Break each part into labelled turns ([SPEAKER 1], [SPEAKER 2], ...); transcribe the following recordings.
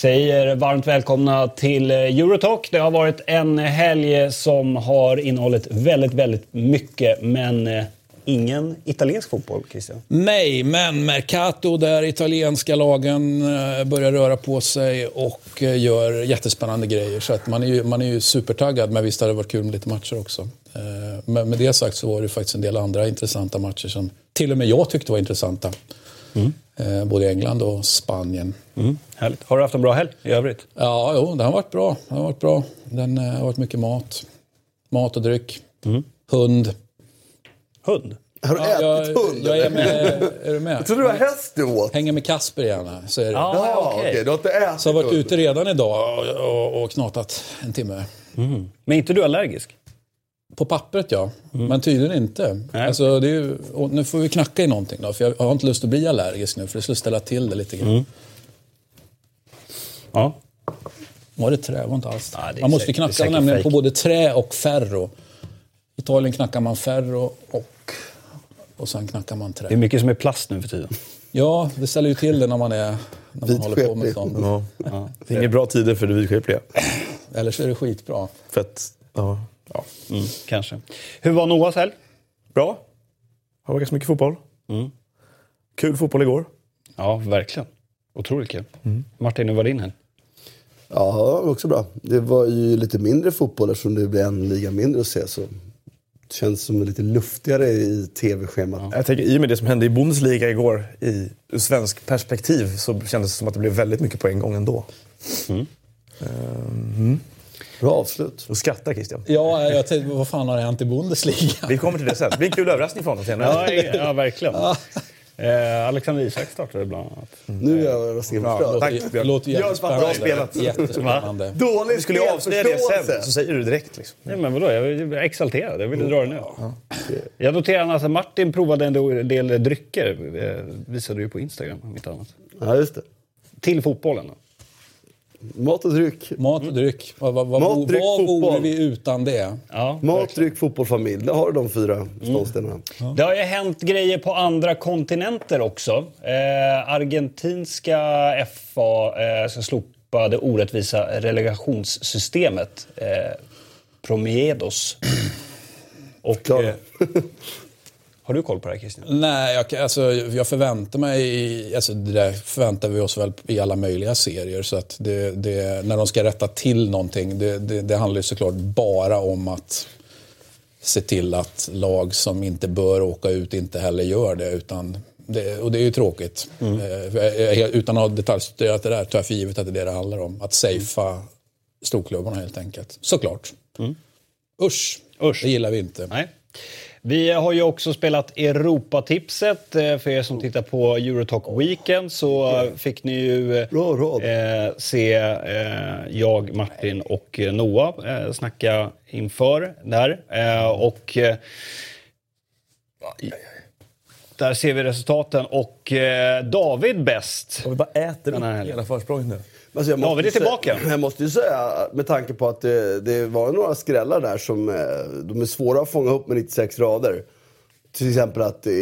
[SPEAKER 1] Säger varmt välkomna till eh, Eurotalk. Det har varit en helg som har innehållit väldigt, väldigt mycket, men eh, ingen italiensk fotboll, Christian.
[SPEAKER 2] Nej, men Mercato där italienska lagen eh, börjar röra på sig och eh, gör jättespännande grejer. Så att man, är ju, man är ju supertaggad, men visst hade det varit kul med lite matcher också. Men med det sagt så var det faktiskt en del andra intressanta matcher som till och med jag tyckte var intressanta. Mm. Både i England och Spanien.
[SPEAKER 1] Mm. Härligt. Har du haft en bra helg i övrigt?
[SPEAKER 2] Ja, jo, den har varit bra. Den har varit bra. Den har varit mycket mat. Mat och dryck. Mm. Hund.
[SPEAKER 1] Hund?
[SPEAKER 3] Har du ja, ätit
[SPEAKER 2] jag,
[SPEAKER 3] hund?
[SPEAKER 2] Jag är, med, är du med?
[SPEAKER 3] Jag trodde det var häst du åt.
[SPEAKER 2] Hänger med Kasper gärna. Så är det.
[SPEAKER 1] Ja,
[SPEAKER 3] Ja. Du har inte ätit
[SPEAKER 2] Så jag har varit
[SPEAKER 3] hund.
[SPEAKER 2] ute redan idag och, och, och knatat en timme.
[SPEAKER 1] Men är inte du allergisk?
[SPEAKER 2] På pappret ja, men tydligen inte.
[SPEAKER 1] Nej.
[SPEAKER 2] Alltså, det är ju, nu får vi knacka i någonting då, för jag har inte lust att bli allergisk nu, för det skulle ställa till det lite grann.
[SPEAKER 1] Ja.
[SPEAKER 2] Var det trä? var inte alls
[SPEAKER 1] Ja,
[SPEAKER 2] Man måste
[SPEAKER 1] säkert-
[SPEAKER 2] knacka nämligen
[SPEAKER 1] fake.
[SPEAKER 2] på både trä och ferro. Italien knackar man ferro och, och sen knackar man
[SPEAKER 1] Det är
[SPEAKER 2] trä.
[SPEAKER 1] mycket som är plast nu för tiden.
[SPEAKER 2] Ja, det ställer ju till det när man, är, när man håller på med sånt.
[SPEAKER 4] Ja. Det är inga bra tider för det vidskepliga.
[SPEAKER 2] Eller så är det skitbra.
[SPEAKER 4] För att, ja, ja.
[SPEAKER 1] Mm, kanske. Hur var Noahs helg?
[SPEAKER 4] Bra. Har varit ganska mycket fotboll.
[SPEAKER 1] Mm.
[SPEAKER 4] Kul fotboll igår.
[SPEAKER 1] Ja, verkligen. Otroligt kul. Martin, hur var din helg?
[SPEAKER 3] Ja, det var också bra. Det var ju lite mindre fotboll eftersom det blir en liga mindre att se. Så känns som lite luftigare i tv-schemat.
[SPEAKER 4] Jag tänker, I och med det som hände i Bundesliga igår, i ur svensk perspektiv, så kändes det som att det blev väldigt mycket på en gång ändå.
[SPEAKER 3] Bra avslut.
[SPEAKER 4] Och skrattar Christian.
[SPEAKER 2] Ja, jag tänkte, vad fan har hänt i Bundesliga?
[SPEAKER 4] Vi kommer till det sen. Det blir en kul överraskning från oss senare.
[SPEAKER 1] Ja, ja verkligen. Eh, Alexander Isak startade bland annat.
[SPEAKER 3] Nu är jag röstningen
[SPEAKER 4] Ja,
[SPEAKER 3] förstörd.
[SPEAKER 4] tack,
[SPEAKER 2] Det
[SPEAKER 4] Björn.
[SPEAKER 2] låter jättespännande.
[SPEAKER 4] bra spelat.
[SPEAKER 2] Jättespännande.
[SPEAKER 3] Dålig
[SPEAKER 4] Skulle jag avslöja det sen så säger du direkt. Liksom.
[SPEAKER 1] Nej, men vadå? Jag är exalterad. Jag ville dra det nu. Jag noterade att Martin provade en del drycker. Eh, visade du på Instagram, om inte annat.
[SPEAKER 3] Ja, just det.
[SPEAKER 1] Till fotbollen. då.
[SPEAKER 3] Mat och dryck.
[SPEAKER 2] Mat och dryck. Vad, vad, vad,
[SPEAKER 3] Mat, dryck,
[SPEAKER 2] vad vore vi utan det?
[SPEAKER 1] Ja,
[SPEAKER 3] Mat, dryck, fotboll, familj. Där har du de fyra beståndsdelarna.
[SPEAKER 1] Det har ju hänt grejer på andra kontinenter också. Eh, argentinska FA eh, ska slopa det orättvisa relegationssystemet. Eh, Promiedos. Och, eh, har du koll på det här Christian?
[SPEAKER 2] Nej, jag, alltså, jag förväntar mig... Alltså, det där förväntar vi oss väl i alla möjliga serier. Så att det, det, när de ska rätta till någonting, det, det, det handlar ju såklart bara om att se till att lag som inte bör åka ut inte heller gör det. Utan det och det är ju tråkigt. Eh, jag- jag- Utan att ha detaljstuderat det där tar jag för givet att det är det det handlar om. Att safea storklubbarna helt enkelt. Såklart. Usch,
[SPEAKER 1] Usch.
[SPEAKER 2] det gillar vi inte.
[SPEAKER 1] Nej. Vi har ju också spelat Europatipset. Eh, För er som tittar på Eurotalk Weekend så fick ni ju eh, se eh, jag, Martin och Noah eh, snacka inför där. Och där ser vi resultaten. Och David bäst.
[SPEAKER 4] Och vi bara äter upp hela försprånget nu.
[SPEAKER 3] Alltså, jag
[SPEAKER 1] David
[SPEAKER 3] måste
[SPEAKER 1] är tillbaka.
[SPEAKER 3] Säga, jag måste ju säga, med tanke på att det, det var några skrällar där som eh, de är svåra att fånga upp med 96 rader. Till exempel att eh,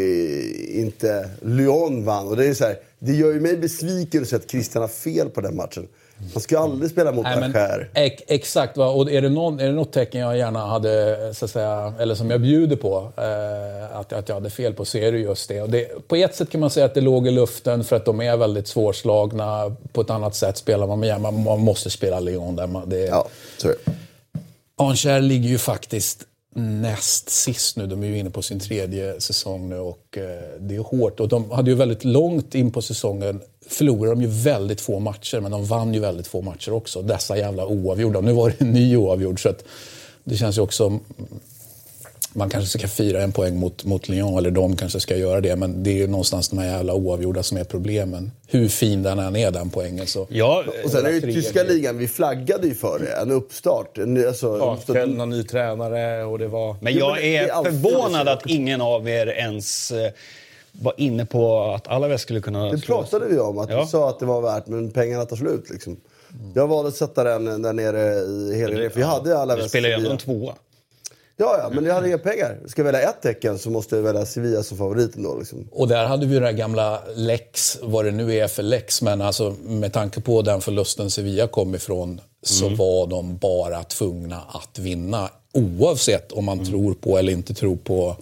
[SPEAKER 3] inte Lyon vann. Och det, är så här, det gör ju mig besviken att se att Christian har fel på den matchen. Man ska aldrig spela mot
[SPEAKER 2] Nej, men,
[SPEAKER 3] Acher.
[SPEAKER 2] ex- exakt, va? och är det, någon, är det något tecken jag gärna hade, så att säga, eller som jag bjuder på, eh, att, att jag hade fel på, så är det just det. Och det. På ett sätt kan man säga att det låg i luften för att de är väldigt svårslagna. På ett annat sätt spelar man med, man, man måste spela Lyon där. Man, det,
[SPEAKER 3] Ja, så är
[SPEAKER 2] ligger ju faktiskt näst sist nu. De är ju inne på sin tredje säsong nu och eh, det är hårt. Och de hade ju väldigt långt in på säsongen förlorade de ju väldigt få matcher, men de vann ju väldigt få matcher också. Dessa jävla oavgjorda. Nu var det en ny oavgjord, så att det känns ju också... Man kanske ska fira en poäng mot, mot Lyon, eller de kanske ska göra det, men det är ju någonstans de här jävla oavgjorda som är problemen. Hur fin den än är, den poängen. Så.
[SPEAKER 1] Ja,
[SPEAKER 3] Och sen är det ju
[SPEAKER 2] Tre
[SPEAKER 3] tyska ligan, vi flaggade ju för det. En uppstart. En, alltså,
[SPEAKER 4] Ja,
[SPEAKER 3] uppstart-
[SPEAKER 4] Kjell, någon ny tränare och det var...
[SPEAKER 1] Men jag
[SPEAKER 3] är
[SPEAKER 1] förvånad att ingen av er ens eh, var inne på att Alaves skulle kunna
[SPEAKER 3] Det pratade vi om, att
[SPEAKER 1] Ja.
[SPEAKER 3] vi sa att det var värt, men pengarna tar slut. Liksom. Jag valde att sätta den där nere i helgen. För jag hade alla
[SPEAKER 1] Du spelar ju ändå en tvåa.
[SPEAKER 3] Ja, ja, men jag hade inga pengar. Ska jag välja ett tecken så måste jag välja Sevilla som favorit ändå. Liksom.
[SPEAKER 2] Och där hade vi ju det här gamla Lex, vad det nu är för Lex, men alltså med tanke på den förlusten Sevilla kom ifrån så var de bara tvungna att vinna. Oavsett om man tror på eller inte tror på,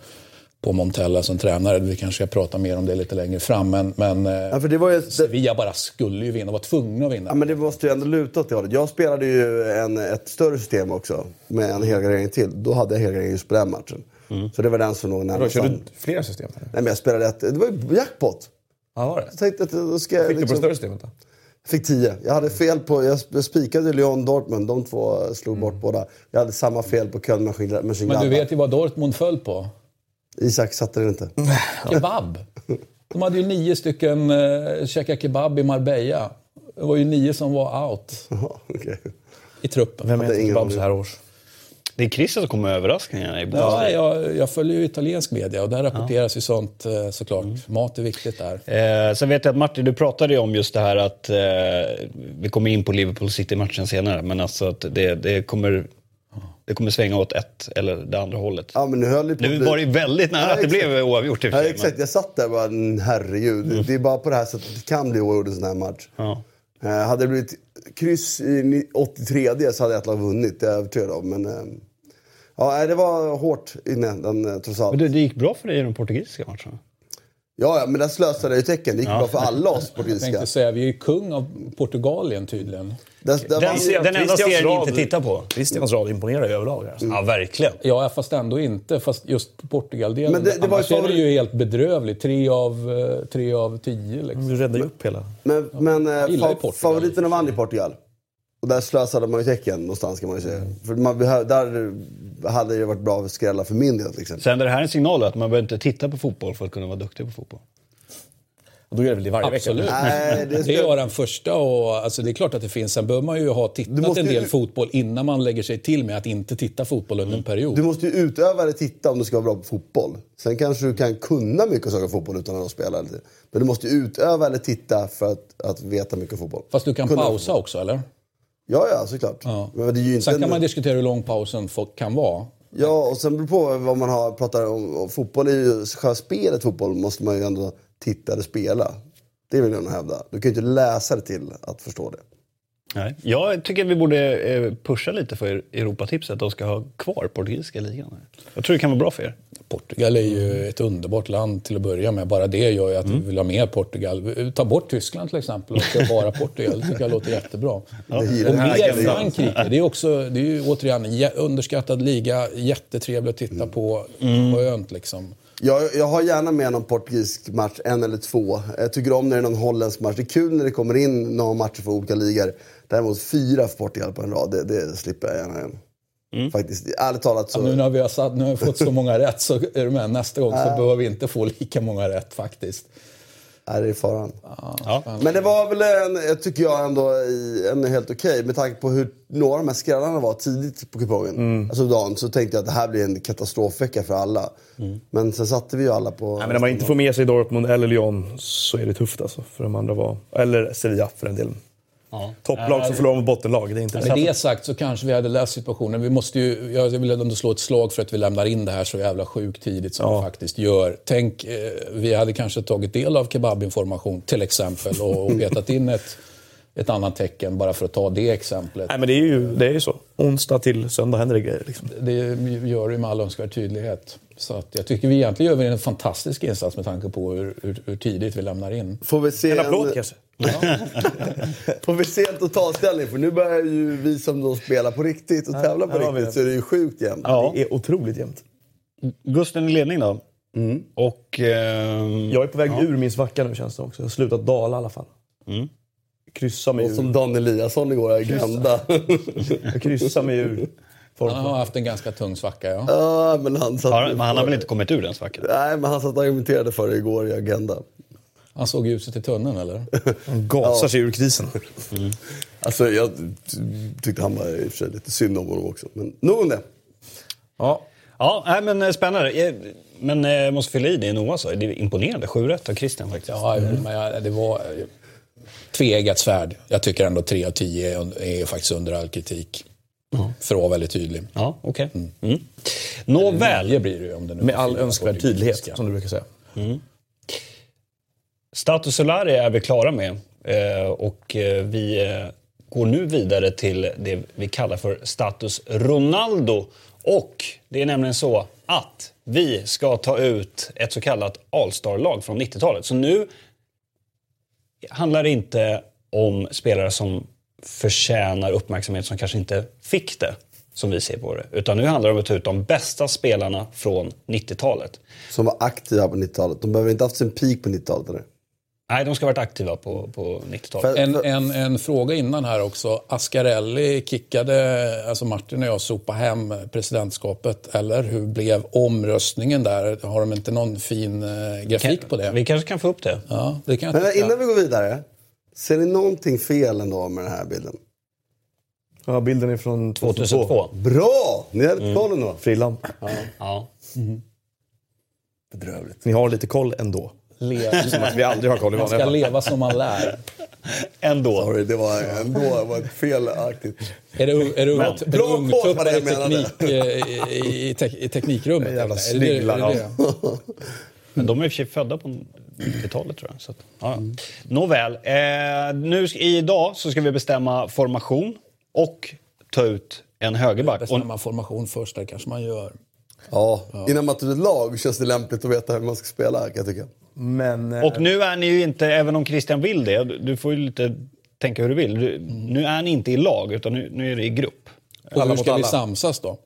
[SPEAKER 2] på Montella som tränare. Vi kanske ska prata mer om det lite längre fram. Men, men
[SPEAKER 3] Ja, för det var ju, det,
[SPEAKER 2] Sevilla bara skulle ju vinna, var tvungna att vinna.
[SPEAKER 3] ja, men det måste ju ändå luta åt det hållet. Jag spelade ju en, ett större system också med en helgardering till. Då hade jag helgardering just på den matchen. Så det var den som låg närmast.
[SPEAKER 4] kör
[SPEAKER 3] Nej,
[SPEAKER 4] du flera system? eller?
[SPEAKER 3] men jag spelade ett. Det var ju jackpot.
[SPEAKER 4] Ja, var det?
[SPEAKER 3] Jag tänkte att då ska jag
[SPEAKER 4] Fick du på
[SPEAKER 3] liksom-
[SPEAKER 4] större systemet då?
[SPEAKER 3] Jag fick 10. Jag hade fel på... Jag sp- spikade Lyon Dortmund. De två slog bort båda. Jag hade samma fel på Köln Mönchengladbach.
[SPEAKER 2] Men du vet ju vad Dortmund föll på.
[SPEAKER 3] Isak satte den inte.
[SPEAKER 2] Kebab. De hade ju nio stycken eh, käka kebab i Marbella. Det var ju nio som var out
[SPEAKER 3] Jaha, okej.
[SPEAKER 2] i truppen.
[SPEAKER 4] Vem äter kebab så här års?
[SPEAKER 1] Det är Christer som kommer med överraskningarna i
[SPEAKER 2] Ja, jag, jag följer ju italiensk media och där rapporteras ju sånt eh, såklart. Mat är viktigt där.
[SPEAKER 1] Eh, sen vet jag att Martin, du pratade ju om just det här att eh, vi kommer in på Liverpool City-matchen senare, men alltså att det, det, kommer, det kommer svänga åt ett eller det andra hållet.
[SPEAKER 3] Ja, men nu höll på
[SPEAKER 1] Nu var det väldigt nära
[SPEAKER 3] Ja,
[SPEAKER 1] att det blev oavgjort
[SPEAKER 3] Ja, exakt. Jag satt där och bara, "Mm, herregud. Det är bara på det här sättet det kan bli oavgjort en sån här match.
[SPEAKER 1] Ja.
[SPEAKER 3] Eh, hade det blivit kryss i ni- 83 så hade ett lag vunnit, det är jag övertygad om. Men, eh, ja, det var hårt inne, den, eh, trots allt.
[SPEAKER 1] Men det, det gick bra för dig i de portugisiska matcherna.
[SPEAKER 3] Ja, ja, men där slösade jag ju tecken. Det gick bra för alla oss
[SPEAKER 2] Jag
[SPEAKER 3] portugisiska.
[SPEAKER 2] tänkte säga, vi är ju kung av Portugalien tydligen.
[SPEAKER 3] Där, där
[SPEAKER 1] Den, den enda serien
[SPEAKER 4] rad-
[SPEAKER 1] inte tittar på.
[SPEAKER 4] Christians rad imponerar ju överlag. Alltså.
[SPEAKER 1] Ja, verkligen.
[SPEAKER 2] Ja, fast ändå inte. Fast just Portugal-delen.
[SPEAKER 3] Men det- det var ju
[SPEAKER 2] Annars är det ju helt bedrövligt. Tre av, eh, tre av tio liksom.
[SPEAKER 4] Du räddar ju upp hela...
[SPEAKER 3] Men, men eh,
[SPEAKER 2] Portugal.
[SPEAKER 3] favoriterna vann i Portugal. Och där slösade man ju tecken någonstans kan man ju säga. För man där hade det varit bra att skrälla för min del till exempel.
[SPEAKER 1] Sänder det här en signal att man behöver inte titta på fotboll för att kunna vara duktig på fotboll?
[SPEAKER 4] Och då är det väl det varje
[SPEAKER 2] Absolut.
[SPEAKER 4] vecka?
[SPEAKER 3] Nej, det
[SPEAKER 2] Det
[SPEAKER 3] ska-
[SPEAKER 2] är jag den första och alltså det är klart att det finns. Sen behöver man ju ha tittat
[SPEAKER 3] måste
[SPEAKER 2] en del
[SPEAKER 3] ju-
[SPEAKER 2] fotboll innan man lägger sig till med att inte titta fotboll under en period.
[SPEAKER 3] Du måste ju utöva eller titta om du ska vara bra på fotboll. Sen kanske du kan kunna mycket saker fotboll utan att spela. lite. Men du måste ju utöva eller titta för att, att veta mycket fotboll.
[SPEAKER 2] Fast du kan
[SPEAKER 3] Kunna
[SPEAKER 2] pausa också eller?
[SPEAKER 3] Ja, ja, såklart.
[SPEAKER 2] Ja.
[SPEAKER 3] Men det är ju inte
[SPEAKER 2] Sen kan man diskutera hur lång pausen kan vara.
[SPEAKER 3] Ja, och sen beror på vad man har, pratar om. Fotboll är ju, själva spelet fotboll måste man ju ändå titta eller spela. Det vill jag nog hävda. Du kan ju inte läsa det till att förstå det.
[SPEAKER 1] Nej. Jag tycker att vi borde eh, pusha lite för Europatipset. att De ska ha kvar portugisiska ligan. Jag tror det kan vara bra för er.
[SPEAKER 2] Portugal är ju ett underbart land till att börja med. Bara det gör ju att vi vill ha med Portugal. Ta bort Tyskland till exempel och bara Portugal. Det tycker jag låter jättebra.
[SPEAKER 3] Det
[SPEAKER 2] Och mer Frankrike. Det är, också, det är ju återigen en underskattad liga. Jättetrevlig att titta på. Skönt liksom.
[SPEAKER 3] Jag, jag har gärna med någon portugisisk match, en eller två. Jag tycker om när det är någon holländsk match. Det är kul när det kommer in några matcher för olika ligor. Däremot fyra för Portugal på en rad, det, det slipper jag gärna igen. Faktiskt, ärligt talat så...
[SPEAKER 2] Nu när vi har, satt, nu har vi fått så många rätt så är du med. Nästa gång så behöver vi inte få lika många rätt faktiskt.
[SPEAKER 3] Nej, det är faran.
[SPEAKER 1] Ja.
[SPEAKER 3] Men det var väl en, jag tycker jag ändå, en helt okej. Med tanke på hur några av de här skrällarna var tidigt på kupongen. Alltså dagen, så tänkte jag att det här blir en katastrofvecka för alla. Men sen satte vi ju alla på...
[SPEAKER 4] Nej, men när man inte får med sig Dortmund eller Lyon så är det tufft alltså. För de andra var... Eller Sevilla för den delen.
[SPEAKER 1] Ja.
[SPEAKER 4] Topplag som förlorar mot bottenlag, det är inte
[SPEAKER 2] Med det sagt så kanske vi hade löst situationen. Vi måste ju, jag vill ändå slå ett slag för att vi lämnar in det här så jävla sjukt tidigt som
[SPEAKER 4] Ja.
[SPEAKER 2] vi faktiskt gör. Tänk, eh, vi hade kanske tagit del av kebabinformation till exempel och, och petat in ett, ett annat tecken bara för att ta det exemplet.
[SPEAKER 4] Nej, men det är ju, det är ju så. Onsdag till söndag händer det grejer. Liksom.
[SPEAKER 2] Det gör det med all önskvärd tydlighet. Så att jag tycker vi egentligen gör en fantastisk insats med tanke på hur, hur, hur tidigt vi lämnar in.
[SPEAKER 3] Får vi se
[SPEAKER 4] En applåd kanske?
[SPEAKER 3] Får vi se en totalställning? För nu börjar ju vi som då spelar på riktigt och tävlar på
[SPEAKER 4] vi
[SPEAKER 3] riktigt
[SPEAKER 4] det.
[SPEAKER 3] så är det ju sjukt jämnt.
[SPEAKER 1] Ja.
[SPEAKER 4] Det är otroligt jämnt.
[SPEAKER 1] Gusten i ledning då. Och... ehm,
[SPEAKER 4] Jag är på väg ur min svacka nu känns det också. Jag har slutat dala i alla fall. Kryssa mig
[SPEAKER 3] Och
[SPEAKER 4] ur.
[SPEAKER 3] som Dan Eliasson igår, Agenda.
[SPEAKER 4] Jag kryssar mig ur.
[SPEAKER 2] Han har haft en ganska tung svacka, ja.
[SPEAKER 3] ja, men han satt
[SPEAKER 1] har, men han har väl inte kommit ur den svackan?
[SPEAKER 3] Nej, men han satt och argumenterade för det igår i Agenda.
[SPEAKER 2] Han såg ljuset i tunneln, eller?
[SPEAKER 4] Han gasar sig ur krisen.
[SPEAKER 3] Alltså, jag tyckte han var i och för sig lite synd om honom också. Men nog om det.
[SPEAKER 4] Ja.
[SPEAKER 1] Ja, nej, men eh, spännande. Eh, Men eh, jag måste fylla i det Noah sa. Det är imponerande. 7 rätt av Christian faktiskt.
[SPEAKER 2] Ja, men jag, det var... Tveeggat svärd. Jag tycker ändå 3 av 10 är, är faktiskt under all kritik. För att vara väldigt tydlig.
[SPEAKER 1] Ja, okej. Mm. Nåväl.
[SPEAKER 2] Nio blir det ju om det nu
[SPEAKER 4] Med all önskvärd tydlighet, som du brukar säga.
[SPEAKER 1] Status Solari är vi klara med. Eh, och eh, vi eh, går nu vidare till det vi kallar för Status Ronaldo. Och det är nämligen så att vi ska ta ut ett så kallat All-star-lag från 90-talet. Så nu handlar det inte om spelare som förtjänar uppmärksamhet som kanske inte fick det, som vi ser på det. Utan nu handlar det om att ta ut de bästa spelarna från 90-talet.
[SPEAKER 3] Som var aktiva på 90-talet. De behöver inte haft sin peak på 90-talet eller?
[SPEAKER 1] Nej, de ska ha varit aktiva på, på 90-talet.
[SPEAKER 3] För-
[SPEAKER 2] En, en, en fråga innan här också. Ascarelli kickade, alltså Martin och jag, sopa hem presidentskapet. Eller hur blev omröstningen där? Har de inte någon fin eh, grafik på det?
[SPEAKER 1] Vi kanske kan få upp det.
[SPEAKER 2] Ja, det kan jag
[SPEAKER 3] Men
[SPEAKER 2] tycka.
[SPEAKER 3] innan vi går vidare. Ser ni någonting fel ändå med den här bilden?
[SPEAKER 4] Ja, bilden är från 2002.
[SPEAKER 1] 2002.
[SPEAKER 3] Bra! Ni hade koll ändå.
[SPEAKER 4] Frillan.
[SPEAKER 1] Ja.
[SPEAKER 3] Bedrövligt.
[SPEAKER 4] Ni har lite koll ändå.
[SPEAKER 2] Le-
[SPEAKER 4] Som att vi aldrig har koll i
[SPEAKER 2] Man ska leva som man lär.
[SPEAKER 1] Ändå.
[SPEAKER 3] Sorry, det var ändå det var felaktigt.
[SPEAKER 2] Är det, är det, är det ungtuppar i, teknik, eh, i, i, te, i teknikrummet?
[SPEAKER 4] Jävla
[SPEAKER 2] det?
[SPEAKER 1] Men de är i och för sig födda på 90-talet tror jag. Så att, ja, ja. Nåväl, eh, nu, idag så ska vi bestämma formation och ta ut en högerback.
[SPEAKER 2] Bestämma formation först, det kanske man gör.
[SPEAKER 3] Ja, innan man tar ett lag känns det lämpligt att veta hur man ska spela kan jag tycka.
[SPEAKER 4] Men... eh,
[SPEAKER 1] och nu är ni ju inte, även om Christian vill det, du får ju lite tänka hur du vill. Du, Nu är ni inte i lag, utan nu, nu är det i grupp.
[SPEAKER 2] Och
[SPEAKER 4] Alla
[SPEAKER 2] hur ska vi
[SPEAKER 4] alla.
[SPEAKER 2] samsas då?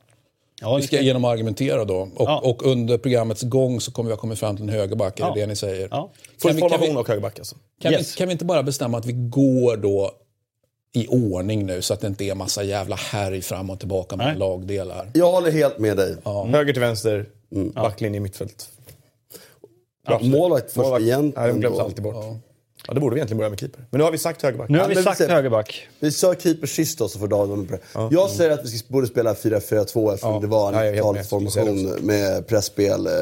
[SPEAKER 1] Ja,
[SPEAKER 2] Vi ska genom att argumentera då. Och,
[SPEAKER 1] Ja.
[SPEAKER 2] och under programmets gång så kommer vi ha kommit fram till en högerback, är
[SPEAKER 1] Ja.
[SPEAKER 2] det det ni säger?
[SPEAKER 1] Ja.
[SPEAKER 2] Kan vi- kan vi-
[SPEAKER 4] och högerback alltså.
[SPEAKER 2] Kan,
[SPEAKER 1] Yes.
[SPEAKER 2] vi, kan vi inte bara bestämma att vi går då i ordning nu så att det inte är massa jävla härj fram och tillbaka med lagdelar?
[SPEAKER 3] Jag håller helt med dig.
[SPEAKER 4] Höger till vänster, backlinje i mittfält.
[SPEAKER 3] Målvakt först
[SPEAKER 4] Målvakt.
[SPEAKER 3] igen.
[SPEAKER 4] Nej, de glöms alltid bort. Ja. det borde vi egentligen börja med keeper. Men nu har vi sagt högerback.
[SPEAKER 1] Nu har
[SPEAKER 3] Ja,
[SPEAKER 1] vi
[SPEAKER 3] men
[SPEAKER 1] sagt
[SPEAKER 3] vi ser-
[SPEAKER 1] högerback.
[SPEAKER 3] Vi sa keeper sist då, så får David på det. Jag säger att vi borde spela 4-4-2 eftersom
[SPEAKER 4] Ja.
[SPEAKER 3] det var
[SPEAKER 4] Ja,
[SPEAKER 3] en
[SPEAKER 4] med.
[SPEAKER 3] talformation med pressspel. eh,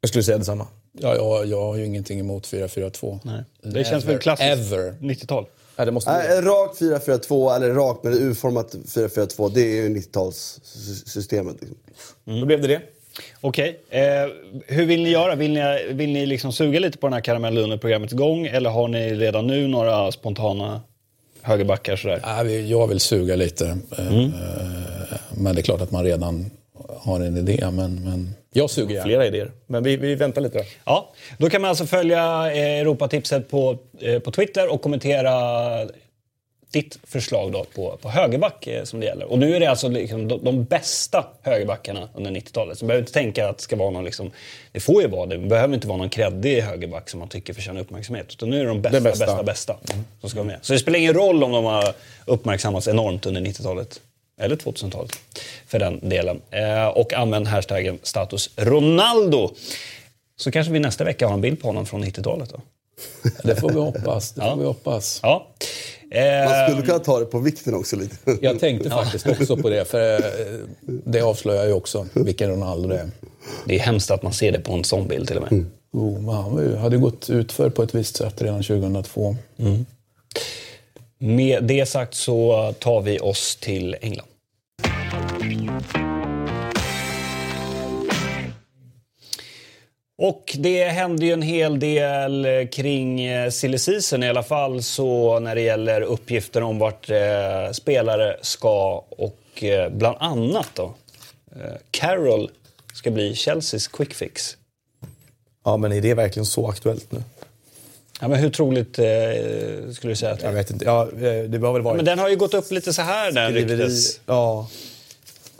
[SPEAKER 4] Jag skulle säga detsamma.
[SPEAKER 2] Ja, jag, jag har ju ingenting emot 4-4-2.
[SPEAKER 1] Nej. Det känns väl klassiskt
[SPEAKER 2] Ever.
[SPEAKER 1] 90-tal.
[SPEAKER 4] Ja, det måste vi
[SPEAKER 3] Nej, rakt 4-4-2 eller rakt med urformat 4-4-2. Det är ju 90-talssystemet. Liksom.
[SPEAKER 4] Då blev det det.
[SPEAKER 1] Okej. Eh, hur vill ni göra? Vill ni, vill ni liksom suga lite på den här karamellen under programmets gång? Eller har ni redan nu några spontana högerbackar sådär?
[SPEAKER 2] Jag vill suga lite. eh,
[SPEAKER 1] Mm.
[SPEAKER 2] eh, Men det är klart att man redan har en idé. Men, men jag suger gärna.
[SPEAKER 4] Flera idéer. Men vi, vi väntar lite då.
[SPEAKER 1] Ja, då kan man alltså följa eh, Europatipset på, på Twitter och kommentera ditt förslag då på, på högerback eh, som det gäller. Och nu är det alltså liksom de, de bästa högerbackarna under 90-talet. Så man behöver inte tänka att det ska vara någon liksom, det får ju vara det, det behöver inte vara någon kreddig högerback som man tycker förtjänar uppmärksamhet. Utan nu är det de bästa,
[SPEAKER 4] Den bästa.
[SPEAKER 1] bästa, bästa, som ska vara med. Så det spelar ingen roll om de har uppmärksammats enormt under 90-talet. Eller 2000-talet för den delen. Eh, och använd hashtaggen status Ronaldo. Så kanske vi nästa vecka har en bild på honom från 90-talet då.
[SPEAKER 2] Det får vi hoppas. Det får
[SPEAKER 1] Ja.
[SPEAKER 2] vi hoppas.
[SPEAKER 1] Ja.
[SPEAKER 3] Man skulle kunna ta det på vikten också lite.
[SPEAKER 2] Jag tänkte faktiskt också på det. För eh, det avslöjar ju också vilken Ronaldo det är.
[SPEAKER 1] det är hemskt att man ser det på en sån bild till och med.
[SPEAKER 2] Oh, men han hade gått utför på ett visst sätt redan 2002.
[SPEAKER 1] Med det sagt så tar vi oss till England. Och det hände ju en hel del eh, kring eh, silly season, i alla fall så när det gäller uppgifter om vart eh, spelare ska och eh, bland annat då eh, Carroll ska bli Chelseas quick fix.
[SPEAKER 4] Ja, men är det verkligen så aktuellt nu?
[SPEAKER 1] Ja, men hur troligt eh, skulle du säga att det är?
[SPEAKER 4] Jag vet inte. Ja, eh, det har väl varit...
[SPEAKER 1] Men den har ju gått upp lite så här när den ryktes.
[SPEAKER 4] Ja.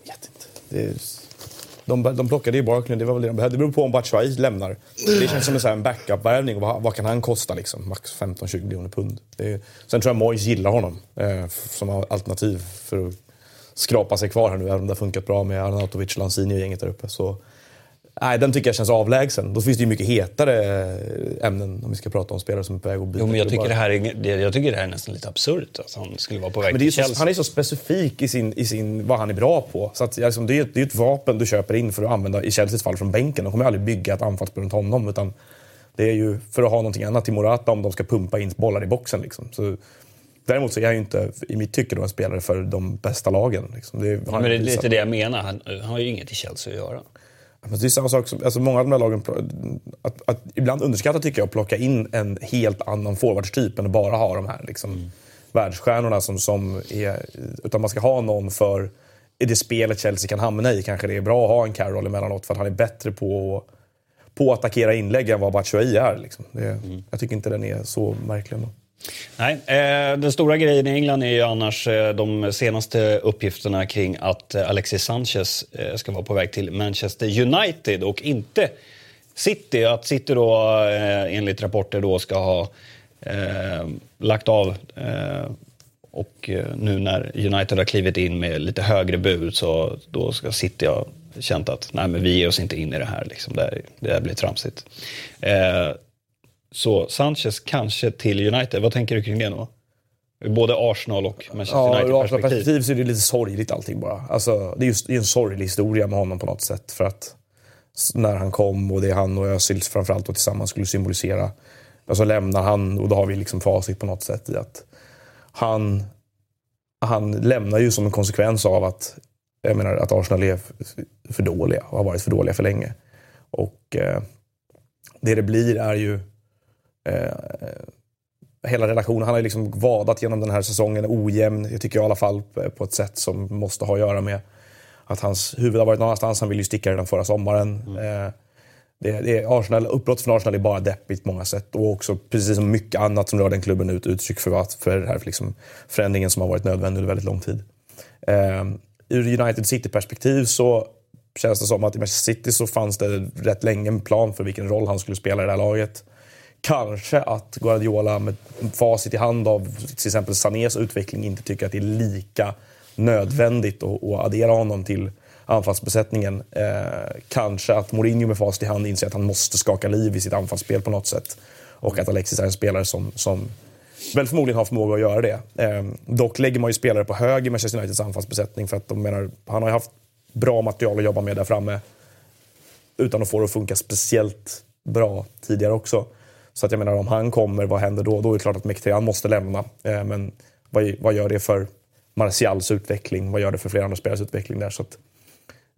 [SPEAKER 4] Jag vet inte. Det är... De, de plockade ju Barkley, det var väl det de behövde. Det beror på om Batshuayi lämnar. Det känns som en, så här en backup-värvning. Vad, vad kan han kosta liksom? Max 15-20 miljoner pund. Det är, sen tror jag Moyes gillar honom eh, som alternativ för att skrapa sig kvar här nu. Även om det har funkat bra med Arnautovic, Lanzini och gänget där uppe. Så, nej, den tycker jag känns avlägsen. Då finns det ju mycket hetare ämnen om vi ska prata om spelare som är på väg att byta
[SPEAKER 1] Jo, men jag tycker, det här är, jag tycker det här är nästan lite absurt att han skulle vara på väg
[SPEAKER 4] Men är
[SPEAKER 1] till Chelsea.
[SPEAKER 4] han är så specifik i, sin, i sin, vad han är bra på. Så att, liksom, det, är, det är ett vapen du köper in för att använda, i Chelseas fall, från bänken. De kommer aldrig bygga ett anfallsspel runt honom. Utan Det är ju för att ha någonting annat till Morata om de ska pumpa in bollar i boxen. Liksom. Så, däremot så är han ju inte, i mitt tycke, då, en spelare för de bästa lagen. Liksom. Det,
[SPEAKER 1] ja, men det är lite det jag menar. Han, han har ju inget i Chelsea att göra.
[SPEAKER 4] Det är samma sak som, alltså många av de här lagen, att, att, ibland underskattar tycker jag att plocka in en helt annan forwardstyp än att bara ha de här liksom, mm. världsstjärnorna som, som är... Utan man ska ha någon för i det spelet Chelsea kan hamna i kanske det är bra att ha en Carroll emellanåt för att han är bättre på, på att attackera inlägg än vad Batshuayi är. Liksom. Det, mm. Jag tycker inte den är så märklig ändå.
[SPEAKER 1] Nej, eh, den stora grejen i England är ju annars eh, de senaste uppgifterna kring att eh, Alexis Sanchez eh, ska vara på väg till Manchester United och inte City. Att City då eh, enligt rapporter då ska ha eh, lagt av och nu när United har klivit in med lite högre bud så då ska City ha känt att nej men vi ger oss inte in i det här. Liksom. Det, det här blir tramsigt. Så Sanchez kanske till United. Vad tänker du kring det då? Både Arsenal och Manchester ja, United perspektiv.
[SPEAKER 4] perspektiv så är det lite sorgligt allting bara. Alltså, det är just det är en sorglig historia med honom på något sätt. För att när han kom och det han och Özil framförallt och tillsammans skulle symbolisera. Och så lämnar han och då har vi liksom facit på något sätt i att han, han lämnar ju som en konsekvens av att, jag menar, att Arsenal är för dåliga och har varit för dåliga för länge. Och eh, det det blir är ju hela relationen. Han har liksom vadat genom den här säsongen ojämn, jag tycker i alla fall på ett sätt som måste ha att göra med att hans huvud har varit någon annanstans. Han ville ju sticka redan förra sommaren. Mm. Eh, det, det är Arsenal, uppbrott från Arsenal är bara deppigt på många sätt och också precis som mycket annat som rör den klubben ut uttryck för, för den här liksom förändringen som har varit nödvändig under väldigt lång tid. Eh, ur United City-perspektiv så känns det som att i Manchester City så fanns det rätt länge en plan för vilken roll han skulle spela i det här laget kanske att Guardiola med facit i hand av till exempel Sanés utveckling inte tycker att det är lika nödvändigt att, att addera honom till anfallsbesättningen. Eh, kanske att Mourinho med facit i hand inser att han måste skaka liv i sitt anfallsspel på något sätt. Och att Alexis är en spelare som, som väl förmodligen har förmåga att göra det. Eh, dock lägger man ju spelare på hög i Manchester Uniteds anfallsbesättning för att de menar, han har ju haft bra material att jobba med där framme utan att få det att funka speciellt bra tidigare också. Så att jag menar, om han kommer, vad händer då? Då är det klart att Mkhitaryan måste lämna. Eh, men vad, vad gör det för Martials utveckling? Vad gör det för flera andra spelares utveckling där? Så att,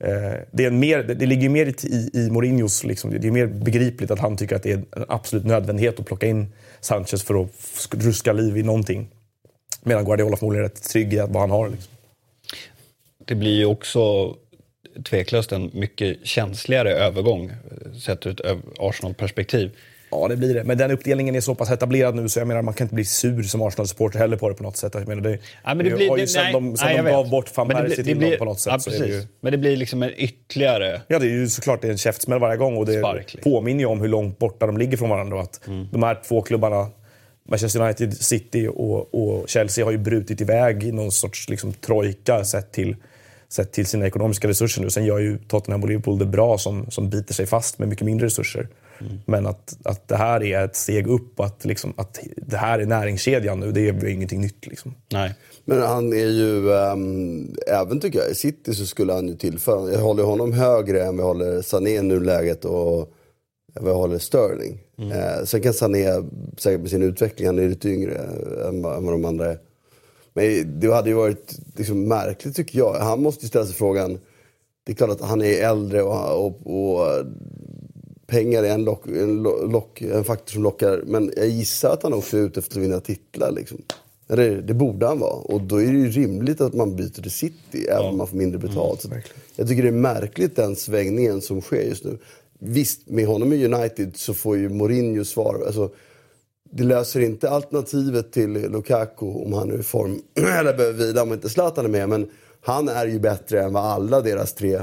[SPEAKER 4] eh, det, är mer, det ligger mer i, i Mourinhos... Liksom, det är mer begripligt att han tycker att det är en absolut nödvändighet att plocka in Sanchez för att ruska liv i någonting. Medan Guardiola förmodligen är rätt trygg i vad han har. Liksom.
[SPEAKER 1] Det blir ju också tveklöst en mycket känsligare övergång sett ur ett Arsenal-perspektiv.
[SPEAKER 4] Ja, det blir det. Men den uppdelningen är så pass etablerad nu så jag menar man kan inte bli sur som Arsenal-supporter heller på det på något sätt. Jag menar, det, ja, men det blir, har ju sen nej, de, sen nej, de gav bort van Persie till dem på något sätt. Ja, så är det ju...
[SPEAKER 1] Men det blir liksom en ytterligare...
[SPEAKER 4] Ja, det är ju såklart det är en käftsmäll varje gång och det Spark, liksom. påminner ju om hur långt borta de ligger från varandra. Att mm. De här två klubbarna, Manchester United, City och, och, Chelsea har ju brutit iväg i någon sorts liksom, trojka sett till sett till sina ekonomiska resurser nu. Sen gör ju Tottenham och Liverpool det bra som, som biter sig fast med mycket mindre resurser. Mm. Men att, att det här är ett steg upp, att, liksom, att det här är näringskedjan nu, det är ju ingenting nytt. Liksom.
[SPEAKER 1] Nej.
[SPEAKER 3] Men han är ju, um, även tycker jag, i City så skulle han ju tillföra, jag håller honom högre än vi håller Sané i nuläget och vi håller Sterling. Mm. Eh, sen kan Sané, säkert med sin utveckling, han är lite yngre än, än vad de andra är. Men det hade ju varit liksom märkligt tycker jag. Han måste ju ställa sig frågan, det är klart att han är äldre och, och, och pengar är en, lock, en, lock, en, faktor som lockar. Men jag gissar att han också är ute efter att vinna titlar. Liksom. Det, det borde han vara. Och då är det ju rimligt att man byter till City, även om man får mindre betalt. Mm, jag tycker det är märkligt den svängningen som sker just nu. Visst, med honom i United så får ju Mourinho svar. Alltså, det löser inte alternativet till Lukaku om han är i form, eller behöver vila om inte Zlatan är med. Men han är ju bättre än vad alla deras tre,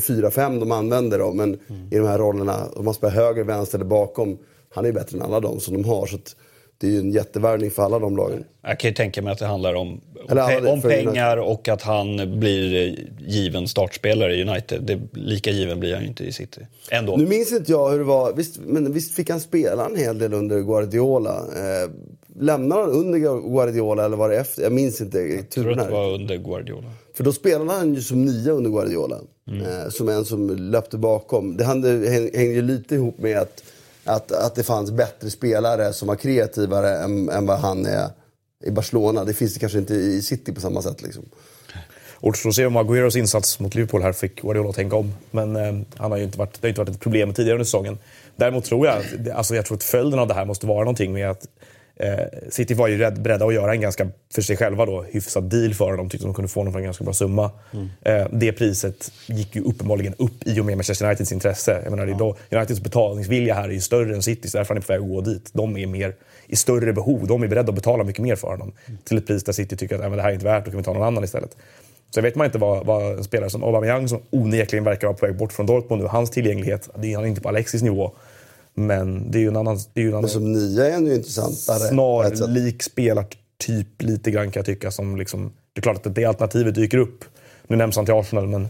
[SPEAKER 3] fyra, fem de använder då, men mm. i de här rollerna. Om man spelar höger, vänster eller bakom. Han är ju bättre än alla de som de har. Så det är ju en jättevärvning för alla de lagen.
[SPEAKER 1] Jag kan ju tänka mig att det handlar om, om, om pengar och att han blir given startspelare i United. Det, lika given blir han ju inte i City. Ändå.
[SPEAKER 3] Nu minns inte jag hur det var. Visst, men visst fick han spela en hel del under Guardiola? Eh, lämnade han under Guardiola eller var det efter? Jag minns inte.
[SPEAKER 1] Jag tror att det var under Guardiola.
[SPEAKER 3] För då spelade han ju som nia under Guardiola. Mm. Eh, som en som löpte bakom. Det hängde ju lite ihop med att att, att det fanns bättre spelare som var kreativare än, än vad han är i Barcelona. Det finns det kanske inte i City på samma sätt. Liksom.
[SPEAKER 4] Återstår att se om Agüeros insats mot Liverpool här fick Guardiola att tänka om. Men eh, han har ju inte varit, det har inte varit ett problem tidigare under säsongen. Däremot tror jag, alltså jag tror att följden av det här måste vara någonting med att City var ju rädd, beredda att göra en ganska, för sig själva då, hyfsad deal för honom. Tyckte de kunde få honom för en ganska bra summa. Mm. Eh, det priset gick ju uppenbarligen upp i och med Manchester Uniteds intresse. Jag menar, ja. Uniteds betalningsvilja här är ju större än Citys, därför är han på väg att gå dit. De är mer i större behov. De är beredda att betala mycket mer för honom. Mm. Till ett pris där City tycker att det här är inte värt, då kan vi ta någon annan istället. Så vet man inte vad, vad en spelare som Aubameyang, som onekligen verkar vara på väg bort från Dortmund nu, hans tillgänglighet, det är han inte på Alexis nivå. Men det är ju en annan... Det är ju en annan
[SPEAKER 3] Men som nia är ju intressantare.
[SPEAKER 4] Snarlik spelartyp lite grann kan jag tycka. Som liksom, det är klart att det alternativet dyker upp. Nu nämns han till Arsenal, men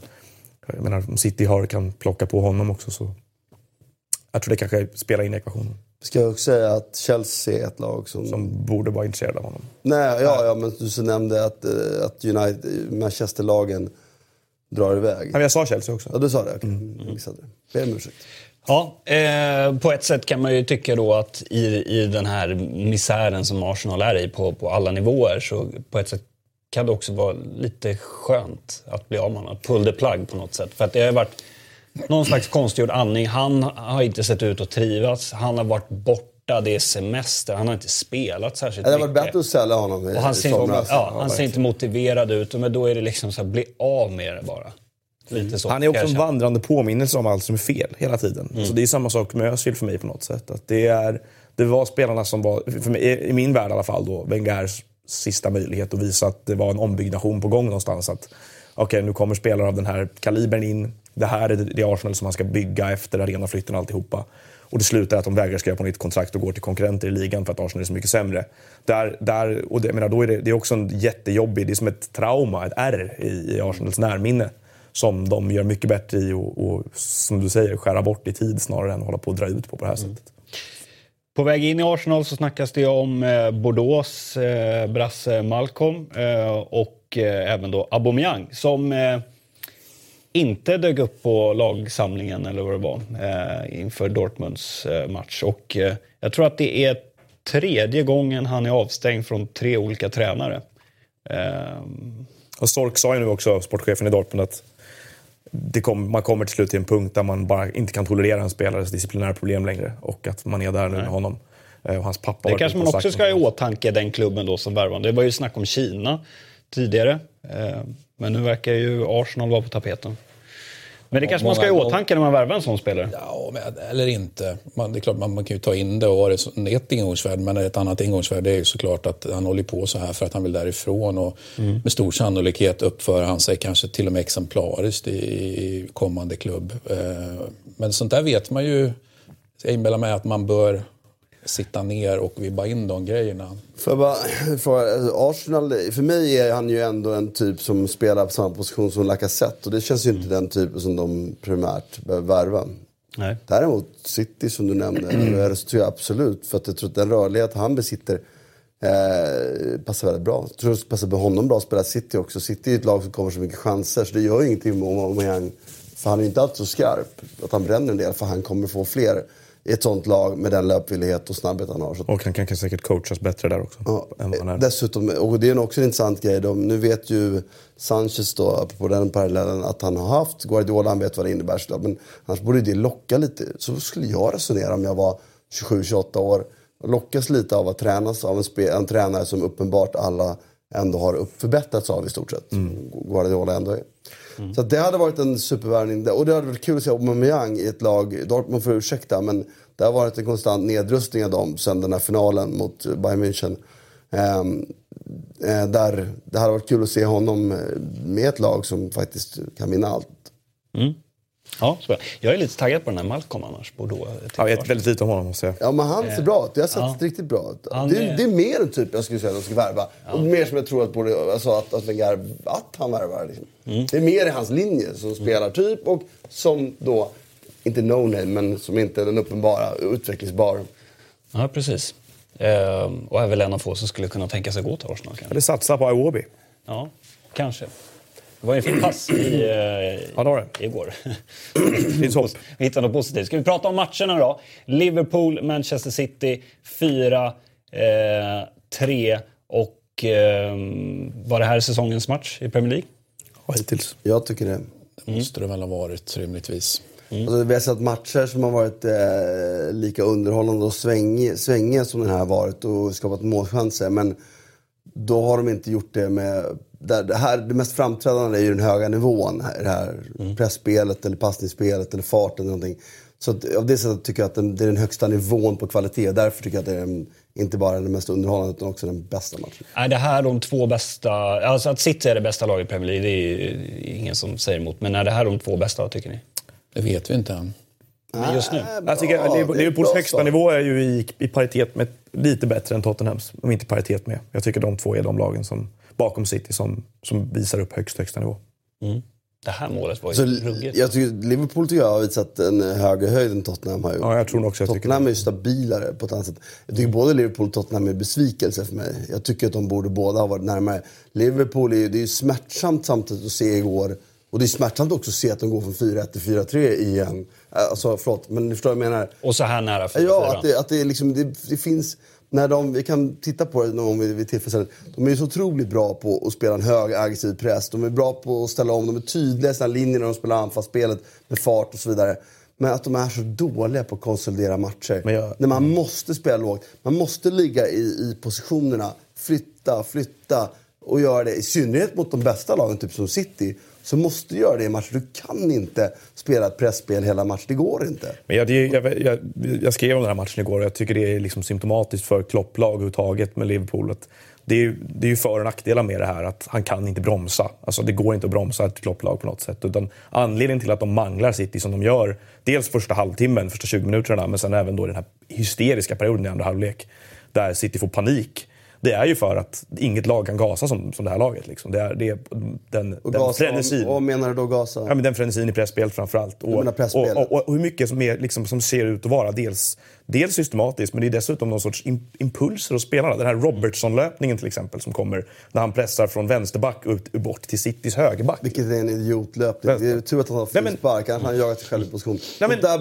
[SPEAKER 4] jag menar, om City har, kan plocka på honom också så... Jag tror det kanske spelar in i ekvationen.
[SPEAKER 3] Ska jag också säga att Chelsea är ett lag som...
[SPEAKER 4] Som borde vara intresserade av honom.
[SPEAKER 3] Nej, ja, ja men du så nämnde att, eh, att United, Manchester-lagen drar iväg.
[SPEAKER 4] Ja, jag sa Chelsea också.
[SPEAKER 3] Ja, du sa det? Okay. Mm. Jag Ber om ursäkt.
[SPEAKER 1] Ja, eh, på ett sätt kan man ju tycka då att i, i den här misären som Arsenal är i på, på alla nivåer så på ett sätt kan det också vara lite skönt att bli av med honom. Pull the plug på något sätt. För att det har varit någon slags konstgjord andning. Han har inte sett ut att trivas. Han har varit borta, det är semester. Han har inte spelat särskilt
[SPEAKER 3] mycket.
[SPEAKER 1] Det
[SPEAKER 3] hade varit bättre att sälja honom i,
[SPEAKER 1] och han ser
[SPEAKER 3] somras.
[SPEAKER 1] Inte, ja, han ser inte motiverad ut. Men då är det liksom så här, bli av med det bara.
[SPEAKER 4] Så, han är också en vandrande påminnelse om allt som är fel hela tiden. Mm. Så det är samma sak med Özil för mig på något sätt. Att det, är, det var spelarna som var, för mig, i min värld i alla fall, då, Wengers sista möjlighet att visa att det var en ombyggnation på gång någonstans. Att okej, okay, nu kommer spelare av den här kalibern in. Det här är det Arsenal som man ska bygga efter arenaflytten och alltihopa. Och det slutar att de vägrar skriva på nytt kontrakt och går till konkurrenter i ligan för att Arsenal är så mycket sämre. Där, där, och det, menar, då är det, det är också en jättejobbig, det är som ett trauma, ett R i, i Arsenals närminne som de gör mycket bättre i och, och, som du säger, skära bort i tid snarare än hålla på att dra ut på på det här mm. sättet.
[SPEAKER 1] På väg in i Arsenal så snackas det om eh, Bordeaux eh, brasse Malcolm eh, och eh, även då Aubameyang som eh, inte dök upp på lagsamlingen eller vad det var eh, inför Dortmunds match. Och jag tror att det är tredje gången han är avstängd från tre olika tränare.
[SPEAKER 4] Och Stork sa ju nu också, sportchefen i Dortmund, att kom, man kommer till slut till en punkt där man bara inte kan tolerera en spelares disciplinära problem längre. Och att man är där nu med honom. Eh, och hans pappa
[SPEAKER 1] det kanske man också ska ha i åtanke, den klubben då som värvar. Det var ju snack om Kina tidigare. Eh, men nu verkar ju Arsenal vara på tapeten. Men det kanske man ska ha i åtanke när man värvar en sån spelare?
[SPEAKER 2] Ja, eller inte. Man, det är klart, man, man kan ju ta in det och ha det som ett ingångsvärde. Men ett annat ingångsvärde är ju såklart att han håller på så här för att han vill därifrån. Och mm. med stor sannolikhet uppför han sig kanske till och med exemplariskt i, i kommande klubb. Eh, men sånt där vet man ju. Jag inbillar mig att man bör sitta ner och vibba in de grejerna.
[SPEAKER 3] För, bara, för Arsenal, för mig är han ju ändå en typ som spelar på samma position som Lacazette och det känns ju inte den typen som de primärt behöver värva. Nej. Däremot City som du nämnde, det tror jag absolut. För att jag tror att den rörlighet han besitter eh, passar väldigt bra. Jag tror det passar för honom bra att spela City också. City är ett lag som kommer så mycket chanser så det gör ingenting med Aubameyang. För han är inte alltid så skarp. Att han bränner en del för han kommer få fler i ett sånt lag med den löpvillighet och snabbhet han har.
[SPEAKER 4] Och han kan, kan säkert coachas bättre där också. Ja,
[SPEAKER 3] dessutom, och det är också en intressant grej. De, nu vet ju Sanchez då, på den parallellen, att han har haft Guardiola, han vet vad det innebär. Så, men annars borde det locka lite. Så skulle jag resonera om jag var 27-28 år. Lockas lite av att tränas av en, en tränare som uppenbart alla ändå har förbättrats av i stort sett. Mm. Guardiola ändå är. Mm. Så det hade varit en supervärvning. Och det hade varit kul att se Aubameyang i ett lag. Dortmund får ursäkta, men det har varit en konstant nedrustning av dem sen den här finalen mot Bayern München. Um, där det hade varit kul att se honom eh, med ett lag som faktiskt kan vinna allt. Mm.
[SPEAKER 1] Ja, så jag är lite taggad på den här Malcolm annars. Bordeaux,
[SPEAKER 4] jag vet väldigt lite om honom måste jag
[SPEAKER 3] Ja, men han ser bra ut. Jag har sett ja. riktigt bra ut. Det, är, det är mer en typ jag skulle säga att de ska värva. Ja. Och mer som jag tror att, borde, alltså att, att, Wenger, att han värvar. Liksom. Mm. Det är mer i hans linje som spelartyp och som då, inte no-name, men som inte är den uppenbara, utvecklingsbar.
[SPEAKER 1] Ja, precis. Ehm, och är väl en av få som skulle kunna tänka sig gå till Arsenal.
[SPEAKER 4] Eller satsa på Iwobi.
[SPEAKER 1] Ja, kanske. Det var ju en pass i, eh,
[SPEAKER 4] Ja, det var det.
[SPEAKER 1] igår.
[SPEAKER 4] Finns hopp.
[SPEAKER 1] Vi hittar något positivt. Ska vi prata om matcherna då? Liverpool, Manchester City 4, eh, 3 och eh, var det här säsongens match i Premier League?
[SPEAKER 4] Ja, hittills.
[SPEAKER 3] Jag tycker det.
[SPEAKER 2] Det måste det väl ha varit rimligtvis.
[SPEAKER 3] Alltså, vi har sett matcher som har varit eh, lika underhållande och svängiga, svängiga som den här har varit och skapat målchanser. Men då har de inte gjort det med... Där, det, här, det mest framträdande är ju den höga nivån. Här, det här pressspelet eller passningsspelet eller farten. Eller någonting. Så att, av det sättet tycker jag att den, det är den högsta nivån på kvalitet. Därför tycker jag att det är den, inte bara den mest underhållande utan också den bästa matchen.
[SPEAKER 1] Är det här de två bästa... Alltså att City är det bästa laget i Premier League, det är ingen som säger emot. Men är det här de två bästa, tycker ni?
[SPEAKER 2] Det vet vi inte än.
[SPEAKER 1] Men just nu?
[SPEAKER 4] Jag tycker
[SPEAKER 3] Ja, det
[SPEAKER 4] Liverpools
[SPEAKER 3] bra
[SPEAKER 4] högsta
[SPEAKER 3] start.
[SPEAKER 4] nivå är ju i, i paritet med lite bättre än Tottenhams, om inte paritet med. Jag tycker de två är de lagen som, bakom City som, som visar upp högst högsta nivå.
[SPEAKER 1] Det här målet var ju
[SPEAKER 3] Så,
[SPEAKER 1] ruggigt.
[SPEAKER 3] jag tycker, Liverpool tycker jag har visat en högre höjd än Tottenham har gjort.
[SPEAKER 4] Ja, jag tror också jag tycker
[SPEAKER 3] Tottenham är ju stabilare på ett annat sätt. Jag tycker både Liverpool och Tottenham är besvikelse för mig. Jag tycker att de borde båda ha varit närmare. Liverpool är ju, det är ju smärtsamt samtidigt att se igår. Och det är smärtsamt också att se att de går från 4-1 till 4-3 igen. Alltså förlåt, men ni förstår vad jag menar.
[SPEAKER 1] Och så här nära 4-4.
[SPEAKER 3] Ja, att det, att det, liksom, det, det finns... När de, vi kan titta på det någon gång vid, vid tillfälle. De är så otroligt bra på att spela en hög aggressiv press. De är bra på att ställa om. De är tydliga i sina linjer när de spelar anfallsspelet med fart och så vidare. Men att de är så dåliga på att konsolidera matcher.
[SPEAKER 4] Jag-
[SPEAKER 3] När man måste spela lågt. Man måste ligga i, i positionerna. Flytta, flytta och göra det. I synnerhet mot de bästa lagen, typ som City. Så måste du göra det i match. Du kan inte spela ett pressspel hela matchen. Det går inte.
[SPEAKER 4] Men jag, jag, jag, jag skrev om den här matchen igår och jag tycker det är liksom symptomatiskt för Klopplag överhuvudtaget med Liverpool. Att det, är, ju- det är ju för och nackdelar med det här att han kan inte bromsa. Alltså det går inte att bromsa ett Klopplag på något sätt. Utan anledningen till att de manglar City som de gör, dels första halvtimmen, första 20 minuterna, men sen även då den här hysteriska perioden i andra halvlek där City får panik. Det är ju för att inget lag kan gasa som, som det här laget. Liksom. Det är, det är den,
[SPEAKER 3] Och
[SPEAKER 4] den
[SPEAKER 3] gasa,
[SPEAKER 4] frenesin.
[SPEAKER 3] och, vad menar du då gasa?
[SPEAKER 4] Ja, men den frenesin i pressspelet framförallt. Och, och, och, och hur mycket som, är, liksom, som ser ut att vara dels, dels systematiskt men det är dessutom någon sorts im- impulser hos spelarna. Den här Robertson-löpningen till exempel som kommer när han pressar från vänsterback ut, bort till Citys högerback.
[SPEAKER 3] Vilket är en idiotlöpning. Det är tur att han har
[SPEAKER 4] Nej, men-
[SPEAKER 3] frispark. Annars hade han jagat sig själv i position.
[SPEAKER 4] Nej, men,
[SPEAKER 3] där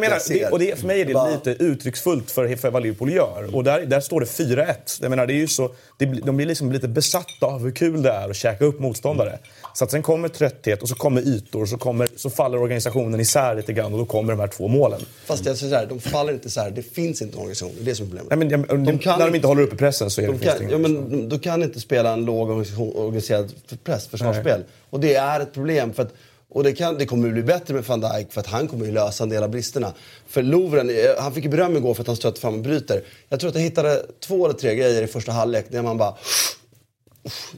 [SPEAKER 4] menar,
[SPEAKER 3] ser.
[SPEAKER 4] det, och det, för mig är det
[SPEAKER 3] Bara-
[SPEAKER 4] lite uttrycksfullt för, för vad Liverpool gör. Och där, där står det 4-1. Jag menar, det är ju så, det, de blir liksom lite besatta av hur kul det är att käka upp motståndare. Så att sen kommer trötthet och så kommer ytor och så, kommer, så faller organisationen isär lite grann och då kommer de här två målen.
[SPEAKER 3] Fast jag säger så här, de faller inte här. Det finns inte en organisation. Det är det som är problemet.
[SPEAKER 4] Nej, men, jag-
[SPEAKER 3] De kan-
[SPEAKER 4] när de inte håller uppe pressen så är det,
[SPEAKER 3] De
[SPEAKER 4] det
[SPEAKER 3] kan, ja, men de- du kan inte spela en låg organiserad press, försvarsspel. Och det är ett problem. För att, och det, kan, det kommer att bli bättre med van Dijk för att han kommer att lösa en del av bristerna. För Lovren, eh, han fick beröm igår för att han stötte fram och bryter. Jag tror att jag hittade två eller tre grejer i första halvlek där man bara...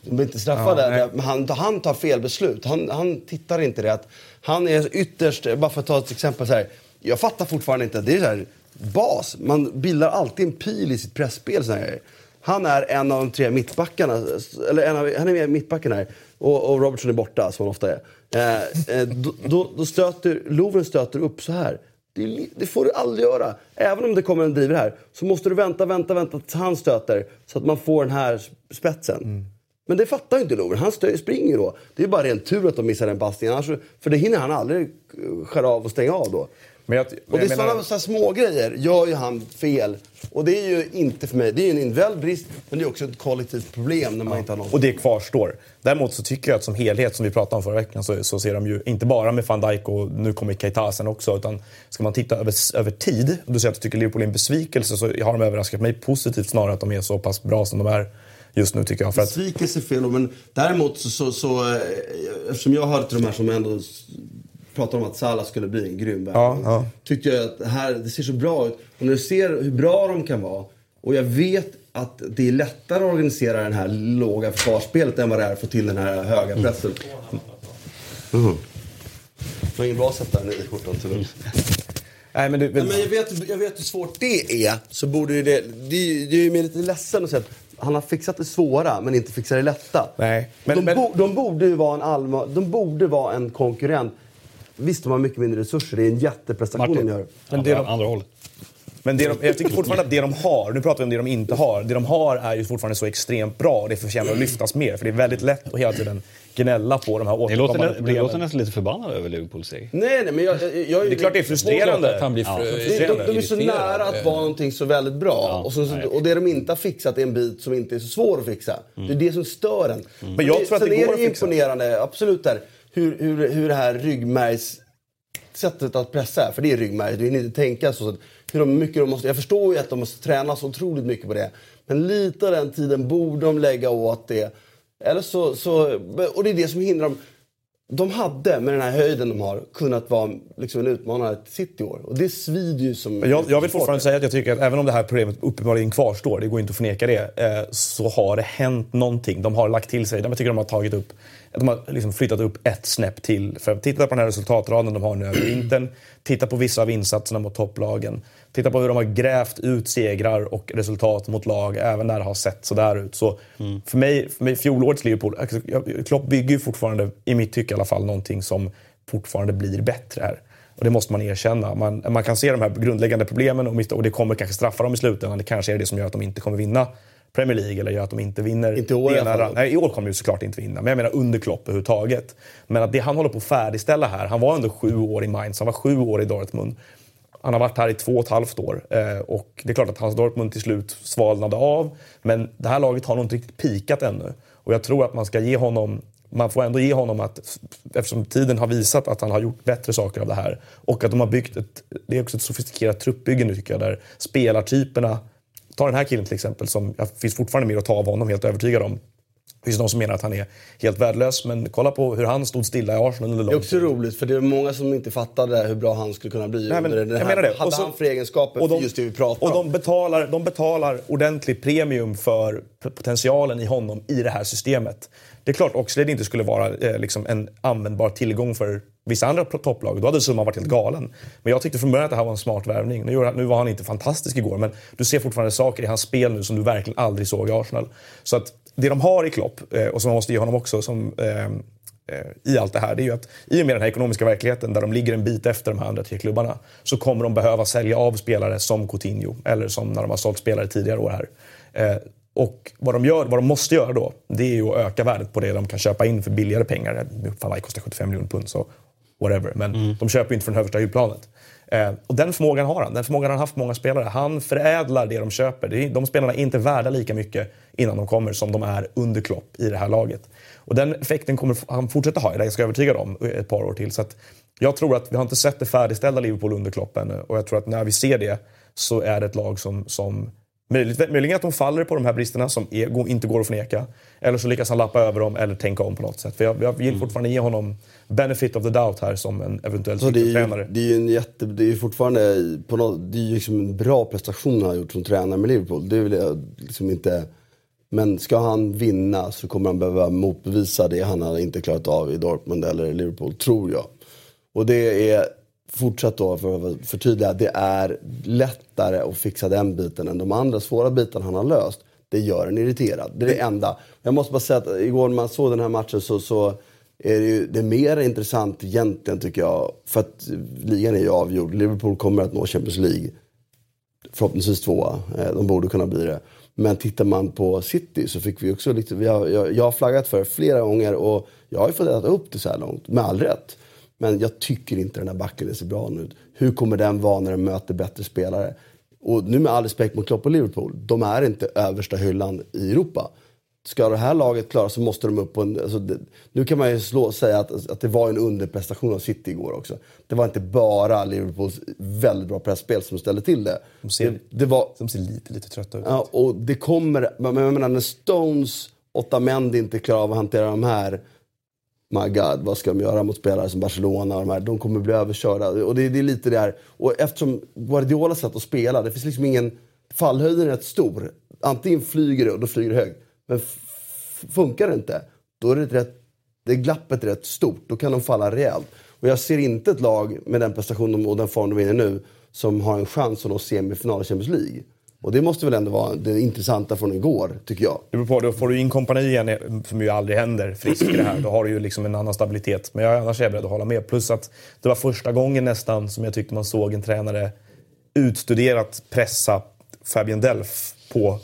[SPEAKER 3] De blir inte straffade.
[SPEAKER 4] Ja,
[SPEAKER 3] men han, han tar fel beslut. Han, han tittar inte rätt. Han är ytterst, bara för att ta ett exempel så här. Jag fattar fortfarande inte. Det är så här, bas. Man bildar alltid en pil i sitt pressspel. Så här. Han är en av de tre mittbackarna. Eller en av, han är med mittbacken här. Och, och Robertson är borta, som han ofta är. Eh, eh, då, då, då stöter, Lovren stöter upp så här. Det, det får du aldrig göra. Även om det kommer en driver här så måste du vänta, vänta, vänta tills han stöter. Så att man får den här spetsen. Men det fattar ju inte Lovren. Han springer då. Det är bara ren tur att de missar den passningen. Annars, för det hinner han aldrig eh, skära av och stänga av då.
[SPEAKER 4] Men jag,
[SPEAKER 3] Och det är
[SPEAKER 4] menar-
[SPEAKER 3] sådana så små grejer gör ju han fel. Och det är ju inte för mig, det är ju en individuell brist men det är också ett kollektivt problem när man inte har någon.
[SPEAKER 4] Och det kvarstår. Däremot så tycker jag att som helhet, som vi pratade om förra veckan, så, så ser de ju inte bara med van Dijk och nu kommer Keita sen också, utan ska man titta över, över tid, och du säger att du tycker Liverpool är en besvikelse, så har de överraskat mig positivt snarare att de är så pass bra som de är just nu tycker jag. För att,
[SPEAKER 3] Besvikelse är fel men däremot så, så, så eh, eftersom jag hörde till de här som ändå pratar om att Salah skulle bli en grym.
[SPEAKER 4] Ja, ja.
[SPEAKER 3] Tyckte jag att det här, det ser så bra ut. Och när du ser hur bra de kan vara och jag vet att det är lättare att organisera det här låga försvarsspelet än vad det är att få till den här höga pressen. Mm. Det var ingen bra sätt där i skjortan tyvärr.
[SPEAKER 4] nej, men du,
[SPEAKER 3] Nej, men jag, vet, jag vet hur svårt det är. Så borde ju det, det, är- det är ju mer lite ledsen att säga att han har fixat det svåra men inte fixat det lätta.
[SPEAKER 4] Nej, men-
[SPEAKER 3] de,
[SPEAKER 4] men-
[SPEAKER 3] bo, de borde ju vara en allma, de borde vara en konkurrent. Visst, de har mycket mindre resurser. Det är en jätteprestation de gör.
[SPEAKER 1] Men det andra hållet.
[SPEAKER 4] Men det de, jag tycker fortfarande att det de har, nu pratar vi om det de inte har, det de har är ju fortfarande så extremt bra och det förtjänar att lyftas mer. För det är väldigt lätt att hela tiden gnälla på de här återkommande problemen.
[SPEAKER 1] låter nästan lite förbannade över Liverpools seger.
[SPEAKER 3] Nej, nej, men jag, jag, jag,
[SPEAKER 4] Det är klart det är frustrerande.
[SPEAKER 2] Att han blir
[SPEAKER 1] Ja.
[SPEAKER 2] fr-
[SPEAKER 3] De, de, de är så nära att vara någonting så väldigt bra. och, så, och det de inte har fixat är en bit som inte är så svår att fixa. Det är det som stör en.
[SPEAKER 4] Men jag tror att
[SPEAKER 3] Sen
[SPEAKER 4] det
[SPEAKER 3] är
[SPEAKER 4] går
[SPEAKER 3] det
[SPEAKER 4] att fixa.
[SPEAKER 3] imponerande, absolut, där, hur, hur, hur det här ryggmärgs sättet att pressa är. För det är ryggmärg. Du hinner inte tänka så hur mycket de måste, jag förstår ju att de måste träna så otroligt mycket på det. Men lite av den tiden borde de lägga åt det. Eller så, så, och det är det som hindrar dem. De hade, med den här höjden de har, kunnat vara liksom en utmanare till City i år. Och det svider ju som...
[SPEAKER 4] Jag, jag vill fortfarande säga att jag tycker att även om det här problemet uppenbarligen kvarstår, det går inte att förneka det, eh, så har det hänt någonting. De har lagt till sig, jag tycker de har tagit upp, de har liksom flyttat upp ett snäpp till. För titta på den här resultatraden de har nu över vintern, titta på vissa av insatserna mot topplagen, titta på hur de har grävt ut segrar och resultat mot lag även när det har sett sådär ut. Så för, mig, för mig, fjolårets Liverpool, alltså, Klopp bygger ju fortfarande, i mitt tycke i alla fall, någonting som fortfarande blir bättre här. Och det måste man erkänna. Man, man kan se de här grundläggande problemen och, och det kommer kanske straffa dem i slutändan. Det kanske är det som gör att de inte kommer vinna Premier League eller gör att de inte vinner.
[SPEAKER 3] Inte i år i
[SPEAKER 4] det
[SPEAKER 3] alla
[SPEAKER 4] ena-
[SPEAKER 3] fall.
[SPEAKER 4] Nej, i år kommer de såklart inte vinna. Men jag menar under Klopp överhuvudtaget. Men att det han håller på att färdigställa här. Han var ändå sju år i Mainz, han var sju år i Dortmund. Han har varit här i två och ett halvt år. Eh, och det är klart att hans Dortmund till slut svalnade av. Men det här laget har nog inte riktigt pikat ännu. Och jag tror att man ska ge honom man får ändå ge honom att, eftersom tiden har visat att han har gjort bättre saker av det här och att de har byggt ett, det är också ett sofistikerat truppbygge nu tycker jag, där spelartyperna, ta den här killen till exempel, som jag finns fortfarande mer att ta av honom, helt övertygad om. Det finns de som menar att han är helt värdelös, men kolla på hur han stod stilla i Arsenal under
[SPEAKER 3] Det är
[SPEAKER 4] lång
[SPEAKER 3] också
[SPEAKER 4] tid.
[SPEAKER 3] roligt, för det är många som inte fattade hur bra han skulle kunna bli.
[SPEAKER 4] Nej, men,
[SPEAKER 3] under den
[SPEAKER 4] jag
[SPEAKER 3] här,
[SPEAKER 4] menar det.
[SPEAKER 3] Hade
[SPEAKER 4] Och så-
[SPEAKER 3] han för egenskaper för just det vi pratar
[SPEAKER 4] och
[SPEAKER 3] om?
[SPEAKER 4] de betalar, de betalar ordentlig premium för potentialen i honom i det här systemet. Det är klart Oxlade inte skulle vara eh, liksom en användbar tillgång för vissa andra topplag. Då hade summan varit helt galen. Men jag tyckte från början att det här var en smart värvning. Nu, nu var han inte fantastisk igår, men du ser fortfarande saker i hans spel nu som du verkligen aldrig såg i Arsenal. Så att det de har i Klopp, eh, och som man måste ge honom också, som eh, eh, i allt det här, det är ju att i och med den här ekonomiska verkligheten där de ligger en bit efter de här andra tre klubbarna så kommer de behöva sälja av spelare som Coutinho eller som när de har sålt spelare tidigare år här. Eh, och vad de, gör, vad de måste göra då, det är ju att öka värdet på det de kan köpa in för billigare pengar. Van Dijk kostar 75 miljoner pund, så whatever. Men de köper ju inte från översta hyllplanet. Eh, och den förmågan har han. Den förmågan har han haft många spelare. Han förädlar det de köper. Det de spelarna är inte värda lika mycket innan de kommer som de är under Klopp i det här laget. Och den effekten kommer han fortsätta ha, det är jag ganska övertygad om, ett par år till. Så jag tror att vi har inte sett det färdigställda Liverpool under Klopp ännu. Och jag tror att när vi ser det så är det ett lag som, som Möjligt, möjligen att de faller på de här bristerna som är, inte går att förneka. Eller så lyckas han lappa över dem eller tänka om på något sätt. För jag, jag vill fortfarande ge honom benefit of the doubt här som en eventuell
[SPEAKER 3] Så det, är ju,
[SPEAKER 4] tränare.
[SPEAKER 3] det är ju en jätte, det är ju fortfarande på något, det är ju liksom en bra prestation han har gjort som tränare med Liverpool. Det vill jag liksom inte... Men ska han vinna så kommer han behöva motbevisa det han har inte klarat av i Dortmund eller Liverpool, tror jag. Och det är, fortsatt då för att förtydliga, det är lättare att fixa den biten än de andra svåra bitarna han har löst. Det gör en irriterad. Det är det enda. Jag måste bara säga att igår när man såg den här matchen så, så är det, ju, det är mer intressant egentligen tycker jag. För att ligan är ju avgjord. Liverpool kommer att nå Champions League. Förhoppningsvis tvåa. Eh, De borde kunna bli det. Men tittar man på City så fick vi också lite, vi har, jag, jag har flaggat för flera gånger och jag har ju fått äta upp det så här långt. Med all rätt. Men jag tycker inte den här backen ser bra ut. Hur kommer den vara när den möter bättre spelare? Och nu med all respekt mot Klopp och Liverpool. De är inte översta hyllan i Europa. Ska det här laget klara så måste de upp på en... Alltså det, nu kan man ju slå, säga att, att det var en underprestation av City igår också. Det var inte bara Liverpools väldigt bra pressspel som ställde till det.
[SPEAKER 4] De ser,
[SPEAKER 3] det, det var,
[SPEAKER 4] de ser lite, lite trötta ut.
[SPEAKER 3] Ja, och det kommer... Men jag menar, när Stones, Otamendi inte klarar av att hantera de här... My God, vad ska de göra mot spelare som Barcelona och de här? De kommer bli överkörda. Och det, det är lite det här. Och eftersom Guardiolas sätt att spela, det finns liksom ingen... Fallhöjden är rätt stor. Antingen flyger det och då flyger det högt. Men funkar det inte, då är det, rätt, det är glappet rätt stort. Då kan de falla rejält. Och jag ser inte ett lag med den prestationen och den form de är i nu som har en chans att nå semifinal i Champions League. Och det måste väl ändå vara det intressanta från igår, tycker jag.
[SPEAKER 4] Det beror på, då får du in kompani igen, som ju aldrig händer, frisk i det här. Då har du ju liksom en annan stabilitet. Men jag, annars är jag beredd att hålla med. Plus att det var första gången nästan som jag tyckte man såg en tränare utstuderat pressa Fabian Delf på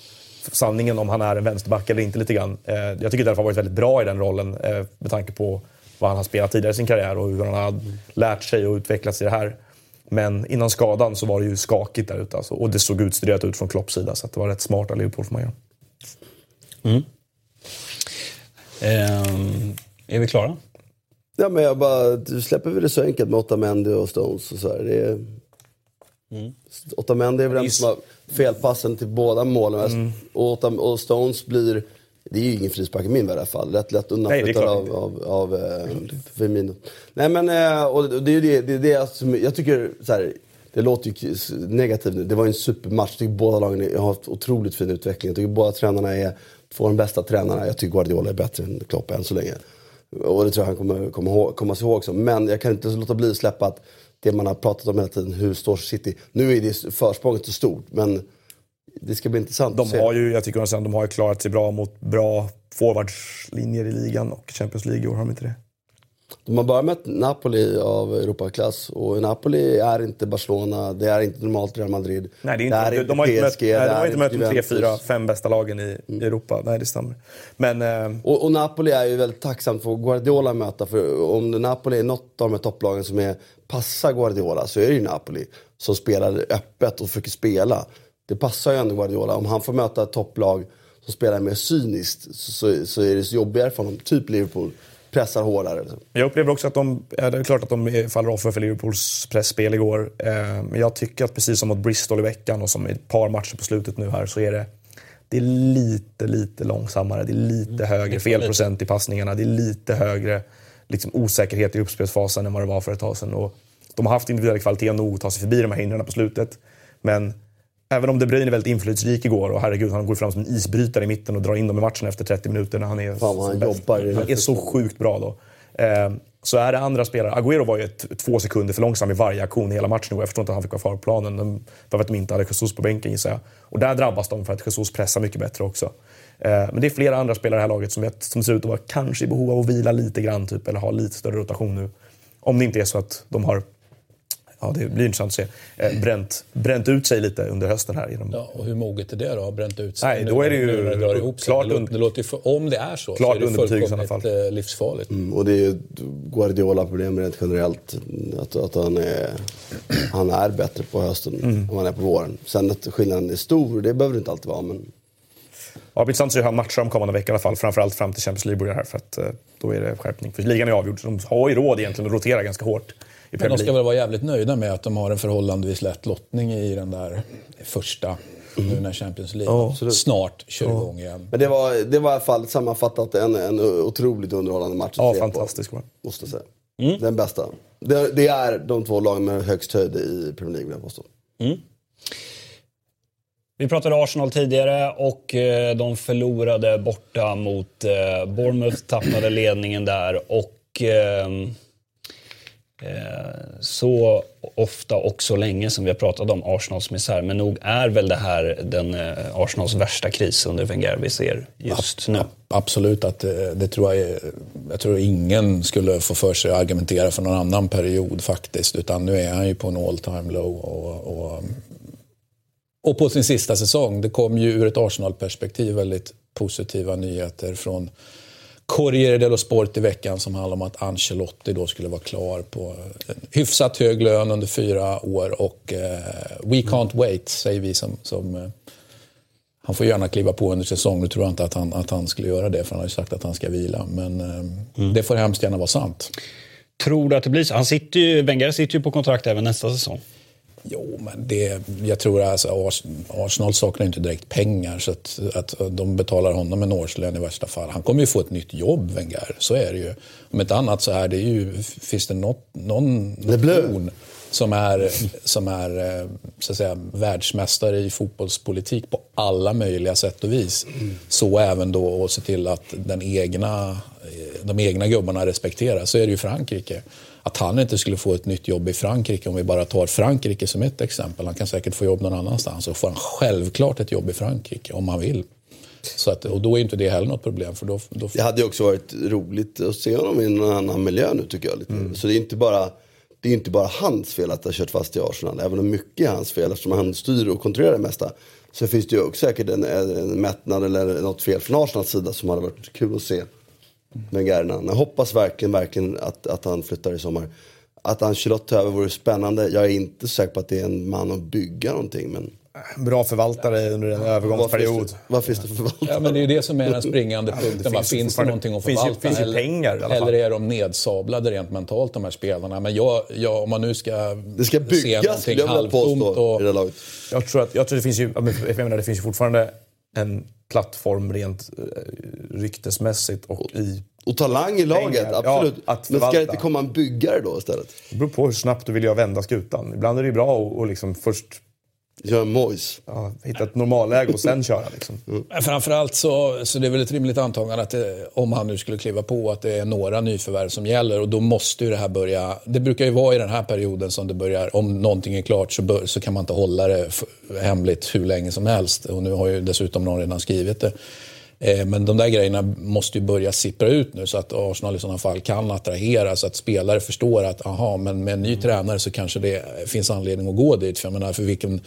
[SPEAKER 4] sanningen om han är en vänsterback eller inte lite grann. Eh, jag tycker Delf har varit väldigt bra i den rollen eh, med tanke på vad han har spelat tidigare i sin karriär och hur han har lärt sig och utvecklats i det här. Men innan skadan så var det ju skakigt där ute alltså. och det såg utstuderat ut från Klopps sida så det var rätt smart av Liverpool får man göra.
[SPEAKER 1] Mm. Ehm, är vi klara?
[SPEAKER 3] Ja, men jag bara, släpper vi det så enkelt med Otamendi och Stones och så här. Det är, mm. Otamendi är väl den som har felpassen till båda målen. Mm. Och, och Stones blir, det är ju ingen frispark i min värld i alla fall. Rätt lätt undanflyttad av, av, av eh, Firmino. Nej men, eh, och det är det, det, det som jag tycker så här, det låter ju negativt nu. Det var ju en supermatch. Jag tycker båda lagen har haft otroligt fin utveckling. Jag tycker båda tränarna är två av de bästa tränarna. Jag tycker Guardiola är bättre än Klopp än så länge. Och det tror jag han kommer komma, ihåg, komma sig ihåg också. Men jag kan inte låta bli att släppa att det man har pratat om hela tiden, hur står City? Nu är det försprånget så stort, men det ska bli intressant
[SPEAKER 4] de
[SPEAKER 3] att.
[SPEAKER 4] Har ju, jag tycker att de har ju klarat sig bra mot bra forwardslinjer i ligan och Champions League i år, har de inte det?
[SPEAKER 3] De har bara mött Napoli av Europaklass och Napoli är inte Barcelona, det är inte normalt Real Madrid.
[SPEAKER 4] Nej, det är inte,
[SPEAKER 3] det är
[SPEAKER 4] de,
[SPEAKER 3] inte
[SPEAKER 4] de har
[SPEAKER 3] PSG,
[SPEAKER 4] inte mött, nej, de har inte mött
[SPEAKER 3] de
[SPEAKER 4] tre, fyra, fem bästa lagen i, mm. Europa. Nej, det stämmer. Men, eh...
[SPEAKER 3] och, och, Napoli är ju väldigt tacksamt för Guardiola möta. För om Napoli är något av de här topplagen som är, passar Guardiola så är det ju Napoli som spelar öppet och försöker spela. Det passar ju ändå Guardiola. Om han får möta ett topplag som spelar mer cyniskt så, så är det så jobbigare för honom. Typ Liverpool pressar hårdare.
[SPEAKER 4] Jag upplever också att de, det är klart att de faller offer för Liverpools pressspel igår. Eh, men jag tycker att precis som mot Bristol i veckan och som i ett par matcher på slutet nu här så är det det är lite, lite långsammare. Det är lite mm. högre felprocent i passningarna. Det är lite högre liksom, osäkerhet i uppspelsfasen än vad det var för ett tag sedan. Och de har haft individuell kvalitet nog att ta sig förbi de här hindren på slutet. Men Även om De Bruyne är väldigt inflytelserik igår och herregud, han går fram som en isbrytare i mitten och drar in dem i matchen efter 30 minuter när han är,
[SPEAKER 3] Fan, han jobbar
[SPEAKER 4] han är så sjukt bra då. Eh, så är det andra spelare, Agüero var ju ett, två sekunder för långsam i varje aktion hela matchen Jag förstår inte att han fick vara kvar på planen. För att de inte hade Jesus på bänken gissar jag. Och där drabbas de för att Jesus pressar mycket bättre också. Eh, men det är flera andra spelare i det här laget som, som ser ut att vara kanske i behov av att vila lite grann typ, eller ha lite större rotation nu. Om det inte är så att de har ja, det blir intressant att se, eh, bränt, bränt ut sig lite under hösten här. Genom...
[SPEAKER 2] Ja, och hur moget är det då? Bränt ut sig?
[SPEAKER 4] Nej, då är det ju ihop klart
[SPEAKER 2] det, det låter för, Om det är så,
[SPEAKER 4] klart
[SPEAKER 2] så är det
[SPEAKER 4] fullkomligt
[SPEAKER 2] eh, livsfarligt.
[SPEAKER 3] Mm, och det är ju Guardiola-problem rent generellt. Att, att han, är, han är bättre på hösten mm. än han är på våren. Sen att skillnaden är stor, det behöver det inte alltid vara. Men...
[SPEAKER 4] Ja, det blir intressant att se hur han matchar de kommande i alla fall. Framförallt fram till Champions League börjar här. För att, eh, då är det skärpning. För ligan är avgjord, så de har ju råd egentligen att rotera ganska hårt.
[SPEAKER 2] Men de ska väl vara jävligt nöjda med att de har en förhållandevis lätt lottning i den där första Mm. nu när Champions League oh, snart kör oh. igång igen.
[SPEAKER 3] Men det var, det var i alla fall sammanfattat en, en otroligt underhållande match.
[SPEAKER 4] Ja, fantastisk
[SPEAKER 3] var Måste jag säga. Mm. Den bästa. Det, det, är de två lagen med högst höjd i Premier League, vill jag påstå. Mm.
[SPEAKER 1] Vi pratade Arsenal tidigare och eh, de förlorade borta mot eh, Bournemouth, tappade ledningen där och eh, Eh, så ofta och så länge som vi har pratat om Arsenals misär. Men nog är väl det här den eh, Arsenals värsta kris under Wenger vi ser just nu?
[SPEAKER 2] Absolut, att det, det tror jag, är, jag tror ingen skulle få för sig att argumentera för någon annan period faktiskt. Utan nu är han ju på en all time low. Och, och, och på sin sista säsong. Det kom ju ur ett Arsenal-perspektiv väldigt positiva nyheter från Corriere dello Sport i veckan som handlar om att Ancelotti då skulle vara klar på en hyfsat hög lön under fyra år och eh, we can't wait, säger vi som, som eh, han får gärna kliva på under säsong. Nu tror jag inte att han, att han skulle göra det, för han har ju sagt att han ska vila. Men eh, mm. det får hemskt gärna vara sant.
[SPEAKER 1] Tror du att det blir så? Han sitter ju, Wenger sitter ju på kontrakt även nästa säsong.
[SPEAKER 2] Jo, men det, jag tror alltså Arsenal saknar inte direkt pengar så att, att de betalar honom en årslön i värsta fall. Han kommer ju få ett nytt jobb, Wenger. Så är det ju. Om ett annat så är det ju, finns det något, någon nation som är, som är eh, så att säga, världsmästare i fotbollspolitik på alla möjliga sätt och vis. Så även då att se till att den egna, eh, de egna gubbarna respekteras. Så är det ju Frankrike att han inte skulle få ett nytt jobb i Frankrike, om vi bara tar Frankrike som ett exempel. Han kan säkert få jobb någon annanstans och får han självklart ett jobb i Frankrike om han vill. Så att, och då är inte det heller något problem. För då, då...
[SPEAKER 3] Det hade ju också varit roligt att se honom i någon annan miljö nu tycker jag. Lite. Mm. Så det är inte bara, det är inte bara hans fel att det har kört fast i Arsenal. Även om mycket är hans fel eftersom han styr och kontrollerar det mesta. Så finns det ju också säkert en, en mättnad eller något fel från Arsenals sida som hade varit kul att se. Wenger. Jag hoppas verkligen, verkligen att, att han flyttar i sommar. Att Ancelotti tar över vore spännande. Jag är inte säker på att det är en man att bygga någonting. Men
[SPEAKER 4] Bra förvaltare under en övergångsperiod.
[SPEAKER 3] vad finns det, finns det för förvaltare?
[SPEAKER 2] Ja, men det är ju det som är den springande punkten.
[SPEAKER 4] det
[SPEAKER 2] Va?
[SPEAKER 4] finns ju
[SPEAKER 2] Finns det någonting att
[SPEAKER 4] finns ju-
[SPEAKER 2] förvalta?
[SPEAKER 4] finns ju
[SPEAKER 2] eller,
[SPEAKER 4] pengar fall.
[SPEAKER 2] eller är de nedsablade rent mentalt, de här spelarna? Men jag, jag, om man nu ska,
[SPEAKER 3] Det ska
[SPEAKER 2] se
[SPEAKER 3] byggas,
[SPEAKER 2] någonting
[SPEAKER 3] skulle jag vilja
[SPEAKER 2] halvtomt
[SPEAKER 3] påstå,
[SPEAKER 2] och,
[SPEAKER 3] i det laget.
[SPEAKER 4] Jag tror att, jag tror det finns ju, ja, jag menar, det finns ju fortfarande en plattform rent eh, ryktesmässigt och i...
[SPEAKER 3] Och talang i laget,
[SPEAKER 4] Pengar, ja,
[SPEAKER 3] absolut.
[SPEAKER 4] att
[SPEAKER 3] men ska det inte komma en byggare då istället?
[SPEAKER 4] Det beror på hur snabbt du vill göra vända skutan. Ibland är det ju bra att att liksom först
[SPEAKER 3] Gör en Moise.
[SPEAKER 4] ja, hitta ett normalläge och sen köra. Liksom.
[SPEAKER 2] Men Framförallt så, så det är väl ett rimligt antagande att det, om han nu skulle kliva på att det är några nyförvärv som gäller och då måste ju det här börja. Det brukar ju vara i den här perioden som det börjar, om någonting är klart så, bör, så kan man inte hålla det hemligt hur länge som helst och nu har ju dessutom någon redan skrivit det. Eh, Men de där grejerna måste ju börja sippra ut nu så att Arsenal i sådana fall kan attrahera så att spelare förstår att aha, men med en ny tränare så kanske det finns anledning att gå dit. För jag menar, för vilken,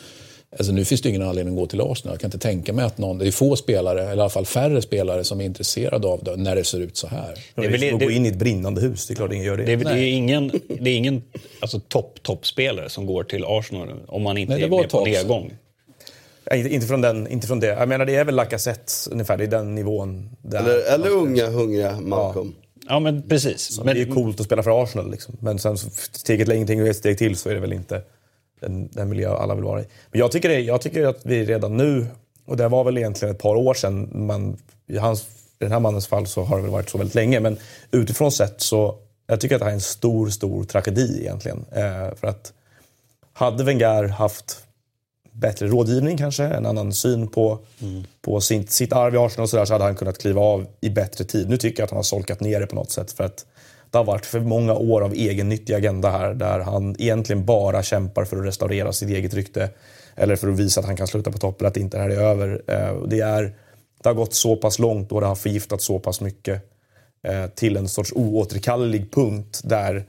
[SPEAKER 2] alltså nu finns det ingen anledning att gå till Arsenal. Jag kan inte tänka mig att någon, det är få spelare, eller i alla fall färre spelare som är intresserade av det när det ser ut så här.
[SPEAKER 4] Det är
[SPEAKER 1] väl det-
[SPEAKER 4] att gå in i ett brinnande hus, det är klart ingen gör det.
[SPEAKER 1] Det är, det är ingen, det är ingen alltså, topp, toppspelare som går till Arsenal om man inte
[SPEAKER 2] Nej, det
[SPEAKER 1] är med på nedgång.
[SPEAKER 4] Ja, inte, inte, från den, inte från det. Jag menar det är väl Lacazette ungefär, det är den nivån. Där.
[SPEAKER 3] Eller, eller unga, hungriga Malcolm.
[SPEAKER 1] Ja, men precis.
[SPEAKER 4] Men
[SPEAKER 1] Men,
[SPEAKER 4] det är coolt att spela för Arsenal liksom. Men sen så steget längre och ett steg till så är det väl inte den, den miljö alla vill vara i. Men jag tycker, det, jag tycker att vi redan nu, och det var väl egentligen ett par år sedan, man, i, hans, i den här mannens fall så har det väl varit så väldigt länge, men utifrån sett så jag tycker att det här är en stor, stor tragedi egentligen. Eh, för att hade Wenger haft bättre rådgivning kanske, en annan syn på, på sin, sitt arv i Arsenal och sådär så hade han kunnat kliva av i bättre tid. Nu tycker jag att han har solkat ner det på något sätt för att det har varit för många år av egennyttig agenda här där han egentligen bara kämpar för att restaurera sitt eget rykte eller för att visa att han kan sluta på toppen, att inte det här är över. Eh, det, är, det har gått så pass långt och det har förgiftat så pass mycket eh, till en sorts oåterkallelig punkt där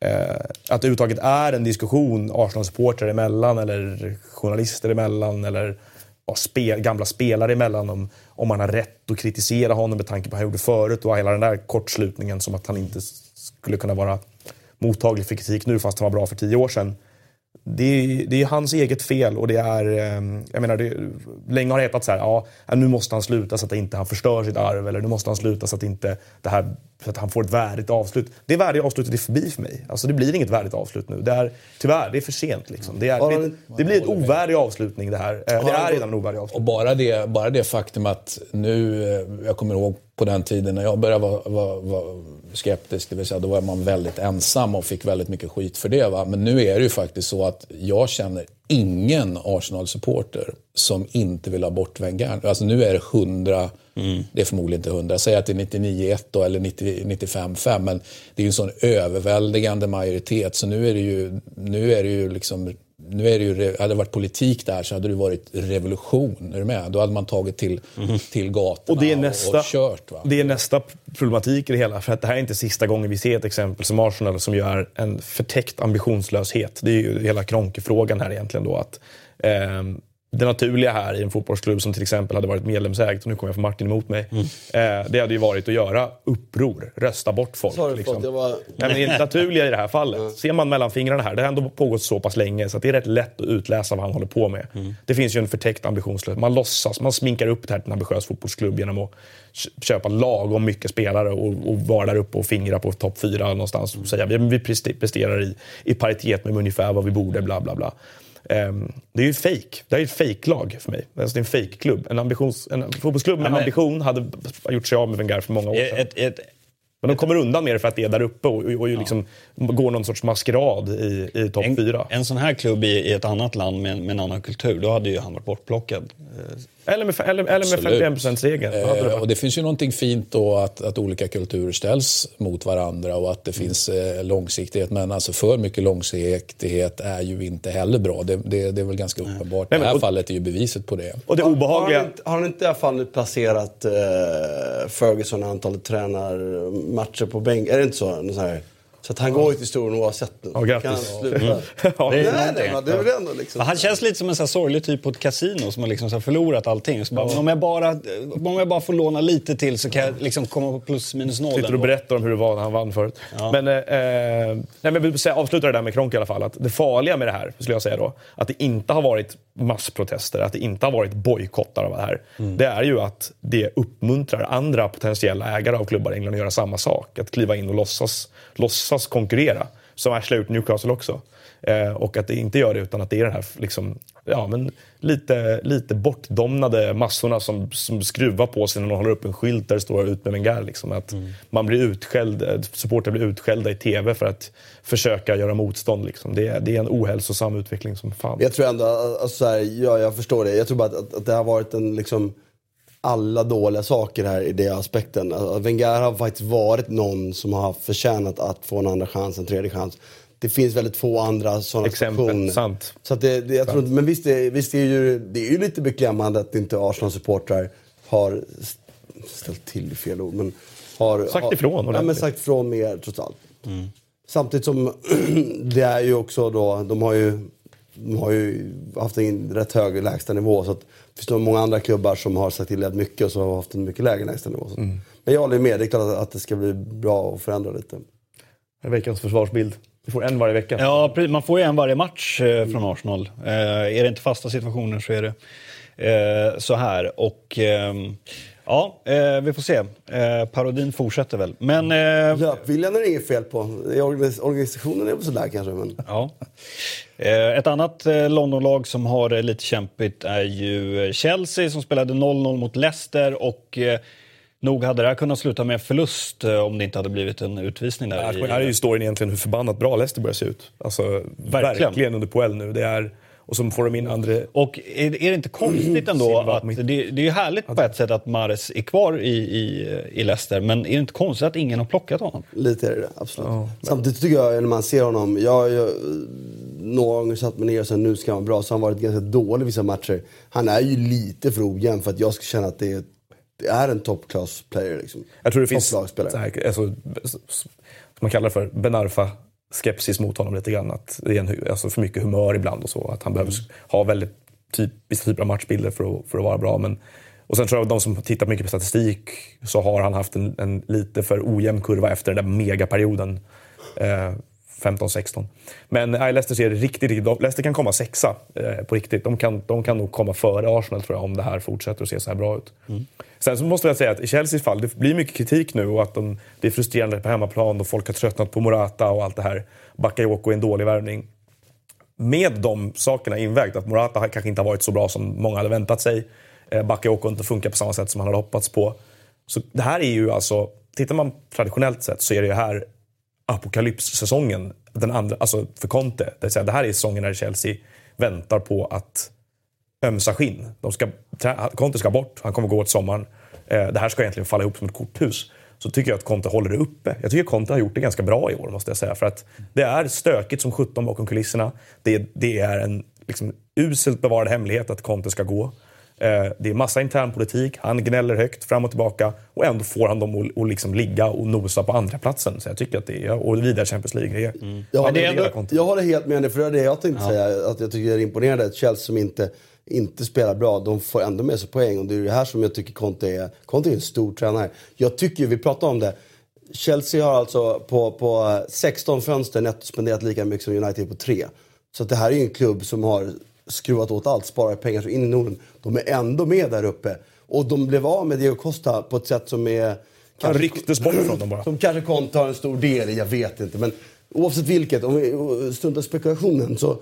[SPEAKER 4] Eh, att det överhuvudtaget är en diskussion Arsenal-supportrar emellan eller journalister emellan eller ja, spe, gamla spelare emellan om, om man har rätt att kritisera honom med tanke på vad han gjorde förut och hela den där kortslutningen som att han inte skulle kunna vara mottaglig för kritik nu fast han var bra för tio år sedan. Det är, det är hans eget fel och det är, eh, jag menar, det, länge har det hetat så här, ja, nu måste han sluta så att inte han förstör sitt arv eller nu måste han sluta så att inte det här, så att han får ett värdigt avslut. Det värdiga avslutet är förbi för mig. Alltså det blir inget värdigt avslut nu. Det är, tyvärr, det är för sent liksom. Det, är, det, det blir ett ovärdig avslutning det här. Eh, Det är redan en ovärdig
[SPEAKER 2] Och
[SPEAKER 4] avslutning.
[SPEAKER 2] bara det, bara det faktum att nu, eh, jag kommer ihåg på den tiden när jag började vara, vara, vara skeptisk, det vill säga då var man väldigt ensam och fick väldigt mycket skit för det. Va? Men nu är det ju faktiskt så att jag känner ingen Arsenal-supporter som inte vill ha bort Wenger. Alltså nu är det 100, det är förmodligen inte 100, säg att det är 99-1 då, eller 90 95-5, men det är ju en sån överväldigande majoritet så nu är det ju, nu är det ju liksom nu är det ju, hade det varit politik där så hade det varit revolution. Är du med? Då hade man tagit till, till gatorna
[SPEAKER 4] Och det är nästa,
[SPEAKER 2] och kört. Va?
[SPEAKER 4] det är nästa problematik i det hela. För att det här är inte sista gången vi ser ett exempel som Arsenal som är en förtäckt ambitionslöshet. Det är ju hela Kronkefrågan här egentligen då. att ehm, det naturliga här i en fotbollsklubb som till exempel hade varit medlemsägd, och nu kommer jag få Martin emot mig.
[SPEAKER 3] Mm.
[SPEAKER 4] Eh, det hade ju varit att göra uppror, rösta bort folk.
[SPEAKER 3] Sorry,
[SPEAKER 4] liksom.
[SPEAKER 3] jag var-
[SPEAKER 4] Nej, men det naturliga i det här fallet. Ser man mellan fingrarna här, det har ändå pågått så pass länge så att det är rätt lätt att utläsa vad han håller på med.
[SPEAKER 3] Mm.
[SPEAKER 4] Det finns ju en förtäckt ambitionslöshet. Man låtsas, man sminkar upp det här till en ambitiös fotbollsklubb genom att kö- köpa lagom mycket spelare och, och vara där uppe och fingra på topp fyra någonstans och säga vi, vi preste- presterar i, i paritet med ungefär vad vi borde, bla bla bla. Ehm, det är ju fake. Det är ju ett fake-lag för mig. Alltså det är en fake-klubb. En, ambitions, en fotbollsklubb med
[SPEAKER 1] men-
[SPEAKER 4] ambition hade gjort sig av med Wenger för många år sedan.
[SPEAKER 1] ett, ett,
[SPEAKER 4] Men de kommer undan med det för att det är där uppe och, och, och liksom går någon sorts maskerad i, i topp
[SPEAKER 1] en,
[SPEAKER 4] fyra.
[SPEAKER 1] en sån här klubb i, i ett annat land med, med en annan kultur, då hade ju han varit bortplockad.
[SPEAKER 4] Eller med, eller, eller med
[SPEAKER 2] Absolut.
[SPEAKER 4] 51%-regeln. Då hade det
[SPEAKER 2] Eh, och det finns ju någonting fint då att, att olika kulturer ställs mot varandra och att det finns eh, långsiktighet. Men alltså för mycket långsiktighet är ju inte heller bra. Det, det, det är väl ganska uppenbart.
[SPEAKER 4] Nej, men-
[SPEAKER 2] det här
[SPEAKER 4] och-
[SPEAKER 2] fallet är ju beviset på det.
[SPEAKER 4] Och det
[SPEAKER 3] Har
[SPEAKER 4] obehagliga...
[SPEAKER 3] han, inte, har han inte i alla fall placerat eh, Ferguson antalet tränarmatcher på bänk? Är det inte så? Någon sån här Så att han går ju till historien oavsett nu.
[SPEAKER 4] Ja, grattis.
[SPEAKER 3] Kan han sluta?
[SPEAKER 4] Ja,
[SPEAKER 3] Nej,
[SPEAKER 1] det är
[SPEAKER 3] nej,
[SPEAKER 1] någonting.
[SPEAKER 3] men det är väl ändå liksom...
[SPEAKER 1] Men han känns lite som en sån här sorglig typ på ett kasino som har liksom så förlorat allting. Så bara, men om, jag bara, om jag bara får låna lite till så kan jag liksom komma på plus minus noll.
[SPEAKER 4] Sitter och berättar om hur det var när han vann förut. Men, eh, eh, nej, men jag vill avsluta det där med Kronk i alla fall. Att det farliga med det här, skulle jag säga då, att det inte har varit massprotester, att det inte har varit bojkottar av det här. Det är ju att det uppmuntrar andra potentiella ägare av klubbar i England att göra samma sak. Att kliva in och låtsas, låtsas konkurrera. Som Ashley har gjort i Newcastle också. Eh, och att det inte gör det utan att det är den här liksom, ja, men lite, lite bortdomnade massorna som, som skruvar på sig när de håller upp en skylt där det står ut med Wenger. Liksom. Att man blir utskälld, eh, supportrar blir utskällda i TV för att försöka göra motstånd. Liksom. Det, är, det är en ohälsosam utveckling som fan.
[SPEAKER 3] Jag tror ändå, alltså, så här, ja, jag förstår det. Jag tror bara att, att, det har varit en liksom alla dåliga saker här i den aspekten. Wenger har faktiskt varit någon som har förtjänat att få en andra chans, en tredje chans. Det finns väldigt få andra sådana
[SPEAKER 4] Exempel,
[SPEAKER 3] situationer.
[SPEAKER 4] sant.
[SPEAKER 3] Så att det, det, jag tror, men visst, det, visst det är ju, det är ju lite beklämmande att inte Arsenal-supportrar har st- ställt till fel ord, men har
[SPEAKER 4] Sagt
[SPEAKER 3] har,
[SPEAKER 4] ifrån
[SPEAKER 3] Ja, men sagt ifrån mer trots allt. Samtidigt som det är ju också då, de har ju, de har ju haft en rätt hög lägstanivå. Så att det finns nog många andra klubbar som har sagt till rätt mycket och så har haft en mycket lägre lägstanivå. Så.
[SPEAKER 4] Mm.
[SPEAKER 3] Men jag håller med, det är klart att, att det ska bli bra att förändra lite.
[SPEAKER 4] Veckans försvarsbild. Vi får en varje vecka.
[SPEAKER 1] Ja, man får ju en varje match eh, från Arsenal. Eh, är det inte fasta situationer så är det eh, så här. Och ehm, ja, vi får se. Parodin fortsätter väl. Men eh,
[SPEAKER 3] Löpviljan är det inget fel på. Organisationen är väl sådär kanske. Men...
[SPEAKER 1] Ja. Ett annat Londonlag som har det lite kämpigt är ju Chelsea som spelade 0-0 mot Leicester och nog hade det här kunnat sluta med förlust eh, om det inte hade blivit en utvisning där.
[SPEAKER 4] Här,
[SPEAKER 1] i-
[SPEAKER 4] här är ju storyn egentligen hur förbannat bra Leicester börjar se ut. Alltså,
[SPEAKER 1] Verkligen.
[SPEAKER 4] verkligen. under poäng nu. Det är, och så får de in andra...
[SPEAKER 1] Och är, är det inte konstigt ändå
[SPEAKER 4] Silva
[SPEAKER 1] att det, det är ju härligt på ett sätt att Mares är kvar i, i, i Leicester men är det inte konstigt att ingen har plockat honom?
[SPEAKER 3] Lite är det absolut. Samtidigt tycker jag när man ser honom, jag, jag några gånger satt mig ner och sa nu ska han vara bra, så har han varit ganska dålig vissa matcher. Han är ju lite för ojämn för att jag ska känna att det är, det är en top class player liksom.
[SPEAKER 4] Jag tror det finns så här, alltså, man kallar det för Benarfa skepsis mot honom lite grann. Att det är en, alltså för mycket humör ibland och så. Att han behöver ha väldigt typ, vissa typer av matchbilder för att, för att vara bra. Men, och sen tror jag att de som tittar mycket på statistik så har han haft en, en lite för ojämn kurva efter den där megaperioden. Eh, 15-16. Men nej, Leicester ser riktigt, riktigt de- Leicester kan komma sexa eh, på riktigt. De kan, de kan nog komma före Arsenal tror jag om det här fortsätter att se så här bra ut. Sen så måste jag säga att i Chelseas fall, det blir mycket kritik nu och att de, det är frustrerande på hemmaplan och folk har tröttnat på Morata och allt det här. Bakayoko är en dålig värvning. Med de sakerna invägt, att Morata kanske inte har varit så bra som många hade väntat sig. Eh, Bakayoko inte funkar på samma sätt som han hade hoppats på. Så det här är ju alltså, tittar man traditionellt sett så är det ju här apokalypssäsongen den andra, alltså för Conte. Det, vill säga, det här är säsongen när Chelsea väntar på att ömsa skinn. De ska, Conte ska bort, han kommer gå åt sommaren. Eh, det här ska egentligen falla ihop som ett korthus. Så tycker jag att Conte håller det uppe. Jag tycker Conte har gjort det ganska bra i år måste jag säga. För att det är stökigt som 17 bakom kulisserna. Det, det är en liksom, uselt bevarad hemlighet att Conte ska gå. Eh, Det är massa intern politik. Han gnäller högt fram och tillbaka och ändå får han dem att, att liksom ligga och nosa på andra platsen. Så jag tycker att det är, och vidare Champions League-grejer.
[SPEAKER 3] Jag,
[SPEAKER 1] Men det
[SPEAKER 3] håller, jag, jag håller helt med dig, för det är det jag tänkte säga. Att jag tycker det är imponerande att Chelsea som inte, inte spelar bra, de får ändå med sig poäng. Och det är det här som jag tycker Conte är. Conte är en stor tränare. Jag tycker, vi pratade om det. Chelsea har alltså på, på 16 fönster netto spenderat lika mycket som United på 3. Så det här är ju en klubb som har skruvat åt allt, sparat pengar så in i Norden. De är ändå med där uppe. Och de blev av med Diego Costa på ett sätt som är...
[SPEAKER 4] Han rycktes bort från dem bara.
[SPEAKER 3] Som kanske Conte har en stor del i, jag vet inte. Men oavsett vilket, om vi struntar spekulationen så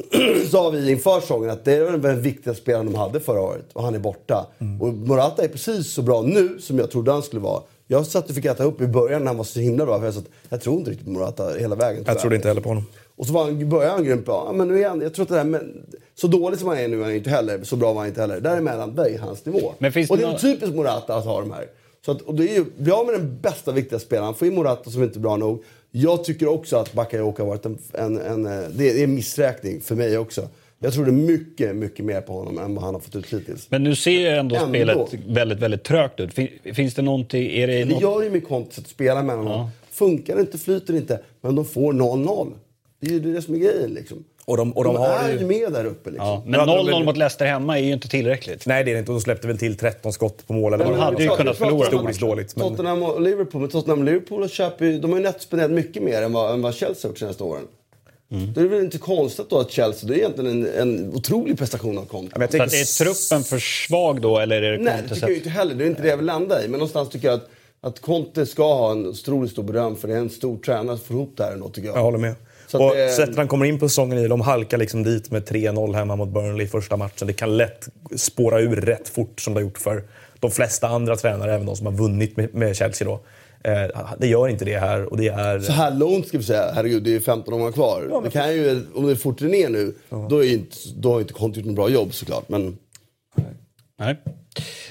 [SPEAKER 3] sa vi inför säsongen att det är den viktigaste spelaren de hade förra året och han är borta. Och Morata är precis så bra nu som jag trodde han skulle vara. Jag satt och fick äta upp i början när han var så himla bra. För jag, satt, jag tror inte riktigt på Morata hela vägen.
[SPEAKER 4] Jag trodde inte heller på honom.
[SPEAKER 3] Och så var han, började han grymt bra. Ja, men nu är han, jag tror att det där, men, så dålig som han är nu är han inte heller. Så bra var han inte heller. Däremellan, där är hans nivå.
[SPEAKER 1] Men finns
[SPEAKER 3] och
[SPEAKER 1] det
[SPEAKER 3] det är
[SPEAKER 1] nå-
[SPEAKER 3] typiskt Morata att ha de här. Så att, och det är ju, bli av med den bästa, viktiga spelaren. Få in Morata som inte är bra nog. Jag tycker också att Bakayoko har varit en, en, en, eh, det är en missräkning för mig också. Jag trodde mycket, mycket mer på honom än vad han har fått ut hittills.
[SPEAKER 1] Men nu ser ju ändå,
[SPEAKER 3] Ändå.
[SPEAKER 1] spelet väldigt, väldigt trögt ut. Fin- Finns det någonting... Är det
[SPEAKER 3] Det
[SPEAKER 1] något...
[SPEAKER 3] gör ju med Conte att spela med honom. Funkar det inte, flyter det inte, men de får 0-0. Det är ju det som är grejen liksom.
[SPEAKER 4] Och de, och de,
[SPEAKER 3] De,
[SPEAKER 4] har
[SPEAKER 3] är
[SPEAKER 4] ju...
[SPEAKER 3] med där uppe liksom.
[SPEAKER 1] Ja, men
[SPEAKER 4] Nu hade de
[SPEAKER 1] 0-0
[SPEAKER 4] väl-
[SPEAKER 1] mot Leicester hemma är ju inte tillräckligt.
[SPEAKER 4] Nej, det är det inte. Och de släppte väl till 13 skott på mål. Eller
[SPEAKER 3] Men
[SPEAKER 1] de hade ju kunnat förlora
[SPEAKER 4] Historiskt dåligt. Men...
[SPEAKER 3] Tottenham och Liverpool, men Tottenham och Liverpool köper ju, de har ju nettspenderat mycket mer än vad, än vad Chelsea har gjort de senaste åren.
[SPEAKER 4] Mm.
[SPEAKER 3] Då är det väl inte konstigt då att Chelsea, det är egentligen en, en otrolig prestation av Conte.
[SPEAKER 4] Men jag
[SPEAKER 1] Så
[SPEAKER 4] tänker-
[SPEAKER 1] att är truppen för svag då, eller är det
[SPEAKER 3] Nej, det tycker jag inte heller. Det är inte det jag vill landa i. Men någonstans tycker jag att, att Conte ska ha en otroligt stor beröm för det är en stor tränare som får ihop det här ändå tycker jag.
[SPEAKER 4] Jag håller med.
[SPEAKER 3] Så
[SPEAKER 4] och
[SPEAKER 3] det-
[SPEAKER 4] sättet han kommer in på säsongen i, de halkar liksom dit med 3-0 hemma mot Burnley i första matchen. Det kan lätt spåra ur rätt fort som det har gjort för de flesta andra tränare, även de som har vunnit med, Chelsea då. Eh, det gör inte det här och det är...
[SPEAKER 3] Så här långt ska vi säga, herregud det är ju 15 omgångar kvar. det kan ju, om det fortsätter ner nu, då, är inte, då har ju inte Conte gjort något bra jobb såklart. Men
[SPEAKER 1] Nej.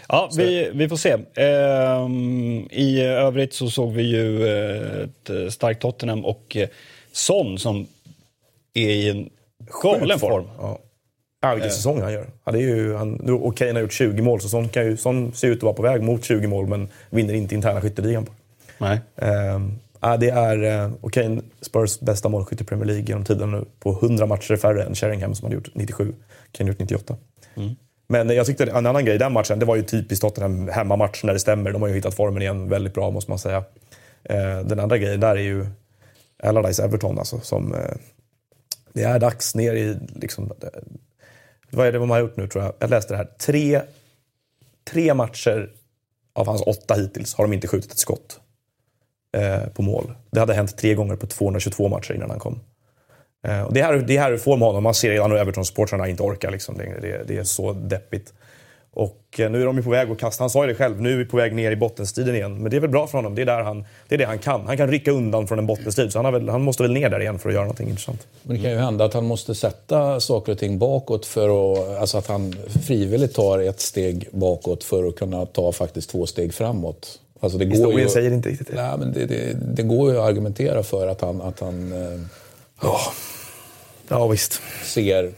[SPEAKER 1] Ja, vi, vi får se. Ehm, I övrigt så såg vi ju eh, ett starkt Tottenham och eh, Son som är i en galen form.
[SPEAKER 4] Ja. Ja, vilken säsong han gör. Det är ju, han, och Kane har gjort 20 mål, så sån, kan ju, sån ser ut att vara på väg mot 20 mål, men vinner inte interna skytteligan på.
[SPEAKER 1] Nej.
[SPEAKER 4] Ja, det är eh, och Kane, Spurs bästa målskytt i Premier League genom tiden nu. På 100 matcher färre än Sheringham som hade gjort 97. Kane gjort 98. Men jag tyckte en annan grej i den matchen, det var ju typiskt Tottenham hemmamatch när det stämmer. De har ju hittat formen igen väldigt bra måste man säga. Eh, den andra grejen där är ju Allardyce Everton alltså. Som, eh, det är dags ner i, liksom, eh, vad är det de har gjort nu tror jag? Jag läste det här. Tre, tre matcher av hans åtta hittills har de inte skjutit ett skott eh, på mål. Det hade hänt tre gånger på 222 matcher innan han kom. Eh, och det, här, det här är får med honom. Man ser redan hur Everton-supportrarna inte orkar. Liksom. Det, det, det är så deppigt. Och eh, nu är de ju på väg att kasta, han sa ju det själv, nu är vi på väg ner i bottenstriden igen. Men det är väl bra för honom, det är, där han, det är det han kan. Han kan rycka undan från en bottenstrid, så han, väl, han måste väl ner där igen för att göra någonting intressant.
[SPEAKER 2] Men det kan ju hända att han måste sätta saker och ting bakåt för att, alltså att han frivilligt tar ett steg bakåt för att kunna ta faktiskt två steg framåt. Alltså det går
[SPEAKER 4] Historien
[SPEAKER 2] ju,
[SPEAKER 4] säger inte riktigt det.
[SPEAKER 2] Nej, men det, det, det går ju att argumentera för att han, att han
[SPEAKER 4] Ja, ja visst.
[SPEAKER 2] ser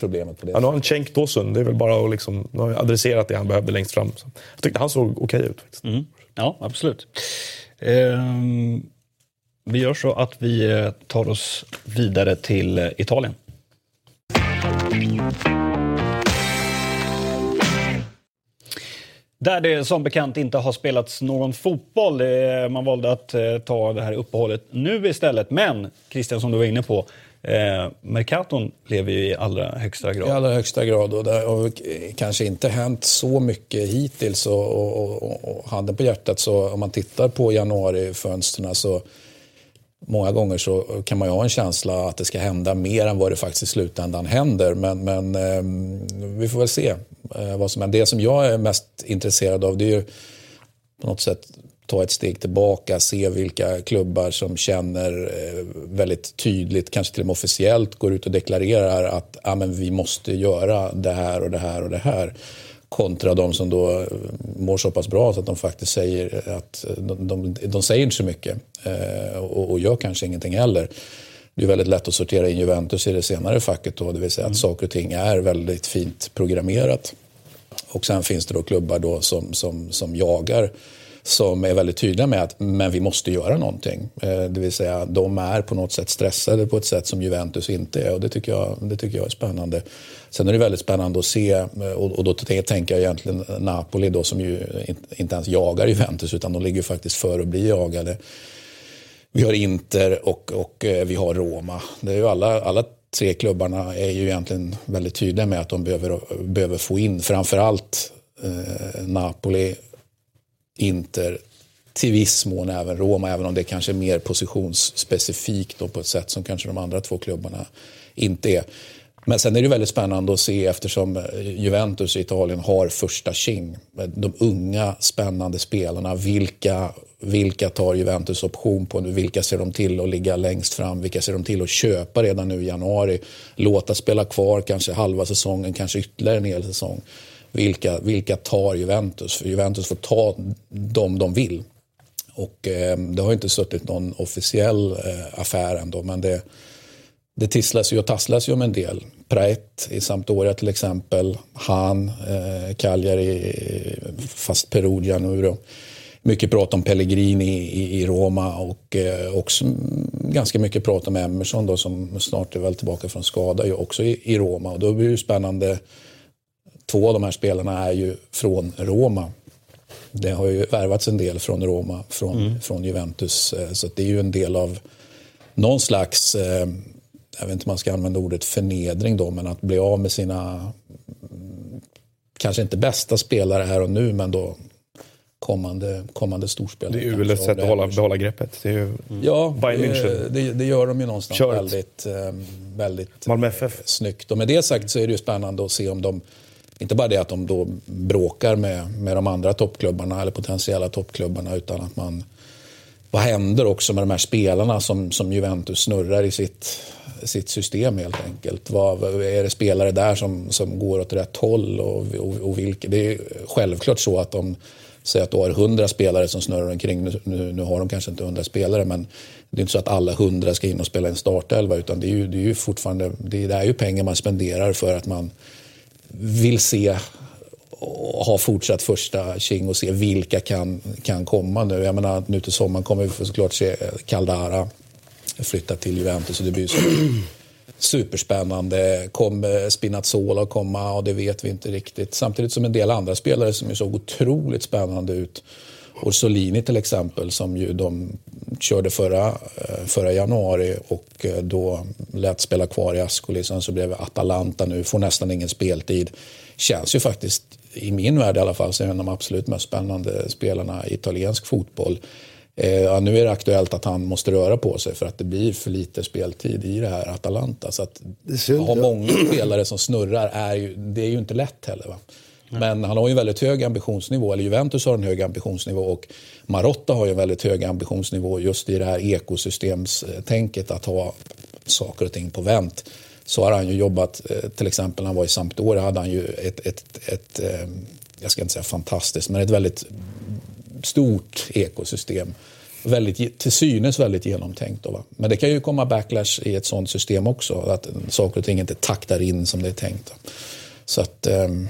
[SPEAKER 2] problemet på det
[SPEAKER 4] Ja, nu har han Cenk Tosun, det är väl bara att liksom, nu har han adresserat det han behövde längst fram. Så jag tyckte han såg okej ut. Faktiskt.
[SPEAKER 1] Mm. Ja, absolut. Ehm, vi gör så att vi eh, tar oss vidare till eh, Italien. Där det som bekant inte har spelats någon fotboll. Det- Man valde att eh, ta det här uppehållet nu istället. Men, Christian, som du var inne på, eh, Mercaton lever ju i allra högsta grad.
[SPEAKER 2] I allra högsta grad. Och det har kanske inte hänt så mycket hittills. Och, och, och, och handen på hjärtat, så om man tittar på januarifönstren så många gånger så kan man ju ha en känsla att det ska hända mer än vad det faktiskt i slutändan händer. Men, men eh, vi får väl se eh, vad som händer. Det som jag är mest intresserad av det är ju på något sätt ta ett steg tillbaka, se vilka klubbar som känner eh, väldigt tydligt, kanske till och med officiellt, går ut och deklarerar att ah, men vi måste göra det här och det här och det här. Kontra de som då eh, mår så pass bra så att de faktiskt säger att eh, de, de, de säger inte så mycket och, och gör kanske ingenting heller. Det är väldigt lätt att sortera in Juventus i det senare facket då, det vill säga att saker och ting är väldigt fint programmerat. Och sen finns det då klubbar då som, som, som jagar som är väldigt tydliga med att men vi måste göra någonting. Eh, det vill säga de är på något sätt stressade på ett sätt som Juventus inte är och det tycker jag, det tycker jag är spännande. Sen är det väldigt spännande att se eh, och, då tänker jag egentligen Napoli då som ju inte- ens jagar Juventus utan de ligger faktiskt för att bli jagade. Vi har Inter och, och eh, vi har Roma. Det är ju alla, alla tre klubbarna är ju egentligen väldigt tydliga med att de behöver, behöver få in framförallt eh, Napoli, Inter, till viss mån även Roma, även om det kanske är mer positionsspecifikt då på ett sätt som kanske de andra två klubbarna inte är. Men sen är det väldigt spännande att se eftersom eh, Juventus i Italien har första king. De unga spännande spelarna, vilka, vilka tar Juventus option på nu? Vilka ser de till att ligga längst fram? Vilka ser de till att köpa redan nu i januari? Låta spela kvar kanske halva säsongen, kanske ytterligare en hel säsong. Vilka, vilka tar Juventus? För Juventus får ta dem de vill. Och eh, det har inte suttit någon officiell eh, affär ändå, men det, det tisslas ju och tasslas ju om en del. Praet i Sampdoria till exempel. Han, eh, Cagliari, fast Perugia nu då. mycket prat om Pellegrini i, i Roma och eh, också ganska mycket prat om Emerson då, som snart är väl tillbaka från skada ju också i, i Roma. Och då blir det spännande. Två av de här spelarna är ju från Roma. Det har ju värvats en del från Roma, från, mm. från Juventus. Eh, så det är ju en del av någon slags, eh, jag vet inte om man ska använda ordet förnedring då, men att bli av med sina, kanske inte bästa spelare här och nu, men då kommande, kommande storspelare.
[SPEAKER 4] Det är ju väl ett sätt att hålla, behålla greppet. Det är ju
[SPEAKER 2] ja, det, det, det, gör de ju någonstans Kört. väldigt, eh, väldigt
[SPEAKER 4] Malmö FF.
[SPEAKER 2] snyggt. Och med det sagt så är det ju spännande att se om de inte bara det att de då bråkar med, med de andra toppklubbarna eller potentiella toppklubbarna utan att man vad händer också med de här spelarna som, som Juventus snurrar i sitt, sitt system helt enkelt? Vad, är det spelare där som, som går åt rätt håll? Och, och, och vilka? Det är självklart så att de säger att du har hundra spelare som snurrar omkring. Nu, nu, nu, har de kanske inte hundra spelare men det är inte så att alla hundra ska in och spela en startelva utan det är ju, det är ju fortfarande det är, det är ju pengar man spenderar för att man vill se och ha fortsatt första king och se vilka kan, kan komma nu. Jag menar, nu till sommaren kommer vi såklart se Caldara flytta till Juventus och det blir så superspännande. Kommer Spinazzola att komma? Och det vet vi inte riktigt. Samtidigt som en del andra spelare som såg otroligt spännande ut. Orsolini till exempel som ju de körde förra, eh, förra januari och eh, då lät spela kvar i Ascoli. Sen så blev Atalanta nu, får nästan ingen speltid. Känns ju faktiskt, i min värld i alla fall, som en av de absolut mest spännande spelarna i italiensk fotboll. Eh, ja, nu är det aktuellt att han måste röra på sig för att det blir för lite speltid i det här Atalanta. Så att ha många spelare som snurrar är ju, det är ju inte lätt heller. Va? Men han har ju en väldigt hög ambitionsnivå, eller Juventus har en hög ambitionsnivå och Marotta har ju en väldigt hög ambitionsnivå just i det här ekosystemstänket att ha saker och ting på vänt. Så har han ju jobbat, eh, till exempel när han var i Sampdoria hade han ju ett, ett, ett, ehm, jag ska inte säga fantastiskt, men ett väldigt stort ekosystem. Väldigt, till synes väldigt genomtänkt. Då, va? Men det kan ju komma backlash i ett sånt system också. Att saker och ting inte taktar in som det är tänkt. Så att, ehm,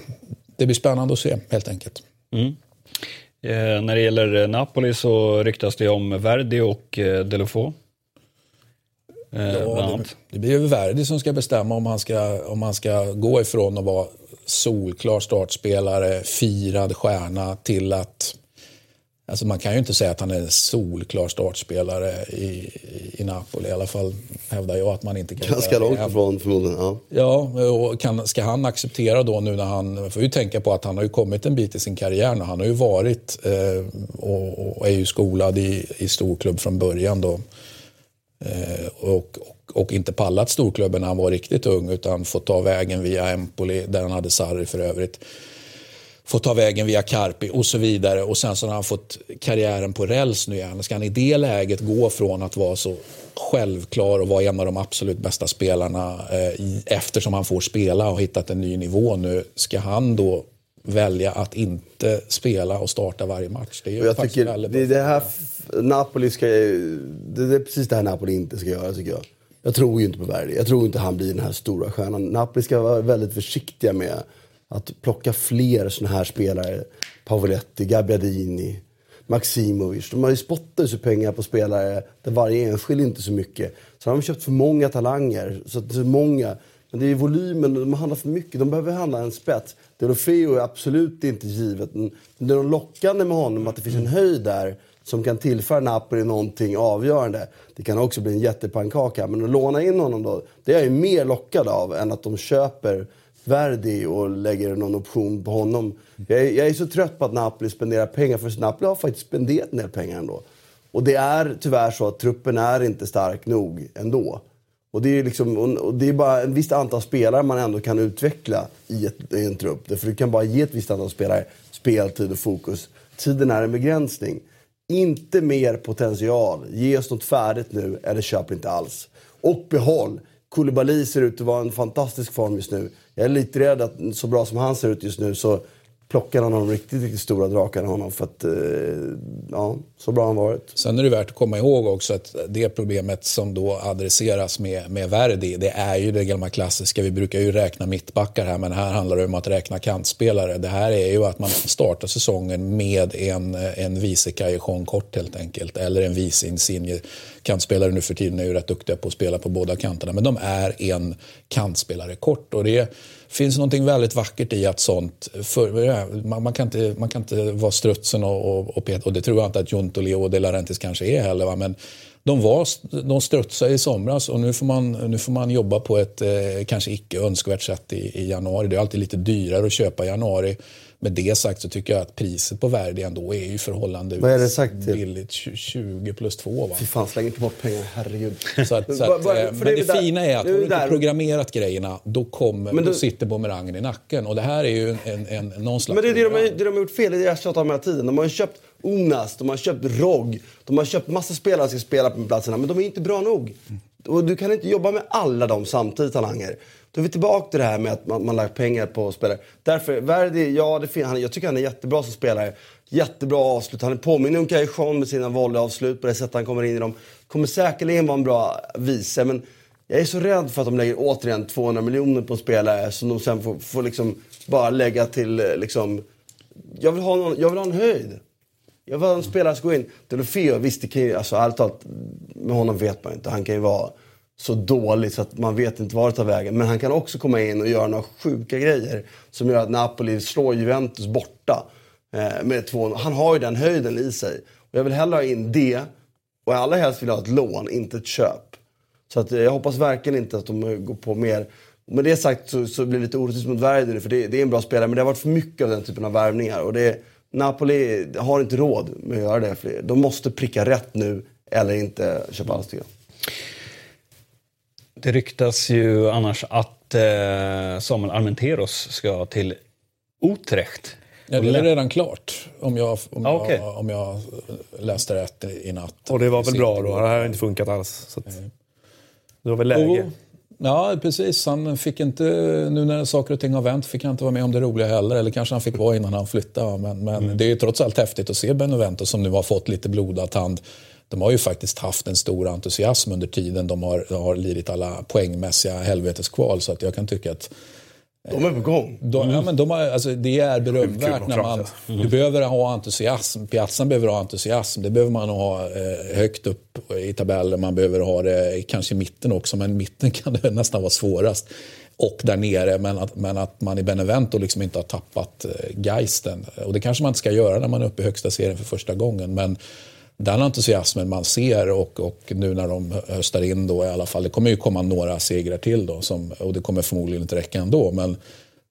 [SPEAKER 2] det blir spännande att se helt enkelt.
[SPEAKER 1] Mm. Eh, när det gäller Napoli så ryktas det om Verdi och eh, Delofo.
[SPEAKER 2] Eh, ja, det, det blir ju Verdi som ska bestämma om han ska, om han ska gå ifrån att vara solklar startspelare, firad stjärna till att Alltså man kan ju inte säga att han är en solklar startspelare i, i Napoli. I alla fall hävdar jag att man inte kan
[SPEAKER 3] Ganska långt ifrån förmodligen. Ja,
[SPEAKER 2] ja och kan, ska han acceptera då nu när han... får ju tänka på att han har ju kommit en bit i sin karriär nu. Han har ju varit eh, och, och, är ju skolad i, i storklubb från början då. Eh, och, och, och, inte pallat storklubben när han var riktigt ung utan fått ta vägen via Empoli där han hade Sarri för övrigt få ta vägen via Carpi och så vidare. Och sen så har han fått karriären på räls nu igen. Ska han i det läget gå från att vara så självklar och vara en av de absolut bästa spelarna eh, eftersom han får spela och hittat en ny nivå nu. Ska han då välja att inte spela och starta varje match?
[SPEAKER 3] Det är jag tycker det, det här Napoli ska, det är precis det här Napoli inte ska göra tycker jag. Jag tror ju inte på Verdi. Jag tror inte han blir den här stora stjärnan. Napoli ska vara väldigt försiktiga med att plocka fler såna här spelare. Pavoletti, Gabbiadini, Maximovic. De har ju spottat sig pengar på spelare där varje enskild inte så mycket. Så har de köpt för många talanger. Så det är många. Men det är volymen, de handlar för mycket. De behöver handla en spets. Delofeo är absolut inte givet. Men det är lockande med honom att det finns en höjd där som kan tillföra Napoli någonting avgörande. Det kan också bli en jättepannkaka. Men att låna in honom då, det är jag ju mer lockad av än att de köper Verdi och lägger någon option på honom. Jag är, jag är så trött på att Napoli spenderar pengar, för Napoli har faktiskt spenderat en del pengar ändå. Och det är tyvärr så att truppen är inte stark nog ändå. Och det är, liksom, och det är bara ett visst antal spelare man ändå kan utveckla i, ett, i en trupp. För du kan bara ge ett visst antal spelare speltid och fokus. Tiden är en begränsning. Inte mer potential. Ge oss något färdigt nu, eller köp inte alls. Och behåll. Koulibaly ser ut att vara en fantastisk form just nu. Jag är lite rädd att så bra som han ser ut just nu så plockade någon av de riktigt, riktigt stora drakarna honom. För att, eh, ja, så bra har han varit.
[SPEAKER 2] Sen är det värt att komma ihåg också att det problemet som då adresseras med, med Verdi, det är ju det gamla klassiska. Vi brukar ju räkna mittbackar här, men här handlar det om att räkna kantspelare. Det här är ju att man startar säsongen med en, en vice Kajon kort helt enkelt, eller en vice Insigne. Kantspelare nu för tiden är ju rätt duktiga på att spela på båda kanterna, men de är en kantspelare kort. Och det finns något väldigt vackert i att sånt... För, man, man, kan inte, man kan inte vara strutsen och, och, och, och det tror jag inte att Juntoli och De Laurentiis kanske är heller. Va? Men de, var, de strutsade i somras och nu får man, nu får man jobba på ett eh, kanske icke önskvärt sätt i, i januari. Det är alltid lite dyrare att köpa i januari. Med det sagt så tycker jag att priset på Verdi ändå är ju förhållandevis
[SPEAKER 3] Vad är det sagt till?
[SPEAKER 2] billigt. 20 plus 2 va?
[SPEAKER 3] Fy fan, släng inte bort pengar. Herregud.
[SPEAKER 2] Så att, så att, eh, men
[SPEAKER 3] det är
[SPEAKER 2] det, fina är att
[SPEAKER 3] är
[SPEAKER 2] har du inte programmerat grejerna, då, kommer,
[SPEAKER 3] Men
[SPEAKER 2] då
[SPEAKER 3] du-
[SPEAKER 2] sitter bumerangen i nacken. Och det här är ju en, en, en, någon slags
[SPEAKER 3] Men det är det de, har,
[SPEAKER 2] bumerang.
[SPEAKER 3] det de har gjort fel, det är det jag tjatar om hela tiden. De har ju köpt Onas, de har köpt Rogg, de har köpt massa spelare som ska spela på platserna, men de är inte bra nog. Och du kan inte jobba med alla dem samtidigt, talanger. Då är vi tillbaka till det här med att man, man lagt pengar på spelare. Därför, Verdi, ja, det fin- han, jag tycker han är jättebra som spelare. Jättebra avslut. Han påminner om Cajon med sina volleyavslut på det sättet han kommer in i dem. Kommer säkerligen vara en bra vice, men jag är så rädd för att de lägger återigen 200 miljoner på spelare som de sen får, får liksom bara lägga till eh, liksom... Jag vill ha, någon, jag vill ha en höjd. Jag var en spelare som går in. Delofeo, visst det kan ju, alltså ärligt talat, med honom vet man ju inte. Han kan ju vara så dålig så att man vet inte var det tar vägen. Men han kan också komma in och göra några sjuka grejer som gör att Napoli slår Juventus borta. Eh, med två, han har ju den höjden i sig. Och jag vill hellre ha in det och allra helst vill jag ha ett lån, inte ett köp. Så att, eh, jag hoppas verkligen inte att de går på mer. Med det sagt så, så blir det lite orättvist mot Verdi nu, för det, det är en bra spelare. Men det har varit för mycket av den typen av värvningar. Och det, Napoli har inte råd med att göra det. För de måste pricka rätt nu eller inte köpa alls tycker jag.
[SPEAKER 1] Det ryktas ju annars att eh, Samuel Armenteros ska till Utrecht.
[SPEAKER 2] Ja, det är redan klart, om jag, om,
[SPEAKER 1] Ja, okej.
[SPEAKER 2] jag, om jag läste rätt i natt.
[SPEAKER 4] Och det var väl bra då? Det här har inte funkat alls. Så att, det var väl läge.
[SPEAKER 2] Och- Ja, precis. Han fick inte, nu när saker och ting har vänt, fick han inte vara med om det roliga heller. Eller kanske han fick vara innan han flyttade. Men, men det är ju trots allt häftigt att se Benevento som nu har fått lite blodad tand. De har ju faktiskt haft en stor entusiasm under tiden de har, har lidit alla poängmässiga helveteskval. Så att jag kan tycka att
[SPEAKER 3] De är på gång.
[SPEAKER 2] de, ja, men de har, alltså, det är berömvärt när man... Du behöver ha entusiasm. Piazzan behöver ha entusiasm. Det behöver man ha eh, högt upp i tabellen. Man behöver ha det kanske i mitten också, men mitten kan det nästan vara svårast. Och där nere, men att, men att man i Benevento liksom inte har tappat eh, geisten. Och det kanske man inte ska göra när man är uppe i högsta serien för första gången. Men den entusiasmen man ser och, och nu när de höstar in då i alla fall. Det kommer ju komma några segrar till då som, och det kommer förmodligen inte räcka ändå. Men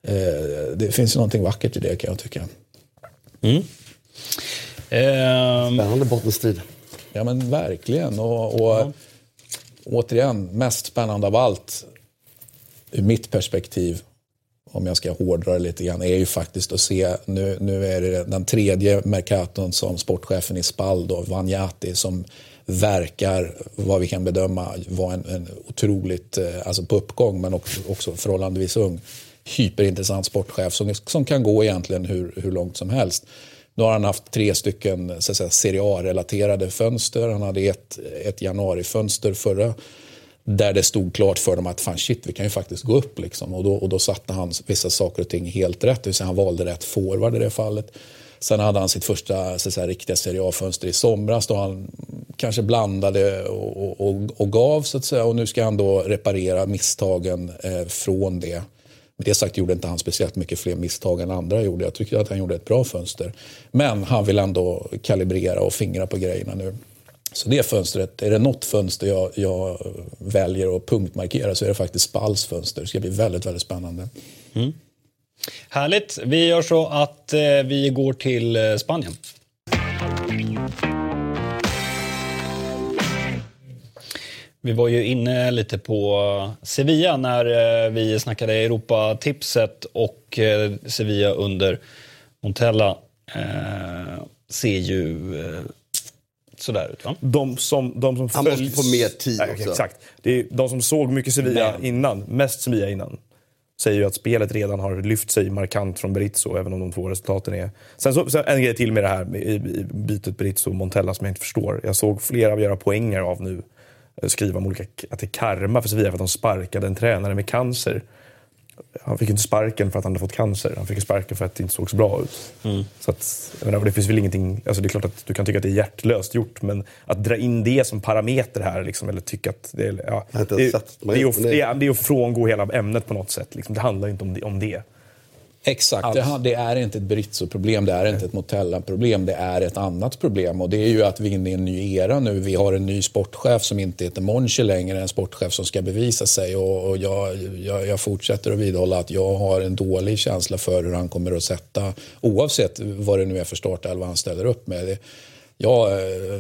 [SPEAKER 2] eh, det finns ju någonting vackert i det kan jag tycka.
[SPEAKER 1] Ehm,
[SPEAKER 3] Spännande bottenstrid.
[SPEAKER 2] Ja men verkligen. Och, och återigen, mest spännande av allt ur mitt perspektiv, om jag ska hårdra det lite grann, är ju faktiskt att se, nu, nu är det den tredje Mercaton som sportchefen i Spal, då, Vanjati, som verkar, vad vi kan bedöma, vara en, en otroligt, eh, alltså på uppgång men också, också förhållandevis ung, hyperintressant sportchef som, som kan gå egentligen hur, hur långt som helst. Nu har han haft tre stycken så att säga, Serie A-relaterade fönster. Han hade ett, ett januarifönster förra där det stod klart för dem att fan shit, vi kan ju faktiskt gå upp. Liksom. Och, då, och då satte han vissa saker och ting helt rätt. Det vill säga han valde rätt forward i det fallet. Sen hade han sitt första så att säga, riktiga Serie A-fönster i somras då han kanske blandade och, och, och gav så att säga. Och nu ska han då reparera misstagen eh, från det. Med det sagt gjorde inte han speciellt mycket fler misstag än andra gjorde. Jag tycker att han gjorde ett bra fönster. Men han vill ändå kalibrera och fingra på grejerna nu. Så det fönstret, är det något fönster jag, jag väljer att punktmarkera så är det faktiskt Spalls fönster. Det ska bli väldigt, väldigt spännande. Mm.
[SPEAKER 1] Härligt. Vi gör så att eh, vi går till eh, Spanien. Vi var ju inne lite på Sevilla när eh, vi snackade Europatipset och eh, Sevilla under Montella eh, ser ju eh, sådär ut va?
[SPEAKER 4] De som, de som
[SPEAKER 3] Han måste få mer tid
[SPEAKER 4] Nej,
[SPEAKER 3] också.
[SPEAKER 4] Exakt. Det är de som såg mycket Sevilla
[SPEAKER 1] Men-
[SPEAKER 4] innan, mest Sevilla innan. säger ju att spelet redan har lyft sig markant från Berizzo, även om de två resultaten är... Sen, så, sen en grej till med det här i, i bytet Berizzo-Montella som jag inte förstår. Jag såg flera göra poänger av nu, eh, skriva om olika, att det är karma för Sevilla för att de sparkade en tränare med cancer han fick inte sparken för att han hade fått cancer. Han fick sparken för att det inte såg så bra ut. Mm. Så att, menar, det finns väl ingenting... Alltså det är klart att du kan tycka att det är hjärtlöst gjort, men att dra in det som parameter här, liksom, eller tycka att det är... Ja, det, det, det, är att, det, är, det är att frångå hela ämnet på något sätt. Liksom. Det handlar inte om det. Om det.
[SPEAKER 2] Exakt, det, det, är inte ett Brizzo-problem, det är inte ett Motella-problem, det är ett annat problem. Och det är ju att vi är inne i en ny era nu. Vi har en ny sportchef som inte heter Monchi längre, en sportchef som ska bevisa sig. Och, och jag, jag, jag, fortsätter att vidhålla att jag har en dålig känsla för hur han kommer att sätta, oavsett vad det nu är för startelva han ställer upp med. Det, jag eh,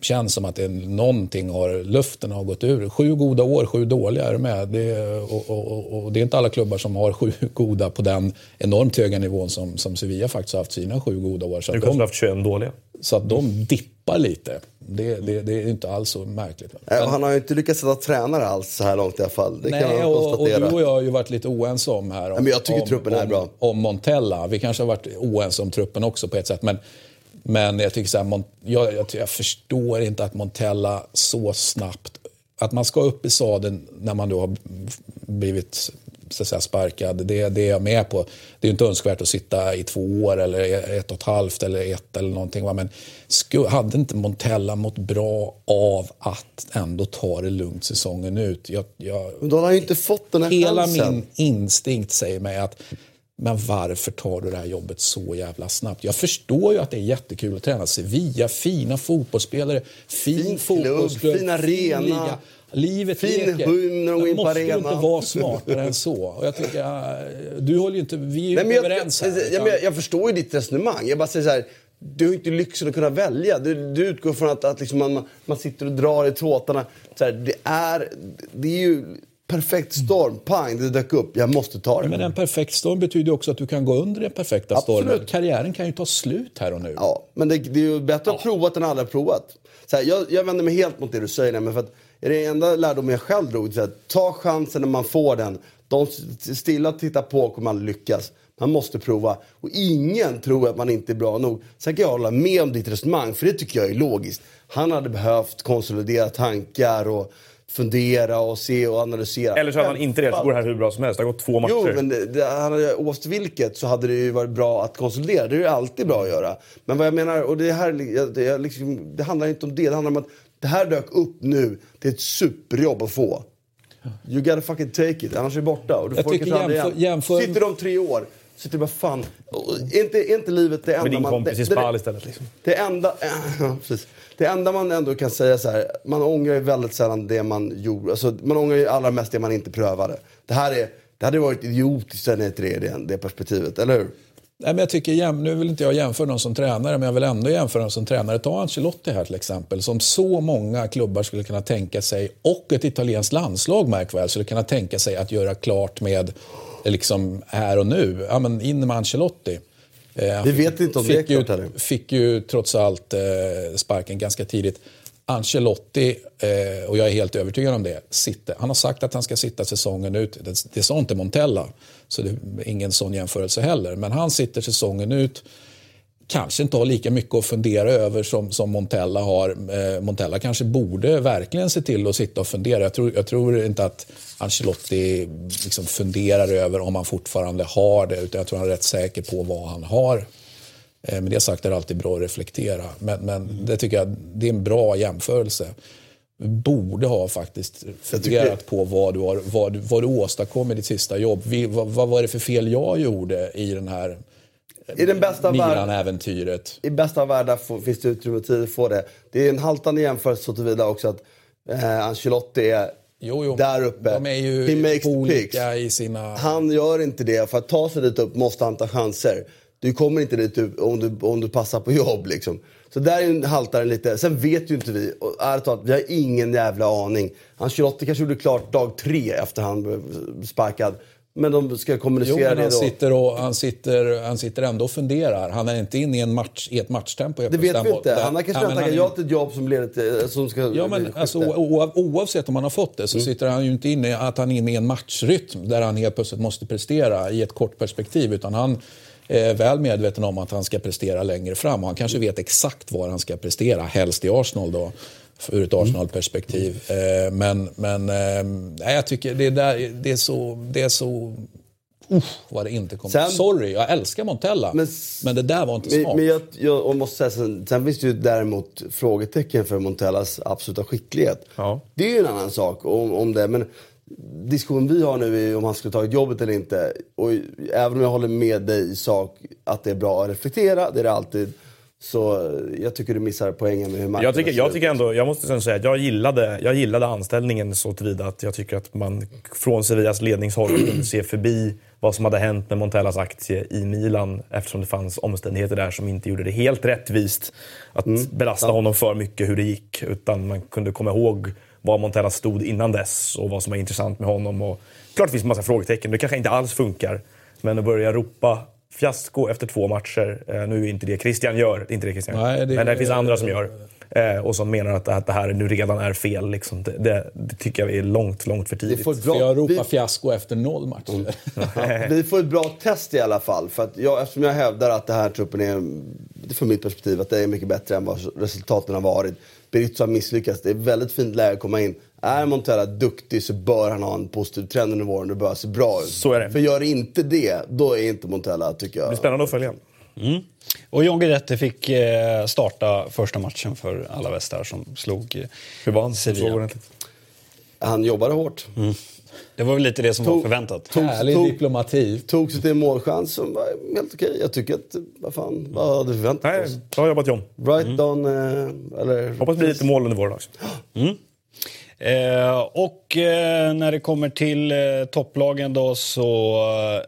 [SPEAKER 2] känns som att det är någonting har, luften har gått ur. Sju goda år, sju dåliga är med. Det, och, och, och, det är inte alla klubbar som har sju goda på den enormt höga nivån som, som Sevilla faktiskt har haft sina sju goda år.
[SPEAKER 4] Så nu kommer haft 21 dåliga.
[SPEAKER 2] Så att de dippar lite. Det, det, det är inte alls så märkligt.
[SPEAKER 3] Men, han har ju inte lyckats sätta tränare alls så här långt i alla fall. Det
[SPEAKER 2] nej, kan man konstatera. Och, och du och jag har ju varit lite oense om här. Om,
[SPEAKER 3] men jag tycker om, truppen är bra.
[SPEAKER 2] Om Montella. Vi kanske har varit oense om truppen också på ett sätt. Men men jag tycker så här, jag, jag, jag, förstår inte att Montella så snabbt... Att man ska upp i sadeln när man då har blivit så säga, sparkad, det, det är jag med på. Det är inte önskvärt att sitta i två år eller ett och ett halvt eller ett eller någonting. Men sku, hade inte Montella mått bra av att ändå ta det lugnt säsongen ut? Jag, jag,
[SPEAKER 3] Men då har ju inte fått den här
[SPEAKER 2] Hela
[SPEAKER 3] chansen.
[SPEAKER 2] min instinkt säger mig att men varför tar du det här jobbet så jävla snabbt? Jag förstår ju att det är jättekul att träna Sevilla, fina fotbollsspelare, fin, fin fotbollsklubb,
[SPEAKER 3] fin arena.
[SPEAKER 2] Livet
[SPEAKER 3] fin leker. hymn när de går in på
[SPEAKER 2] måste
[SPEAKER 3] arenan.
[SPEAKER 2] inte vara smartare än så. Och jag tycker, äh, du håller ju inte, vi är ju
[SPEAKER 3] Nej,
[SPEAKER 2] inte överens här.
[SPEAKER 3] Jag, jag, jag, förstår ju ditt resonemang. Jag bara säger så här, du har inte lyxen att kunna välja. Du, du utgår från att, att liksom man, man sitter och drar i tråtarna. Så här, det, är, det är ju perfekt storm, pang, det dök upp. Jag måste ta det.
[SPEAKER 2] Men en perfekt storm betyder också att du kan gå under den perfekta Absolut. stormen. Karriären kan ju ta slut här och nu.
[SPEAKER 3] Ja, men det, det är ju bättre att ja. provat än aldrig provat. Så här, jag, jag vänder mig helt mot det du säger, men för att är det enda lärdomen jag själv drog, så här, ta chansen när man får den. De stilla tittar på kommer aldrig lyckas. Man måste prova. Och ingen tror att man inte är bra nog. Sen kan jag hålla med om ditt resonemang, för det tycker jag är logiskt. Han hade behövt konsolidera tankar och fundera och se och analysera.
[SPEAKER 4] Eller så hade han inte det, så går det här hur bra som helst. Det har gått två matcher.
[SPEAKER 3] Jo, men det, det, han hade, oavsett vilket så hade det ju varit bra att konsolidera. Det är ju alltid bra att göra. Men vad jag menar, och det här det, liksom, det handlar inte om det. Det handlar om att det här dök upp nu. Det är ett superjobb att få. You gotta fucking take it, annars är det borta. Och du
[SPEAKER 2] jag
[SPEAKER 3] får
[SPEAKER 2] tycker jämför, jämför...
[SPEAKER 3] Sitter de tre år så det bara fan, är inte, är inte livet det enda
[SPEAKER 4] Med din
[SPEAKER 3] man...
[SPEAKER 4] kompis i Spal istället liksom.
[SPEAKER 3] Det enda, ja, precis. Det enda man ändå kan säga så här, man ångrar ju väldigt sällan det man gjorde. Alltså, man ångrar ju allra mest det man inte prövade. Det här är, det hade varit idiotiskt att säga till det, det, det perspektivet, eller hur?
[SPEAKER 2] Nej, men jag tycker, nu vill inte jag jämföra någon som tränare, men jag vill ändå jämföra någon som tränare. Ta Ancelotti här till exempel, som så många klubbar skulle kunna tänka sig, och ett italienskt landslag märk väl, skulle kunna tänka sig att göra klart med liksom här och nu. Ja, men in med Ancelotti.
[SPEAKER 3] Eh, Vi vet inte om det är klart
[SPEAKER 2] heller. Fick ju trots allt eh, sparken ganska tidigt. Ancelotti, eh, och jag är helt övertygad om det, sitter. han har sagt att han ska sitta säsongen ut. Det, det sa inte Montella, så det är ingen sån jämförelse heller. Men han sitter säsongen ut kanske inte har lika mycket att fundera över som, som Montella har. Eh, Montella kanske borde verkligen se till att sitta och fundera. Jag tror, jag tror inte att Ancelotti liksom funderar över om han fortfarande har det, utan jag tror han är rätt säker på vad han har. Eh, med det sagt är det alltid bra att reflektera, men, men mm. det tycker jag det är en bra jämförelse. Du borde ha faktiskt funderat tycker... på vad du, har, vad, vad du åstadkom i ditt sista jobb. Vi, vad, vad var det för fel jag gjorde i den här
[SPEAKER 3] i den bästa
[SPEAKER 2] Milan-äventyret.
[SPEAKER 3] I bästa av världar finns det utrymme och tid att få det. Det är en haltande jämförelse så tillvida också att eh, Ancelotti är jo, jo. där uppe.
[SPEAKER 2] De är ju He makes olika i sina...
[SPEAKER 3] Han gör inte det. För att ta sig dit upp måste han ta chanser. Du kommer inte dit upp om du, om du passar på jobb. Liksom. Så där haltar den lite. Sen vet ju inte vi. ärligt talat, vi har ingen jävla aning. Ancelotti kanske gjorde klart dag tre efter han blev sparkad. Men de ska
[SPEAKER 2] Jo,
[SPEAKER 3] kommunicera
[SPEAKER 2] men
[SPEAKER 3] det
[SPEAKER 2] han
[SPEAKER 3] då.
[SPEAKER 2] sitter, och, han, sitter, han sitter ändå och funderar. Han är inte inne i, en match, i ett matchtempo.
[SPEAKER 3] Det vet vi inte. Han har kanske
[SPEAKER 2] men
[SPEAKER 3] tackat ja till ett jobb som leder till... Som ska
[SPEAKER 2] Ja, men alltså, oavsett om han har fått det så
[SPEAKER 3] Mm.
[SPEAKER 2] sitter han ju inte inne att han är inne i en matchrytm där han helt plötsligt måste prestera i ett kort perspektiv. Utan han är väl medveten om att han ska prestera längre fram. Och han kanske vet exakt var han ska prestera, helst i Arsenal då. Ur ett
[SPEAKER 3] Mm.
[SPEAKER 2] Arsenal-perspektiv. Eh, Men, men eh, nej, jag tycker det, där, det är så... Det är så Uff, vad det inte kommer.
[SPEAKER 3] Sen-
[SPEAKER 2] Sorry, jag älskar Montella.
[SPEAKER 3] Men
[SPEAKER 2] Men, det där var inte smart.
[SPEAKER 3] men jag, jag måste säga, sen, sen finns det ju däremot frågetecken för Montellas absoluta skicklighet.
[SPEAKER 4] Ja.
[SPEAKER 3] Det är ju en annan sak om, om det. Men diskussionen vi har nu är om han skulle tagit jobbet eller inte. Och även om jag håller med dig i sak att det är bra att reflektera, det är det alltid. Så jag tycker du missar poängen med hur matchen
[SPEAKER 4] Jag tycker, jag tycker ändå, jag måste säga att jag gillade, jag gillade anställningen så tillvida att jag tycker att man från Sevillas ledningshåll kunde se förbi vad som hade hänt med Montellas aktie i Milan eftersom det fanns omständigheter där som inte gjorde det helt rättvist att belasta honom för mycket hur det gick. Utan man kunde komma ihåg var Montella stod innan dess och vad som var intressant med honom. Och klart det finns en massa frågetecken, det kanske inte alls funkar. Men att börja ropa fiasko efter två matcher, eh, nu är inte det Christian gör, det är inte det Christian gör.
[SPEAKER 2] Nej, det-
[SPEAKER 4] Men det finns andra som gör. Eh, och som menar att, att det här nu redan är fel. Liksom. Det, det, det tycker jag är långt, långt för tidigt.
[SPEAKER 2] För jag ropar
[SPEAKER 3] vi,
[SPEAKER 2] fiasko efter noll matcher.
[SPEAKER 3] ja, vi får ett bra test i alla fall. För att jag, eftersom jag hävdar att den här truppen är, från mitt perspektiv, att det är mycket bättre än vad resultaten har varit. Berizzo har misslyckats. Det är ett väldigt fint läge att komma in. Är Montella duktig så bör han ha en positiv trend under våren. Det bör se bra ut.
[SPEAKER 4] Så är det.
[SPEAKER 3] För gör inte det, då är inte Montella, tycker jag.
[SPEAKER 4] Det blir spännande att följa.
[SPEAKER 1] Och John Guidetti fick eh, starta första matchen för Alaves där som slog eh,
[SPEAKER 4] Hur var han?
[SPEAKER 1] Sevilla.
[SPEAKER 3] Han jobbade hårt.
[SPEAKER 1] Det var väl lite det som var
[SPEAKER 3] Tog-
[SPEAKER 1] förväntat.
[SPEAKER 3] tog-
[SPEAKER 2] Härlig
[SPEAKER 3] tog-
[SPEAKER 2] diplomati.
[SPEAKER 3] Tog sig till en målchans som var helt okej. Jag tycker att, vad fan, vad hade vi förväntat
[SPEAKER 4] Nej,
[SPEAKER 3] oss?
[SPEAKER 4] bra jobbat John.
[SPEAKER 3] Brighton, eh, eller...
[SPEAKER 4] Hoppas det blir lite mål under våren också.
[SPEAKER 1] Eh, och eh, när det kommer till eh, topplagen då så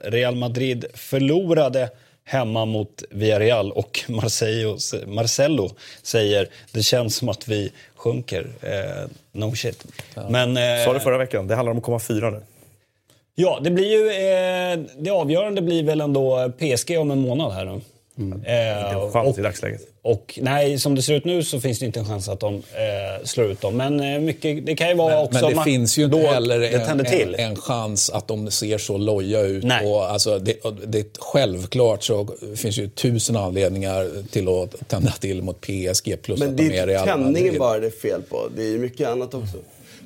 [SPEAKER 1] eh, Real Madrid förlorade hemma mot Villarreal och Marseille, Marcello säger det känns som att vi sjunker. Eh, no shit. Men, eh,
[SPEAKER 4] Sa det förra veckan, det handlar om att komma fyra nu.
[SPEAKER 1] Ja, det blir ju... Eh, det avgörande blir väl ändå PSG om en månad här nu. Eh,
[SPEAKER 4] Inte en chans
[SPEAKER 1] och,
[SPEAKER 4] i dagsläget.
[SPEAKER 1] och nej, som det ser ut nu så finns det inte en chans att de eh, slår ut dem. Men eh, mycket, det kan ju vara också...
[SPEAKER 2] Men det finns ju inte
[SPEAKER 1] då
[SPEAKER 2] heller
[SPEAKER 1] det
[SPEAKER 2] en, en, en chans att de ser så loja ut.
[SPEAKER 1] Nej.
[SPEAKER 2] Och alltså det, det, självklart så finns ju tusen anledningar till att tända till mot PSG plus
[SPEAKER 3] Men
[SPEAKER 2] att
[SPEAKER 3] det
[SPEAKER 2] de är
[SPEAKER 3] är
[SPEAKER 2] Real
[SPEAKER 3] inte tändningen
[SPEAKER 2] Madrid.
[SPEAKER 3] bara det är fel på. Det är ju mycket annat också.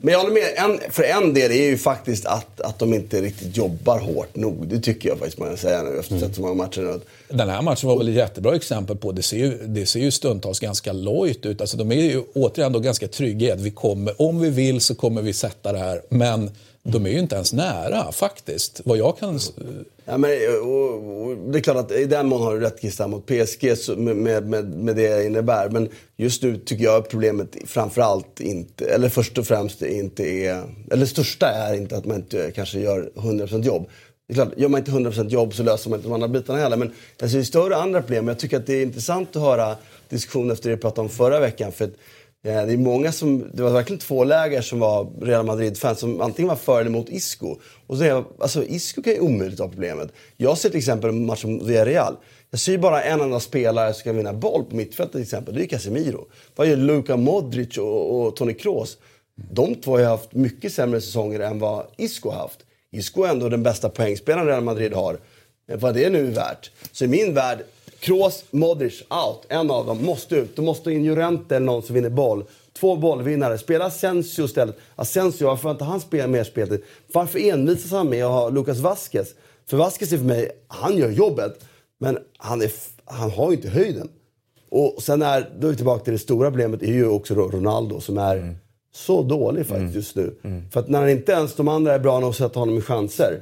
[SPEAKER 3] Men jag håller med. En, för en del är ju faktiskt att, att de inte riktigt jobbar hårt nog. Det tycker jag faktiskt man kan säga nu efter att ha sett så många matcher nu.
[SPEAKER 2] Den här matchen var väl ett jättebra exempel på. Det ser ju, det ser ju stundtals ganska lojt ut. Alltså de är ju återigen då ganska trygga i att vi kommer, om vi vill så kommer vi sätta det här. Men de är ju inte ens nära faktiskt. Vad jag kan...
[SPEAKER 3] Ja, men, eh, och, och, det är klart att i den mån har du rätt Christian mot PSG så, med, med, med, det jag innebär. Men just nu tycker jag att problemet framförallt inte, eller först och främst inte är, eller det största är inte att man inte kanske gör 100% jobb. Det är klart, gör man inte 100% jobb så löser man inte de andra bitarna heller. Men jag ser större andra problem. Jag tycker att det är intressant att höra diskussionen efter det vi pratade om förra veckan. För att, Eh, det är många som, det var verkligen två läger som var Real Madrid-fans som antingen var för eller emot Isco. Och så är jag, alltså Isco kan ju omöjligt ha problemet. Jag ser till exempel matchen mot Villarreal. Jag ser ju bara en enda spelare som kan vinna boll på mittfältet till exempel. Det är Casemiro. Vad gör Luka Modric och, och Toni Kroos? De två har ju haft mycket sämre säsonger än vad Isco har haft. Isco är ändå den bästa poängspelaren Real Madrid har. Vad det nu är värt. Så i min värld, Kroos, Modric, out. En av dem måste ut. Du måste in Llorente eller någon som vinner boll. Två bollvinnare. Spela Asensio istället. Asensio, varför har inte han spelat mer speltid? Varför envisas han med att ha Lucas Vasquez? För Vasquez är för mig, han gör jobbet. Men han, är, han har ju inte höjden. Och sen är, då är vi tillbaka till det stora problemet, är ju också Ronaldo som är så dålig faktiskt just nu. För att när inte ens de andra är bra nog att sätta honom i chanser,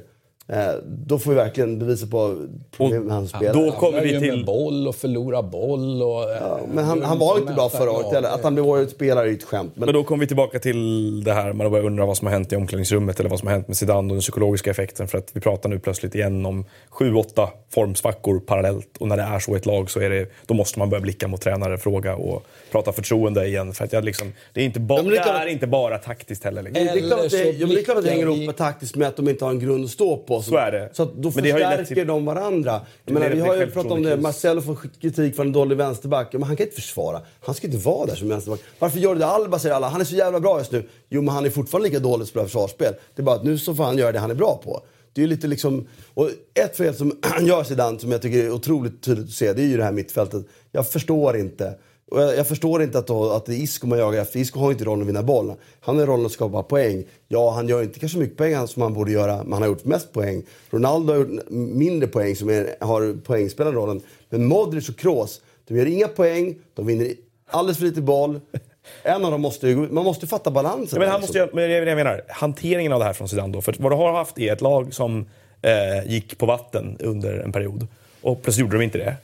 [SPEAKER 3] då får vi verkligen bevisa på problem med hans spel.
[SPEAKER 4] Då kommer vi till...
[SPEAKER 2] boll och förlorar boll. Och,
[SPEAKER 3] Ja, men han, han var inte bra förra året heller. Att han blev årets spelare är ju ett skämt. Men
[SPEAKER 4] Men då kommer vi tillbaka till det här man börjar undra vad som har hänt i omklädningsrummet eller vad som har hänt med Zidane och den psykologiska effekten. För att vi pratar nu plötsligt igen om sju, åtta formsvackor parallellt. Och när det är så i ett lag så är det, då måste man börja blicka mot tränare, fråga och prata förtroende igen. För att jag liksom, det är inte, ba,
[SPEAKER 3] Ja, det är klart-
[SPEAKER 4] är inte bara taktiskt heller. Liksom.
[SPEAKER 3] det är klart att det,
[SPEAKER 2] så
[SPEAKER 3] ja, det, är klart att det hänger ihop med taktiskt med att de inte har en grund att stå på. två.
[SPEAKER 4] Så är det.
[SPEAKER 3] Så att då
[SPEAKER 4] Men
[SPEAKER 3] förstärker
[SPEAKER 4] till-
[SPEAKER 3] de varandra. Jag menar, vi har ju pratat om det. Marcelo får kritik för en dålig vänsterback. Men han kan inte försvara. Han ska inte vara där som vänsterback. Varför gör det Alba säger alla. Han är så jävla bra just nu. Jo, men han är fortfarande lika dålig på försvarsspel. Det är bara att nu så får han göra det han är bra på. Det är lite liksom... Och ett fel som han gör Zidane, som jag tycker är otroligt tydligt att se, det är ju det här mittfältet. Jag förstår inte. Och jag, jag förstår inte att, då, att det är Isco man jagar efter. Isco har inte rollen att vinna boll. Han har rollen att skapa poäng. Ja, han gör inte kanske mycket poäng som han borde göra, men han har gjort mest poäng. Ronaldo har gjort mindre poäng, som är, har poängspelarrollen. Men Modric och Kroos, de gör inga poäng, de vinner alldeles för lite boll. En av dem måste ju, man måste fatta balansen.
[SPEAKER 4] Ja, men han
[SPEAKER 3] liksom.
[SPEAKER 4] måste, ju- men det är det jag menar, hanteringen av det här från Zidane då. För vad du har haft är ett lag som eh, gick på vatten under en period och plötsligt gjorde de inte det.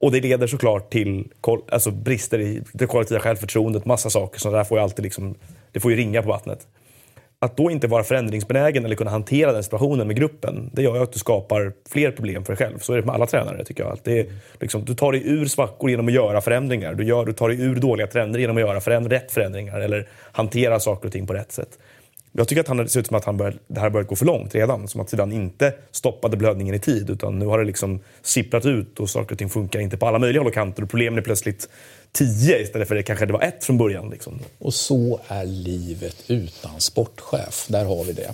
[SPEAKER 4] Och det leder såklart till alltså brister i det kollektiva självförtroendet, massa saker. Så där får ju alltid liksom, det får ju ringa på vattnet. Att då inte vara förändringsbenägen eller kunna hantera den situationen med gruppen, det gör ju att du skapar fler problem för dig själv. Så är det med alla tränare tycker jag. Att det är, liksom, du tar dig ur svackor genom att göra förändringar. Du, gör, du tar dig ur dåliga trender genom att göra föränd, rätt förändringar eller hantera saker och ting på rätt sätt. Jag tycker att han, det ser ut som att han börjat, det här har börjat gå för långt redan. Som att Zidane inte stoppade blödningen i tid. Utan nu har det liksom sipprat ut och saker och ting funkar inte på alla möjliga håll och kanter. Och problemen är plötsligt tio istället för det kanske det var ett från början. Liksom.
[SPEAKER 2] Och så är livet utan sportchef. Där har vi det.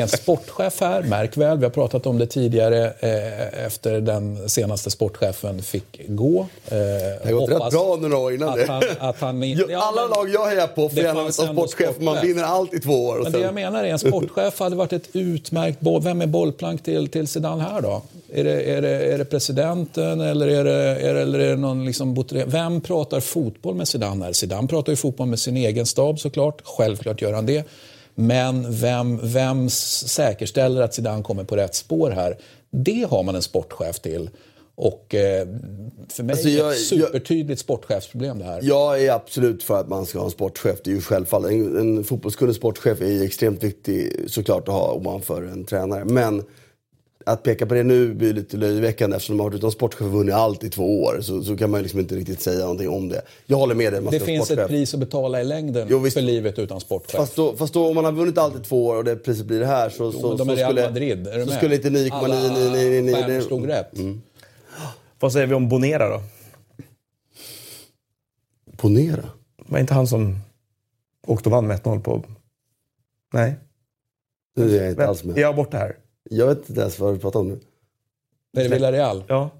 [SPEAKER 2] En sportchef här, märk väl, vi har pratat om det tidigare eh, efter den senaste sportchefen fick gå. Eh,
[SPEAKER 3] Det har gått rätt bra under några år innan
[SPEAKER 2] att
[SPEAKER 3] det.
[SPEAKER 2] han, att han, ja,
[SPEAKER 3] Alla
[SPEAKER 2] men-
[SPEAKER 3] lag jag hejar på får
[SPEAKER 2] det
[SPEAKER 3] gärna
[SPEAKER 2] ändå
[SPEAKER 3] sportchef. Man vinner allt i två år. Och
[SPEAKER 2] Men det
[SPEAKER 3] sen,
[SPEAKER 2] jag menar är en sportchef hade varit ett utmärkt boll. Vem är bollplank till, till Zidane här då? Är det, är det, är det presidenten eller är det, är det, eller är det någon liksom Vem pratar fotboll med Zidane här? Zidane pratar ju fotboll med sin egen stab såklart. Självklart gör han det. Men vem, vem säkerställer att Zidane kommer på rätt spår här? Det har man en sportchef till. Och eh, för mig
[SPEAKER 3] Alltså,
[SPEAKER 2] är det
[SPEAKER 3] jag-
[SPEAKER 2] ett supertydligt sportchefsproblem det här.
[SPEAKER 3] Jag är absolut för att man ska ha en sportchef. Det är ju självfallet. En, en fotbollskunnig sportchef är ju extremt viktig såklart att ha ovanför en tränare. Men att peka på det nu blir lite löjeväckande eftersom de har varit utan sportchef vunnit allt i två år. Så, så kan man liksom inte riktigt säga någonting om det. Jag håller med dig. Man
[SPEAKER 2] Det finns
[SPEAKER 3] sportchef.
[SPEAKER 2] ett pris att betala i längden
[SPEAKER 3] Jo,
[SPEAKER 2] för livet utan sportchef.
[SPEAKER 3] Fast då, fast då om man har vunnit allt i två år och det priset blir det här så, så,
[SPEAKER 2] de
[SPEAKER 3] så
[SPEAKER 2] är Real
[SPEAKER 3] skulle,
[SPEAKER 2] Madrid, är
[SPEAKER 3] så skulle inte 9,999...
[SPEAKER 2] Alla stjärnor slog rätt.
[SPEAKER 4] Vad säger vi om Bonera då?
[SPEAKER 3] Ponera.
[SPEAKER 4] Var inte han som åkte och vann med 1-0 på... Nej.
[SPEAKER 3] Nu är jag inte alls
[SPEAKER 4] Är
[SPEAKER 3] med.
[SPEAKER 4] jag borta här?
[SPEAKER 3] Jag vet inte ens vad du pratar om nu.
[SPEAKER 2] Är det Villarreal?
[SPEAKER 4] Ja.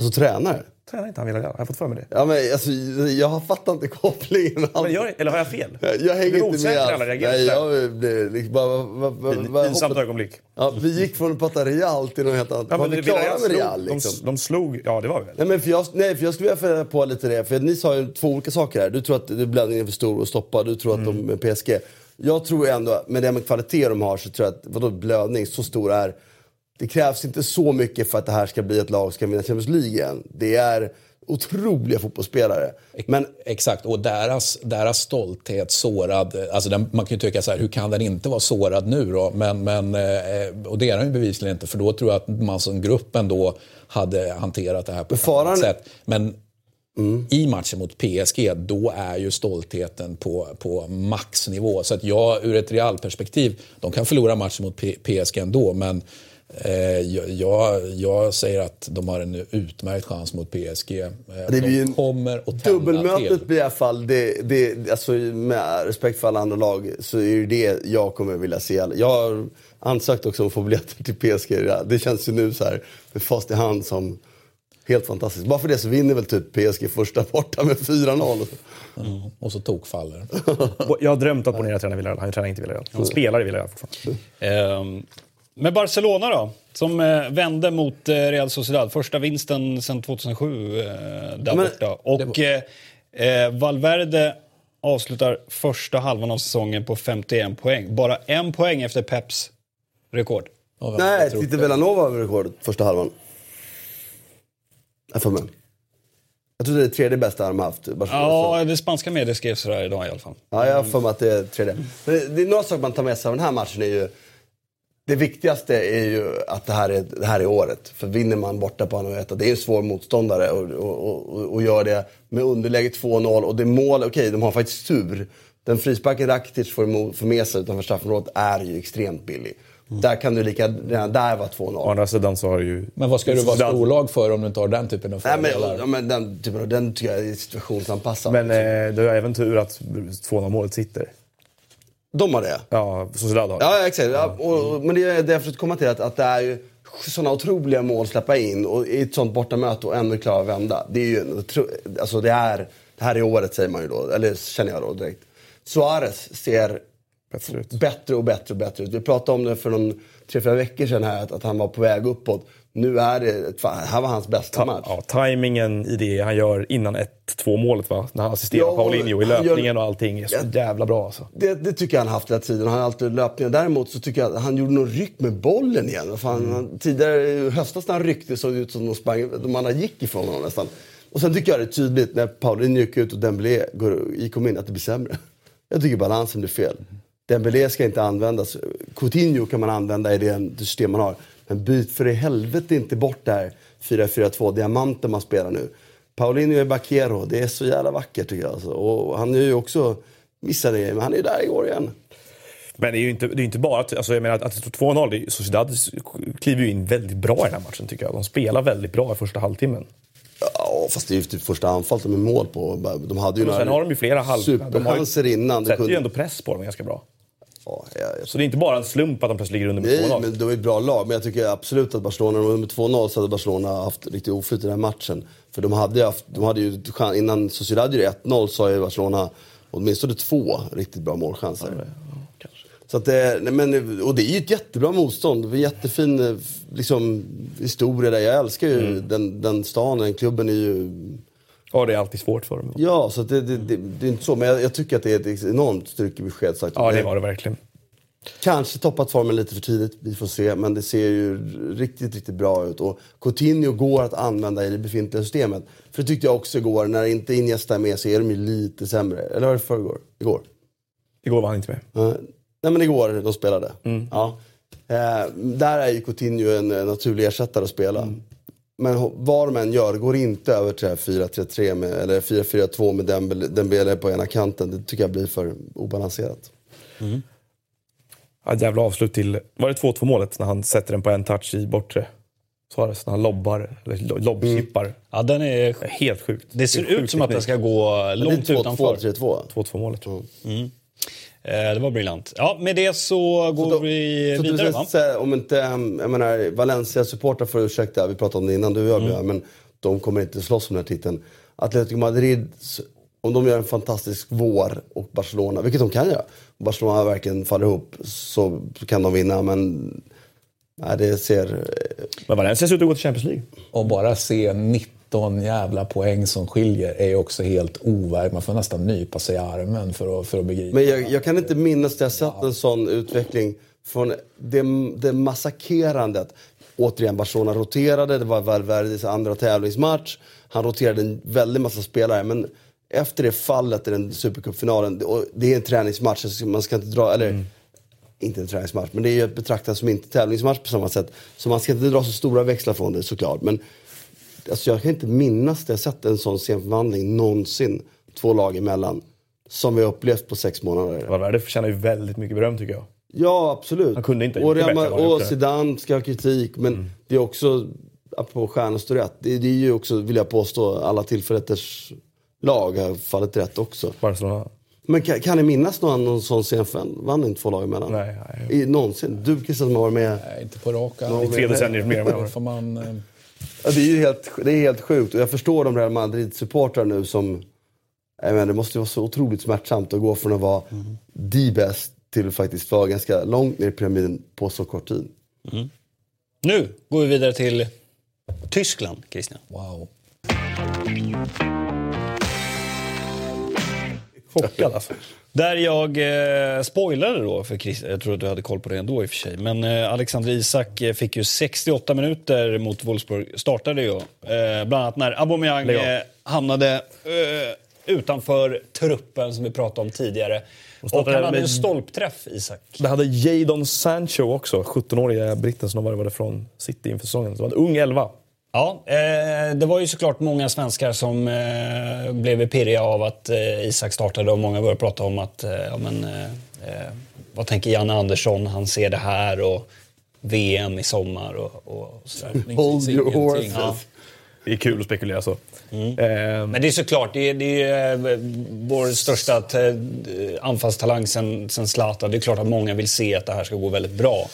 [SPEAKER 3] Alltså tränare?
[SPEAKER 4] Tränar inte han Villarreal? Har jag fått för mig det?
[SPEAKER 3] Ja, men, alltså, jag fattar inte kopplingen.
[SPEAKER 4] Men gör, eller har jag fel?
[SPEAKER 3] Jag, jag hänger
[SPEAKER 4] Blir
[SPEAKER 3] inte med.
[SPEAKER 4] alla
[SPEAKER 3] alls.
[SPEAKER 4] reagerar
[SPEAKER 3] Nej,
[SPEAKER 4] sådär.
[SPEAKER 3] jag blev liksom bara... Va, va, va, va,
[SPEAKER 4] Pinsamt ögonblick.
[SPEAKER 3] ja, vi gick från att prata Real till något helt annat.
[SPEAKER 4] Ja,
[SPEAKER 3] var
[SPEAKER 4] men
[SPEAKER 3] vi klara med
[SPEAKER 4] slog-
[SPEAKER 3] Real? Liksom?
[SPEAKER 4] de, de slog... Ja, det var vi väl?
[SPEAKER 3] Nej, men för jag, nej, för jag skulle vilja på lite det. För ni sa ju två olika saker här. Du tror att det- blödningen är för stor att stoppa. Du tror att de
[SPEAKER 4] Mm.
[SPEAKER 3] med PSG. Jag tror ändå, med den kvalitet de har, så tror jag att vadå blödning, så stor är... Det krävs inte så mycket för att det här ska bli ett lag som ska vinna Champions League igen. Det är otroliga fotbollsspelare. Men
[SPEAKER 2] Exakt, och deras, deras stolthet sårad. Alltså den, man kan ju tycka så här, hur kan den inte vara sårad nu då? Men, men, eh, och det är den ju bevisligen inte, för då tror jag att man som grupp ändå hade hanterat det här på ett
[SPEAKER 3] faran-
[SPEAKER 2] annat sätt. Men i matchen mot PSG, då är ju stoltheten på, på maxnivå. Så att jag, ur ett realperspektiv, de kan förlora matchen mot P- PSG ändå, men eh, jag, jag, säger att de har en utmärkt chans mot PSG. Eh,
[SPEAKER 3] Det blir
[SPEAKER 2] de kommer att tända till.
[SPEAKER 3] Dubbelmötet blir i alla fall, det, det, alltså med respekt för alla andra lag, så är det det jag kommer vilja se. Jag har ansökt också om att få biljetter till PSG. Det känns ju nu så här med fast i hand som helt fantastiskt. Bara för det så vinner väl typ PSG första borta med 4-0.
[SPEAKER 2] Mm, och så tokfaller.
[SPEAKER 4] Jag har drömt att Bonera tränar Villarreal. Han tränar inte Villarreal. Han spelar i Villarreal fortfarande.
[SPEAKER 1] Ehm, med Barcelona då, som eh, vände mot eh, Real Sociedad. Första vinsten sedan 2007 eh, där
[SPEAKER 3] men-
[SPEAKER 1] borta. Och eh, eh, Valverde avslutar första halvan av säsongen på 51 poäng. Bara en poäng efter Peps rekord.
[SPEAKER 3] Nej, Tite
[SPEAKER 2] det?
[SPEAKER 3] Villanova har rekordet första halvan. Jag får med. Jag tror det är det tredje bästa de har haft. Barcelona.
[SPEAKER 1] Ja, det spanska medier skrev sådär idag i alla fall.
[SPEAKER 3] Ja, jag har för mig att det är tredje. Men det, det är några saker man tar med sig av den här matchen. Är ju, det viktigaste är ju att det här är, det här är året. För vinner man borta på Anoeta, det är en svår motståndare och, och, och, och gör det med underläge 2-0. Och det mål, okej, de har faktiskt tur. Den frisparken Rakitic får, får med sig utanför straffområdet är ju extremt billig. Där kan du lika, redan där vara 2-0.
[SPEAKER 4] Å andra sidan så har ju...
[SPEAKER 2] Men vad ska du vara storlag för om du inte har den typen av
[SPEAKER 3] Nej, men,
[SPEAKER 2] fördelar?
[SPEAKER 3] ja, men den, typen av, den tycker jag är situationsanpassad.
[SPEAKER 4] Men eh, det har även tur att 2-0 målet sitter.
[SPEAKER 3] De har det?
[SPEAKER 4] Ja, Sociedad har det.
[SPEAKER 3] Ja, exakt. Ja, och, och- men det är det jag försökte komma till, att, att det är ju sådana otroliga mål att släppa in och i ett sånt bortamöte och ändå klara att vända. Det är ju alltså det är, det här är året säger man ju då, eller känner jag då direkt. Suarez ser
[SPEAKER 4] Bättre ut.
[SPEAKER 3] bättre och bättre och bättre ut. Vi pratade om det för någon tre, fyra veckor sedan här, att, att han var på väg uppåt. Nu är det, här var hans bästa match.
[SPEAKER 4] Ja, tajmingen i det han gör innan 1-2 målet va? När han assisterar
[SPEAKER 3] Ja,
[SPEAKER 4] Paulinho i
[SPEAKER 3] han gör-
[SPEAKER 4] löpningen och allting är så jävla bra alltså.
[SPEAKER 3] Det, det tycker jag han haft hela tiden. Han har alltid löpningar. Däremot så tycker jag att han gjorde någon ryck med bollen igen. Fan, han, tidigare i höstas när han ryckte såg det ut som de, sprang, de andra gick ifrån honom nästan. Och sen tycker jag det är tydligt när Paulinho gick ut och Dembélé går, gick kom in att det blir sämre. Jag tycker balansen blir fel. Dembélé ska inte användas. Coutinho kan man använda i det, system man har. Men byt för i helvete inte bort det här 4-4-2 diamanten man spelar nu. Paulinho är Bakero. Det är så jävla vackert tycker jag. Alltså. Och han är ju också missade grejer, men han är ju där igår igen.
[SPEAKER 4] Men det är ju inte, det är inte bara alltså jag menar att, att det står 2-0, det är- Sociedad kliver ju in väldigt bra i den här matchen tycker jag. De spelar väldigt bra i första halvtimmen.
[SPEAKER 3] Ja, fast det är ju typ första anfallet de är mål på. De hade ju
[SPEAKER 4] Och sen har de ju flera halv... de ju-
[SPEAKER 3] superchanser innan. Det
[SPEAKER 4] sätter ju
[SPEAKER 3] kunde-
[SPEAKER 4] ändå press på dem ganska bra.
[SPEAKER 3] Ja, ja, ja.
[SPEAKER 4] Så det är inte bara en slump att de plötsligt ligger under med
[SPEAKER 3] Nej,
[SPEAKER 4] 2-0.
[SPEAKER 3] men det var ett bra lag. Men jag tycker absolut att Barcelona, när de med 2-0 så hade Barcelona haft riktigt oflyt i den här matchen. För de hade ju, haft, de hade ju innan Sociedad gjorde 1-0 så har ju Barcelona åtminstone två riktigt bra målchanser. Så att det, nej, men, och det är ju ett jättebra motstånd. Var jättefin eh, liksom, historia där. Jag älskar ju
[SPEAKER 4] Mm.
[SPEAKER 3] den, den stan, den klubben är ju...
[SPEAKER 4] Ja, det är alltid svårt för dem.
[SPEAKER 3] Ja, så det, det, det, det är inte så. Men jag, jag tycker att det är ett enormt styrkebesked. Sagt.
[SPEAKER 4] Ja, det var det verkligen.
[SPEAKER 3] Kanske toppat formen lite för tidigt, vi får se. Men det ser ju riktigt, riktigt bra ut. Och Coutinho går att använda i det befintliga systemet. För det tyckte jag också igår, när inte Iniesta är med så är de ju lite sämre. Eller var det förrgår? Igår?
[SPEAKER 4] Igår var han inte med.
[SPEAKER 3] Nej men igår de spelade. Ja. Eh, där är ju Coutinho en naturlig ersättare att spela. Men vad de än gör, det går inte över till det här 4-3-3 med, eller 4-4-2 med Dembele, Dembele på ena kanten. Det tycker jag blir för obalanserat.
[SPEAKER 4] Ja, ett jävla avslut till... Var det 2-2 målet när han sätter den på en touch i bortre? Suarez, när han lobbar, eller lo- lobbchippar.
[SPEAKER 1] Ja, den är,
[SPEAKER 4] Det helt sjukt.
[SPEAKER 1] det ser
[SPEAKER 4] sjuk
[SPEAKER 1] ut som att den ska gå långt
[SPEAKER 3] det är 2-2,
[SPEAKER 1] utanför.
[SPEAKER 3] 3-2.
[SPEAKER 4] 2-2 målet.
[SPEAKER 1] Eh, det var briljant. Ja, med det så går
[SPEAKER 3] då-
[SPEAKER 1] vi
[SPEAKER 3] Så
[SPEAKER 1] vidare
[SPEAKER 3] ska säga, om inte, um, jag menar, Valencia-supportrar får ursäkta, vi pratade om det innan du och jag
[SPEAKER 1] Mm.
[SPEAKER 3] Men de kommer inte slåss om den här titeln. Atletico Madrid, om de gör en fantastisk vår och Barcelona, vilket de kan göra, och Barcelona verkligen faller ihop så kan de vinna, men nej, det ser...
[SPEAKER 4] Men Valencia ser ut att gå till Champions League.
[SPEAKER 2] Och bara se 19 jävla poäng som skiljer är också helt overkligt. Man får nästan nypa sig i armen för att, för att begripa.
[SPEAKER 3] Men jag, jag kan inte minnas att jag sett en sån utveckling från det, det massakerandet. Återigen, Barcelona roterade, det var Valverdes andra tävlingsmatch. Han roterade en väldig massa spelare. Men efter det fallet i den Supercupfinalen, och det är en träningsmatch, så man ska inte dra, eller inte en träningsmatch, men det är ju att betrakta som inte tävlingsmatch på samma sätt. Så man ska inte dra så stora växlar från det såklart. Men alltså, jag kan inte minnas att jag sett en sån scenförvandling någonsin, två lag emellan, som vi har upplevt på sex månader.
[SPEAKER 4] Valverde förtjänar ju väldigt mycket beröm tycker jag.
[SPEAKER 3] Ja, absolut.
[SPEAKER 4] Han kunde inte ha
[SPEAKER 3] och
[SPEAKER 4] det
[SPEAKER 3] Real
[SPEAKER 4] bättre
[SPEAKER 3] Och. Zidane ska ha kritik, men det är också, apropå stjärnor rätt, det, det är ju också, vill jag påstå, alla tillförrätters lag har fallit rätt också.
[SPEAKER 4] Barcelona.
[SPEAKER 3] Men kan, kan ni minnas någon, någon sån scenförvandling två lag emellan?
[SPEAKER 4] Nej, nej.
[SPEAKER 3] I, någonsin? Du Christian som har varit med.
[SPEAKER 2] Nej, inte på rak
[SPEAKER 3] I
[SPEAKER 2] arm.
[SPEAKER 4] Tre decennier mer
[SPEAKER 2] får man...
[SPEAKER 3] Ja, det är ju helt, det är helt sjukt. Och jag förstår de Real Madrid-supportrar nu som... Jag menar, det måste ju vara så otroligt smärtsamt att gå från att vara the best till att faktiskt vara ganska långt ner i pyramiden på så kort tid.
[SPEAKER 1] Nu går vi vidare till Tyskland, Christian.
[SPEAKER 2] Wow.
[SPEAKER 4] Chockad alltså.
[SPEAKER 1] Där jag eh, spoilade då för Christian, jag tror att du hade koll på det ändå i och för sig. Men eh, Alexander Isak eh, fick ju 68 minuter mot Wolfsburg, startade ju. Eh, bland annat när Aubameyang eh, hamnade eh, utanför truppen som vi pratade om tidigare. Och,
[SPEAKER 4] startade
[SPEAKER 1] han hade en stolpträff, Isak.
[SPEAKER 4] Det hade Jadon Sancho också, 17-åriga britten som de var från City inför säsongen. Så var en ung elva.
[SPEAKER 1] Ja, eh, det var ju såklart många svenskar som eh, blev pirriga av att eh, Isak startade och många började prata om att, ja men, vad tänker Janne Andersson? Han ser det här och VM i sommar och, och sådär.
[SPEAKER 3] Hold your horses.
[SPEAKER 1] Ja.
[SPEAKER 4] Det är kul att spekulera så.
[SPEAKER 1] Mm.
[SPEAKER 4] Eh,
[SPEAKER 1] Men det är såklart, det är, det är vår största anfallstalang sen, sen Zlatan. Det är klart att många vill se att det här ska gå väldigt bra.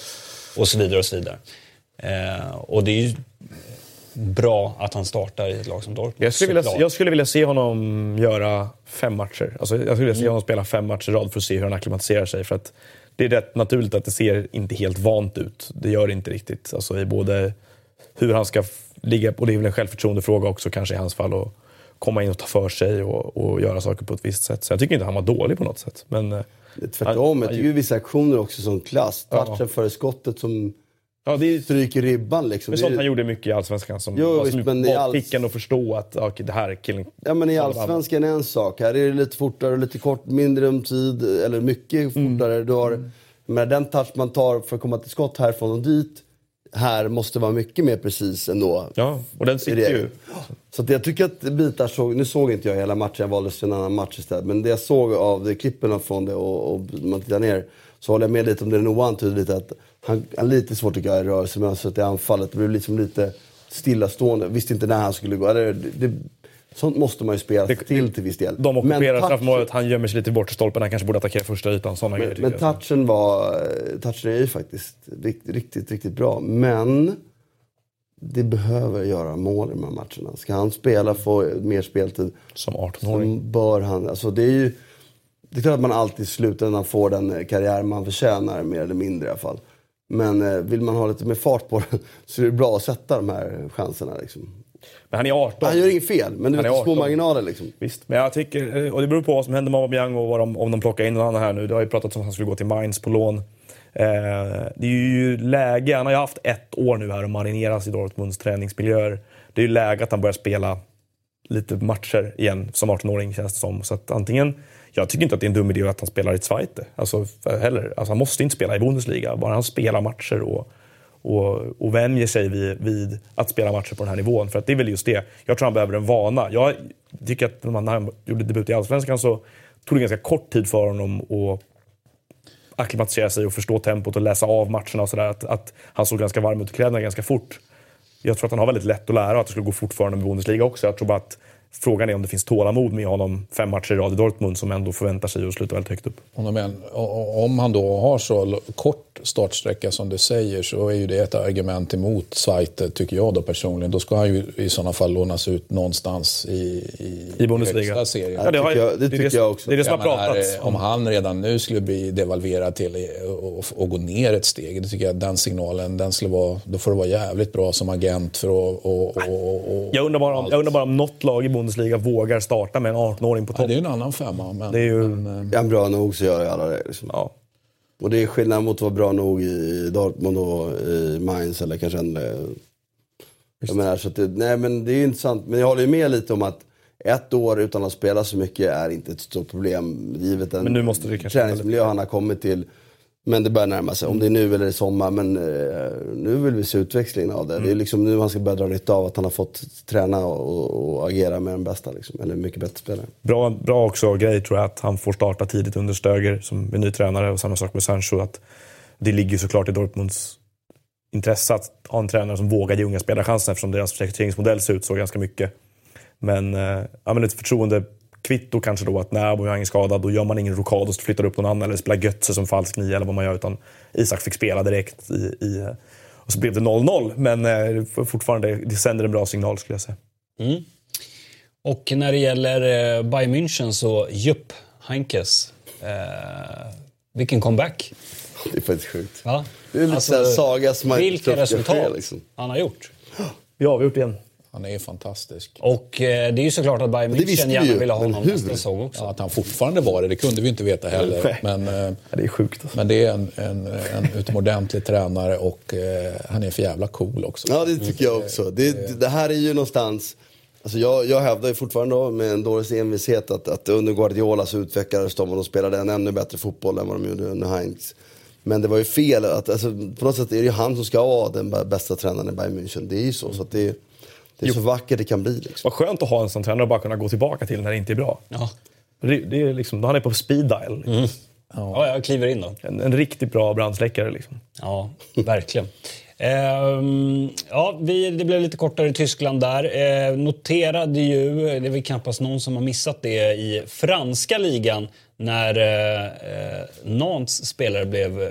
[SPEAKER 1] Och så vidare och så vidare. Eh, och det är ju bra att han startar i ett lag som Dortmund.
[SPEAKER 4] Jag skulle, vilja, jag skulle vilja se honom göra fem matcher. Alltså, jag skulle vilja se honom spela fem matcher i rad för att se hur han akklimatiserar sig. För att det är rätt naturligt att det ser inte helt vant ut. Det gör det inte riktigt. Alltså, i både hur han ska ligga, och det är väl en självförtroendefråga också kanske i hans fall, att komma in och ta för sig och, och göra saker på ett visst sätt. Så jag tycker inte han var dålig på något sätt. Men, eh,
[SPEAKER 3] Det är Tvärtom, jag tycker ju vissa aktioner också som klass. Touchen före skottet som
[SPEAKER 4] ja, det är,
[SPEAKER 3] stryker ribban liksom.
[SPEAKER 4] Det sånt han gjorde mycket i Allsvenskan som,
[SPEAKER 3] Jo,
[SPEAKER 4] var
[SPEAKER 3] visst, men alls-
[SPEAKER 4] fick en att förstå att okej, det här är killen.
[SPEAKER 3] Ja men i. Allsvenskan är en sak. Här är det lite fortare lite kort, mindre om tid, eller mycket
[SPEAKER 4] Mm.
[SPEAKER 3] fortare. Du har, men den touch man tar för att komma till skott härifrån och dit, här måste vara mycket mer precis ändå.
[SPEAKER 4] Ja, och den sitter ju.
[SPEAKER 3] Så jag tycker att bitar såg, nu såg inte jag hela matchen, jag valde en annan match istället. Men det jag såg av klippen från det och, och man tittar ner så håller jag med lite om det Noah antydde lite att han har lite svårt tycker jag i rörelse men alltså i anfallet. Det blev liksom lite stillastående. Visste inte när han skulle gå. Det, det, sånt måste man ju spela
[SPEAKER 4] Det-
[SPEAKER 3] till till viss del.
[SPEAKER 4] De ockuperar straffområdet, han gömmer sig lite i bortre stolpen, han kanske borde attackera första ytan. Såna grejer,
[SPEAKER 3] Men,
[SPEAKER 4] tycker
[SPEAKER 3] men touchen var, touchen är ju faktiskt riktigt, riktigt, riktigt bra. Men det behöver göra mål i de här matcherna. Ska han spela, få mer speltid,
[SPEAKER 4] Som
[SPEAKER 3] så
[SPEAKER 4] 18-åring.
[SPEAKER 3] bör han... Alltså det är ju... Det är klart att man alltid i slutändan får den karriär man förtjänar, mer eller mindre i alla fall. Men eh, vill man ha lite mer fart på det så är det bra att sätta de här chanserna. Liksom.
[SPEAKER 4] Men han är 18.
[SPEAKER 3] Han gör inget fel, men du
[SPEAKER 4] Han
[SPEAKER 3] vet,
[SPEAKER 4] är
[SPEAKER 3] små
[SPEAKER 4] 18.
[SPEAKER 3] marginaler liksom.
[SPEAKER 4] Visst, men jag tycker, eh, och det beror på vad som händer med Aubameyang och vad de, om de plockar in någon annan här nu. Det har ju pratats om att han skulle gå till Mainz på lån. Eh, det är ju läge, han har ju haft ett år nu här och marineras i Dortmunds träningsmiljöer. Det är ju läge att han börjar spela lite matcher igen som 18-åring känns det som. Så att antingen, jag tycker inte att det är en dum idé att han spelar i Zweite. Alltså, heller. Alltså, han måste inte spela i Bundesliga, bara han spelar matcher och, och, och vänjer sig vid, vid att spela matcher på den här nivån. För att det är väl just det. Jag tror han behöver en vana. Jag tycker att när han- gjorde debut i Allsvenskan så tog det ganska kort tid för honom att acklimatisera sig och förstå tempot och läsa av matcherna och sådär. Att, att han såg ganska varm ut i kläderna ganska fort. Jag tror att han har väldigt lätt att lära och att det skulle gå fortfarande med Bundesliga också. Jag tror bara att frågan är om det finns tålamod med honom fem matcher i rad i Dortmund som ändå förväntar sig att sluta väldigt högt upp.
[SPEAKER 2] Om, om han då har så kort startsträcka som du säger så är ju det ett argument emot Zweite, tycker jag då personligen. Då ska han ju i sådana fall lånas ut någonstans i, i,
[SPEAKER 4] I Bundesliga.
[SPEAKER 2] högsta serien.
[SPEAKER 3] Ja, det tycker jag- det tycker jag också.
[SPEAKER 4] Det är det som har pratats.
[SPEAKER 2] eh, Om han redan nu skulle bli devalverad till och, och, och gå ner ett steg, då tycker jag den signalen, den skulle vara, då får du vara jävligt bra som agent för att... Och, och, och, och,
[SPEAKER 4] Jag undrar, bara om, jag undrar bara om något lag i Bundesliga vågar starta med en 18-åring på
[SPEAKER 2] Ja,
[SPEAKER 4] topp.
[SPEAKER 2] det är ju en annan femma. Men,
[SPEAKER 4] Det är ju-
[SPEAKER 2] men, eh,
[SPEAKER 3] Är han bra nog så gör alla det. Liksom.
[SPEAKER 4] Ja.
[SPEAKER 3] Och det är skillnad mot att vara bra nog i Dortmund och i Mainz eller kanske en... Jag menar, så det, nej men det är intressant. Men jag håller ju med lite om att ett år utan att spela så mycket är inte ett stort problem. Givet den träningsmiljö han har kommit till. Men det börjar närma sig. Om det är nu eller i sommar. Men eh, nu vill vi se utväxlingen av det. Det är liksom nu han ska börja dra nytta av att han har fått träna och, och agera med den bästa. Liksom. Eller mycket bättre spelare.
[SPEAKER 4] Bra, bra också grej tror jag att han får starta tidigt under Stöger som är ny tränare och samma sak med Sancho. Att det ligger såklart i Dortmunds intresse att ha en tränare som vågar ge unga spelare chansen eftersom deras rekryteringsmodell ser ut så ganska mycket. Men, eh, ja, men ett förtroendekvitto kanske då att när Aubameyang är skadad då gör man ingen rokad och flyttar upp någon annan eller spelar Götze som falsk nia eller vad man gör utan Isak fick spela direkt i, i och så blev det 0-0 men eh, fortfarande det sänder en bra signal skulle jag säga.
[SPEAKER 1] Och när det gäller eh, Bayern München så, Jupp Heinkes. Eh, vilken comeback.
[SPEAKER 3] Det är faktiskt sjukt.
[SPEAKER 1] Va?
[SPEAKER 3] Det är lite
[SPEAKER 1] Alltså,
[SPEAKER 3] saga som man
[SPEAKER 1] Vilka resultat
[SPEAKER 3] liksom.
[SPEAKER 1] han har gjort.
[SPEAKER 4] Vi har avgjort igen.
[SPEAKER 2] Han är fantastisk.
[SPEAKER 1] Och eh, det är ju såklart att Bayern München
[SPEAKER 3] vi
[SPEAKER 1] gärna
[SPEAKER 3] ju,
[SPEAKER 1] ville ha honom
[SPEAKER 3] hur?
[SPEAKER 1] nästa säsong också.
[SPEAKER 2] Ja, att han fortfarande var det, det kunde vi inte veta heller. Men, eh,
[SPEAKER 4] Ja, det är sjukt. Alltså.
[SPEAKER 2] men det är en, en, en utomordentlig tränare och eh, han är för jävla cool också.
[SPEAKER 3] Ja, det tycker jag också. Det, det här är ju någonstans... Alltså jag, jag hävdar ju fortfarande med en dåres envishet att, att under Guardiola så utvecklades de och de spelade en ännu bättre fotboll än vad de gjorde under Heinz. Men det var ju fel. Att, alltså, på något sätt är det ju han som ska vara den bä- bästa tränaren i Bayern München. Det är ju så. så att det, Det är så vackert det kan bli. Liksom.
[SPEAKER 4] Vad skönt att ha en sån tränare och bara kunna gå tillbaka till när det inte är bra.
[SPEAKER 1] Ja.
[SPEAKER 4] Det, det är liksom, då han är på speed dial.
[SPEAKER 1] Mm. ja, jag kliver in då.
[SPEAKER 4] En, en riktigt bra brandsläckare. Liksom.
[SPEAKER 1] Ja, verkligen. Ehm, ja, vi, det blev lite kortare i Tyskland där. Eh, noterade ju, det är väl knappast någon som har missat det, i franska ligan när eh, eh, Nantes spelare blev eh,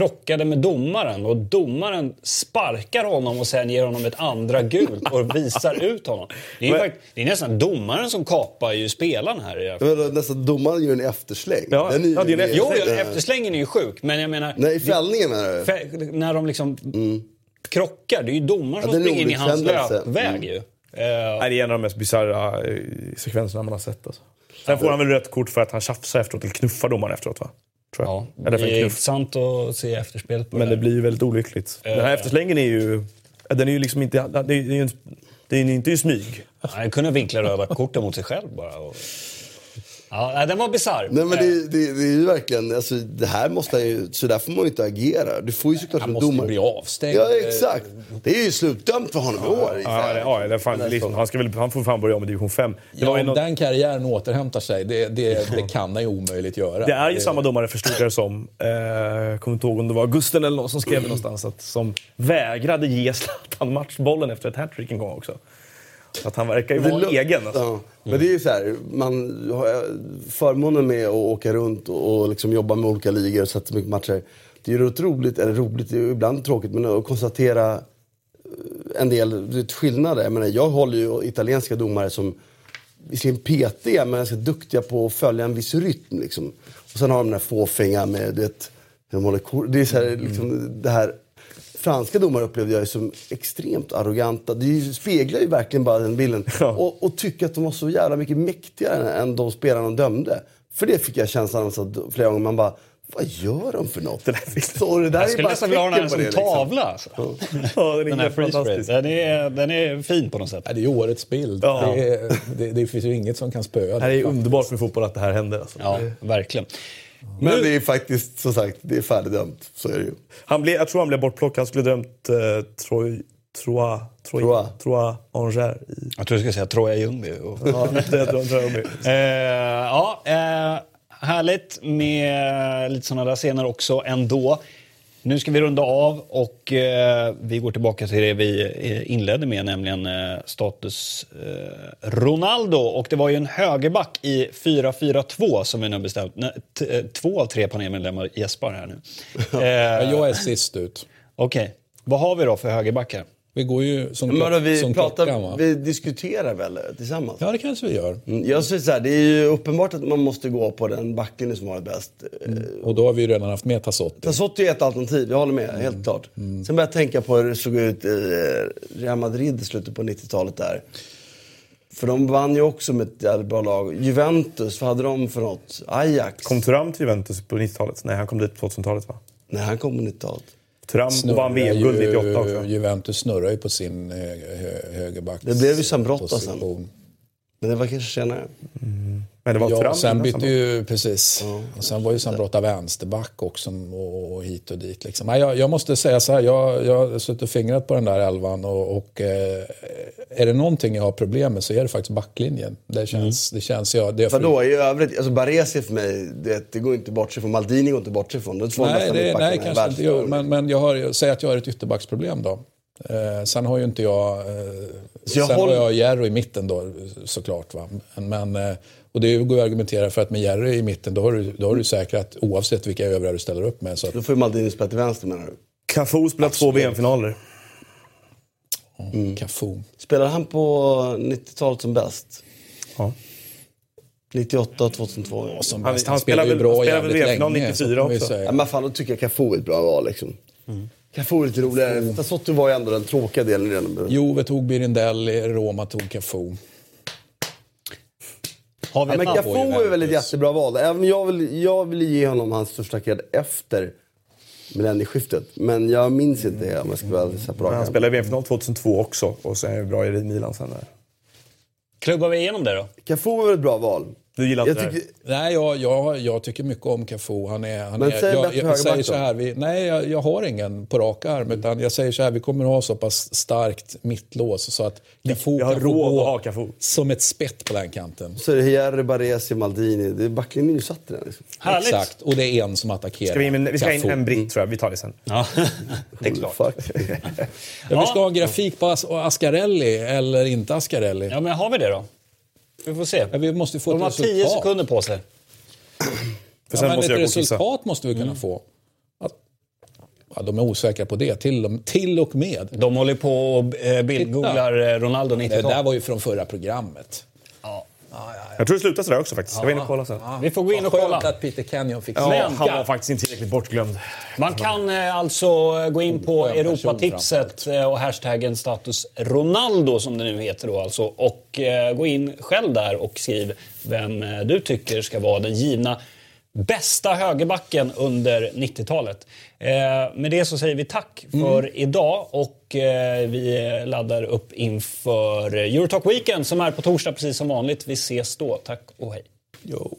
[SPEAKER 1] krockade med domaren och domaren sparkar honom och sen ger honom ett andra gult och visar ut honom. Det är,
[SPEAKER 3] Men-
[SPEAKER 1] fakt- det är nästan domaren som kapar ju spelaren här. i
[SPEAKER 3] menar, nästan domaren gör en eftersläng.
[SPEAKER 4] Ja,
[SPEAKER 3] Den är ju-
[SPEAKER 4] ja, det är en
[SPEAKER 1] Jo, efterslängen är ju sjuk, men jag menar...
[SPEAKER 3] Nej, i fällningen menar du?
[SPEAKER 1] Fä- när de liksom krockar, det är ju domaren som
[SPEAKER 3] Ja,
[SPEAKER 1] springer in i hans löpväg
[SPEAKER 3] Mm.
[SPEAKER 1] ju. Eh,
[SPEAKER 4] Nej, det är en av de mest bisarra eh, sekvenserna man har sett. Alltså. Sen får han väl rött kort för att han tjafsar efteråt, eller knuffar domaren efteråt va? Tror jag.
[SPEAKER 1] ja,
[SPEAKER 4] Eller
[SPEAKER 1] det
[SPEAKER 4] för en
[SPEAKER 1] är
[SPEAKER 4] knuff.
[SPEAKER 1] intressant att se efterspelet på
[SPEAKER 4] Men
[SPEAKER 1] det
[SPEAKER 4] det blir ju väldigt olyckligt. Den här efterslängen är ju... Den är ju liksom inte... Det är, det är, det är inte i smyg.
[SPEAKER 1] Han kunde vinkla röda korten mot sig själv bara. Och... Ja, den var bisarr.
[SPEAKER 3] Nej men
[SPEAKER 1] Eh,
[SPEAKER 3] det, det, det är ju verkligen, alltså, det här måste ju, så där får man ju inte agera. Du får ju såklart
[SPEAKER 2] Han måste
[SPEAKER 3] domare.
[SPEAKER 2] bli avstängd.
[SPEAKER 3] Ja exakt. Det är ju slutdömt för honom i år.
[SPEAKER 4] Ja, det, ja, det fan, liksom, han, ska väl, han får fan börja om i division 5. Det,
[SPEAKER 2] Ja,
[SPEAKER 4] var
[SPEAKER 2] om
[SPEAKER 4] något,
[SPEAKER 2] den karriären återhämtar sig, det, det, det kan han ju omöjligt göra.
[SPEAKER 4] det är ju samma domare förstod jag det som. Eh, jag kommer inte ihåg om det var Gusten eller någon som skrev det någonstans. Att, som vägrade ge Zlatan matchbollen efter ett hattrick en gång också. Att han verkar ju vara
[SPEAKER 3] lo-
[SPEAKER 4] egen. Alltså.
[SPEAKER 3] Ja. Men det är ju så här, man har förmånen med att åka runt och, och liksom jobba med olika ligor och sätta mycket matcher. Det är ju roligt, eller roligt, det är ibland tråkigt, men att konstatera eh, en del skillnader. Jag, menar, jag håller ju italienska domare som visserligen petiga men ganska duktiga på att följa en viss rytm. Liksom. Och sen har de den här fåfänga med, du vet, hur de håller kor- Det är så här, liksom, det här franska domare upplevde jag som extremt arroganta. Det speglar ju verkligen bara den bilden. Och, och tycker att de var så jävla mycket mäktigare än de spelarna de dömde. För det fick jag känslan av så flera gånger. Man bara, vad gör de för något?
[SPEAKER 4] Det där
[SPEAKER 3] så det där
[SPEAKER 1] jag
[SPEAKER 3] är
[SPEAKER 1] skulle
[SPEAKER 3] bara
[SPEAKER 1] nästan vilja ha den här som
[SPEAKER 3] det, liksom.
[SPEAKER 1] tavla. Alltså.
[SPEAKER 4] Ja, den är
[SPEAKER 1] Den här
[SPEAKER 4] fantastisk.
[SPEAKER 1] Den är, den är fin på något sätt.
[SPEAKER 2] Ja, det är årets bild.
[SPEAKER 4] Ja.
[SPEAKER 2] Det, är, det, det finns ju inget som kan spöa
[SPEAKER 4] Det är underbart med fotboll att det här händer. Alltså.
[SPEAKER 1] Ja, verkligen.
[SPEAKER 3] Men det är faktiskt, som sagt, det är färdigdömt. Så är det ju.
[SPEAKER 4] Han blev, jag tror han blev bortplockad. Han skulle dömt eh, Troy, Troa, Troy,
[SPEAKER 3] Troa.
[SPEAKER 4] Troa Angers. I,
[SPEAKER 1] Jag tror du ska säga Troja Ljungby. Och...
[SPEAKER 4] ja, det tror jag de är.
[SPEAKER 1] Eh, ja, eh, härligt med lite sådana där scener också ändå. Nu ska vi runda av och eh, vi går tillbaka till det vi eh, inledde med, nämligen eh, status eh, Ronaldo. Och det var ju en högerback i 4-4-2 som vi nu bestämt. Nej, eh, två av tre panelmedlemmar gäspar här nu.
[SPEAKER 2] Ja,
[SPEAKER 1] Eh,
[SPEAKER 2] Jag är sist ut.
[SPEAKER 1] Okej, vad har vi då för högerbackar?
[SPEAKER 2] Vi går ju som,
[SPEAKER 3] Men vadå, vi,
[SPEAKER 2] som
[SPEAKER 3] pratar,
[SPEAKER 2] klockan va?
[SPEAKER 3] vi diskuterar väl tillsammans?
[SPEAKER 2] Ja, det kanske vi gör.
[SPEAKER 3] Mm, Jag säger så här, det är ju uppenbart att man måste gå på den backlinjen som har det bäst.
[SPEAKER 2] Och då har vi ju redan haft med Tassotti.
[SPEAKER 3] Tassotti är ett alternativ, jag håller med. Helt klart. Sen börjar jag tänka på hur det såg ut i eh, Real Madrid i slutet på 90-talet där. För de vann ju också med ett jävligt bra lag. Juventus, vad hade de för något? Ajax?
[SPEAKER 4] Kom Thuram till Juventus på 90-talet? Nej, han kom dit på 2000-talet va?
[SPEAKER 3] Nej, han kom på 90-talet.
[SPEAKER 4] Thuram vann VM-guld 98 också.
[SPEAKER 2] Juventus snurrar ju på sin eh, hö, högerbacks
[SPEAKER 3] Det blev ju Zambrotta sen.
[SPEAKER 2] position.
[SPEAKER 3] Men det var kanske senare.
[SPEAKER 4] Men det var
[SPEAKER 2] Ja,
[SPEAKER 4] Thuram
[SPEAKER 2] sen bytte ju, precis. Och sen var ju Zambrotta vänsterback också och, och hit och dit. Liksom. Nej, jag, jag måste säga så här, jag, jag har suttit och fingrat på den där elvan och, och eh, är det någonting jag har problem med så är det faktiskt backlinjen. Det känns, det känns jag... Det
[SPEAKER 3] Vadå, i övrigt? Alltså Baresi för mig, det, det går inte bort sig från. Maldini går inte bort sig från. De två
[SPEAKER 2] Nej, det, nej kanske inte
[SPEAKER 3] världshistorien.
[SPEAKER 2] men, men jag har, säg att jag har ett ytterbacksproblem då. Eh, sen har ju inte jag... Eh,
[SPEAKER 3] Så jag
[SPEAKER 2] sen
[SPEAKER 3] håller-
[SPEAKER 2] har jag Jerry i mitten då såklart. Va? Men, men, eh, och det går ju att argumentera för att med Jerry i mitten då har du, då har du säkrat oavsett vilka övriga du ställer upp med. Så att,
[SPEAKER 3] Då får ju Maldini spela till vänster menar du?
[SPEAKER 4] Cafu spelat två VM-finaler.
[SPEAKER 2] mm. Cafu.
[SPEAKER 3] Spelade han på 90-talet som bäst?
[SPEAKER 4] Ja.
[SPEAKER 3] 98 och 2002? Ja,
[SPEAKER 2] Som
[SPEAKER 4] Han-
[SPEAKER 2] bäst.
[SPEAKER 4] han
[SPEAKER 2] Han spelar ju
[SPEAKER 4] spelar väl-
[SPEAKER 2] bra
[SPEAKER 4] spelar väl
[SPEAKER 2] jävligt
[SPEAKER 4] VM-final
[SPEAKER 2] länge.
[SPEAKER 4] 94
[SPEAKER 2] så får vi
[SPEAKER 4] också.
[SPEAKER 2] säga.
[SPEAKER 3] men fan, då tycker jag Cafu är ett bra val liksom. Cafu är lite roligare. Tassotti var ju ändå den tråkiga delen redan.
[SPEAKER 2] Juve tog Birindelli, Roma tog Cafu.
[SPEAKER 1] Har vi
[SPEAKER 3] Ja, men? Cafu är väl ett jättebra val. Även jag vill, jag vill ge honom hans största cred efter millennieskiftet. Men jag minns inte det om jag ska vara alldeles rak
[SPEAKER 4] Han spelade VM-final 2002 också och sen är det bra i Milan sen där.
[SPEAKER 1] Klubbar vi igenom det då?
[SPEAKER 3] Cafu är väl ett bra val.
[SPEAKER 4] Du gillar
[SPEAKER 3] Jag
[SPEAKER 4] inte det här?
[SPEAKER 3] tycker,
[SPEAKER 2] Nej, jag, jag, jag tycker mycket om Cafu. Han är, han
[SPEAKER 3] Men
[SPEAKER 2] är,
[SPEAKER 3] säg
[SPEAKER 2] jag, jag, säger så här, vi, nej jag, jag har ingen på rak arm. Utan jag säger så här, vi kommer att ha så pass starkt mittlås så att Cafu kan få
[SPEAKER 4] råd
[SPEAKER 2] gå
[SPEAKER 4] att ha Cafu.
[SPEAKER 2] som ett spett på den kanten.
[SPEAKER 3] så är det Jerry, Baresi, Maldini. Det är backlinjen är ju satt den. Liksom.
[SPEAKER 1] Härligt.
[SPEAKER 2] Exakt, och det är en som attackerar.
[SPEAKER 4] Ska vi, in, vi ska in
[SPEAKER 2] Cafu.
[SPEAKER 4] en britt tror jag, vi tar det sen.
[SPEAKER 1] Ja, det är klart.
[SPEAKER 2] Ja, vi ska ha en grafik på As Ascarelli eller inte Ascarelli.
[SPEAKER 1] Ja, men har vi det då? Vi får se.
[SPEAKER 2] Ja, vi måste få
[SPEAKER 1] De har
[SPEAKER 2] resultat.
[SPEAKER 1] tio sekunder på sig.
[SPEAKER 4] För
[SPEAKER 2] Ja,
[SPEAKER 4] sen
[SPEAKER 2] men
[SPEAKER 4] måste
[SPEAKER 2] ett resultat måste vi kunna få. Att, ja, de är osäkra på det, till, och- till och med.
[SPEAKER 1] De håller på och eh, bildgooglar eh, Ronaldo
[SPEAKER 2] Det
[SPEAKER 1] 90-tal.
[SPEAKER 2] där var ju från förra programmet.
[SPEAKER 4] Jag tror det slutar sådär också faktiskt. Jag var inne och kollade sen.
[SPEAKER 1] Vi får gå in och kolla.
[SPEAKER 2] Att Peter Kenyon fick
[SPEAKER 4] Ja,
[SPEAKER 1] Men-
[SPEAKER 4] han var faktiskt inte tillräckligt bortglömd.
[SPEAKER 1] Man kan eh, alltså gå in på Europatipset eh, och hashtaggen status Ronaldo som det nu heter då alltså och eh, gå in själv där och skriv vem eh, du tycker ska vara den givna bästa högerbacken under 90-talet. Eh, med det så säger vi tack för idag och eh, vi laddar upp inför Eurotalk Weekend som är på torsdag precis som vanligt. Vi ses då. Tack och hej.
[SPEAKER 2] Jo.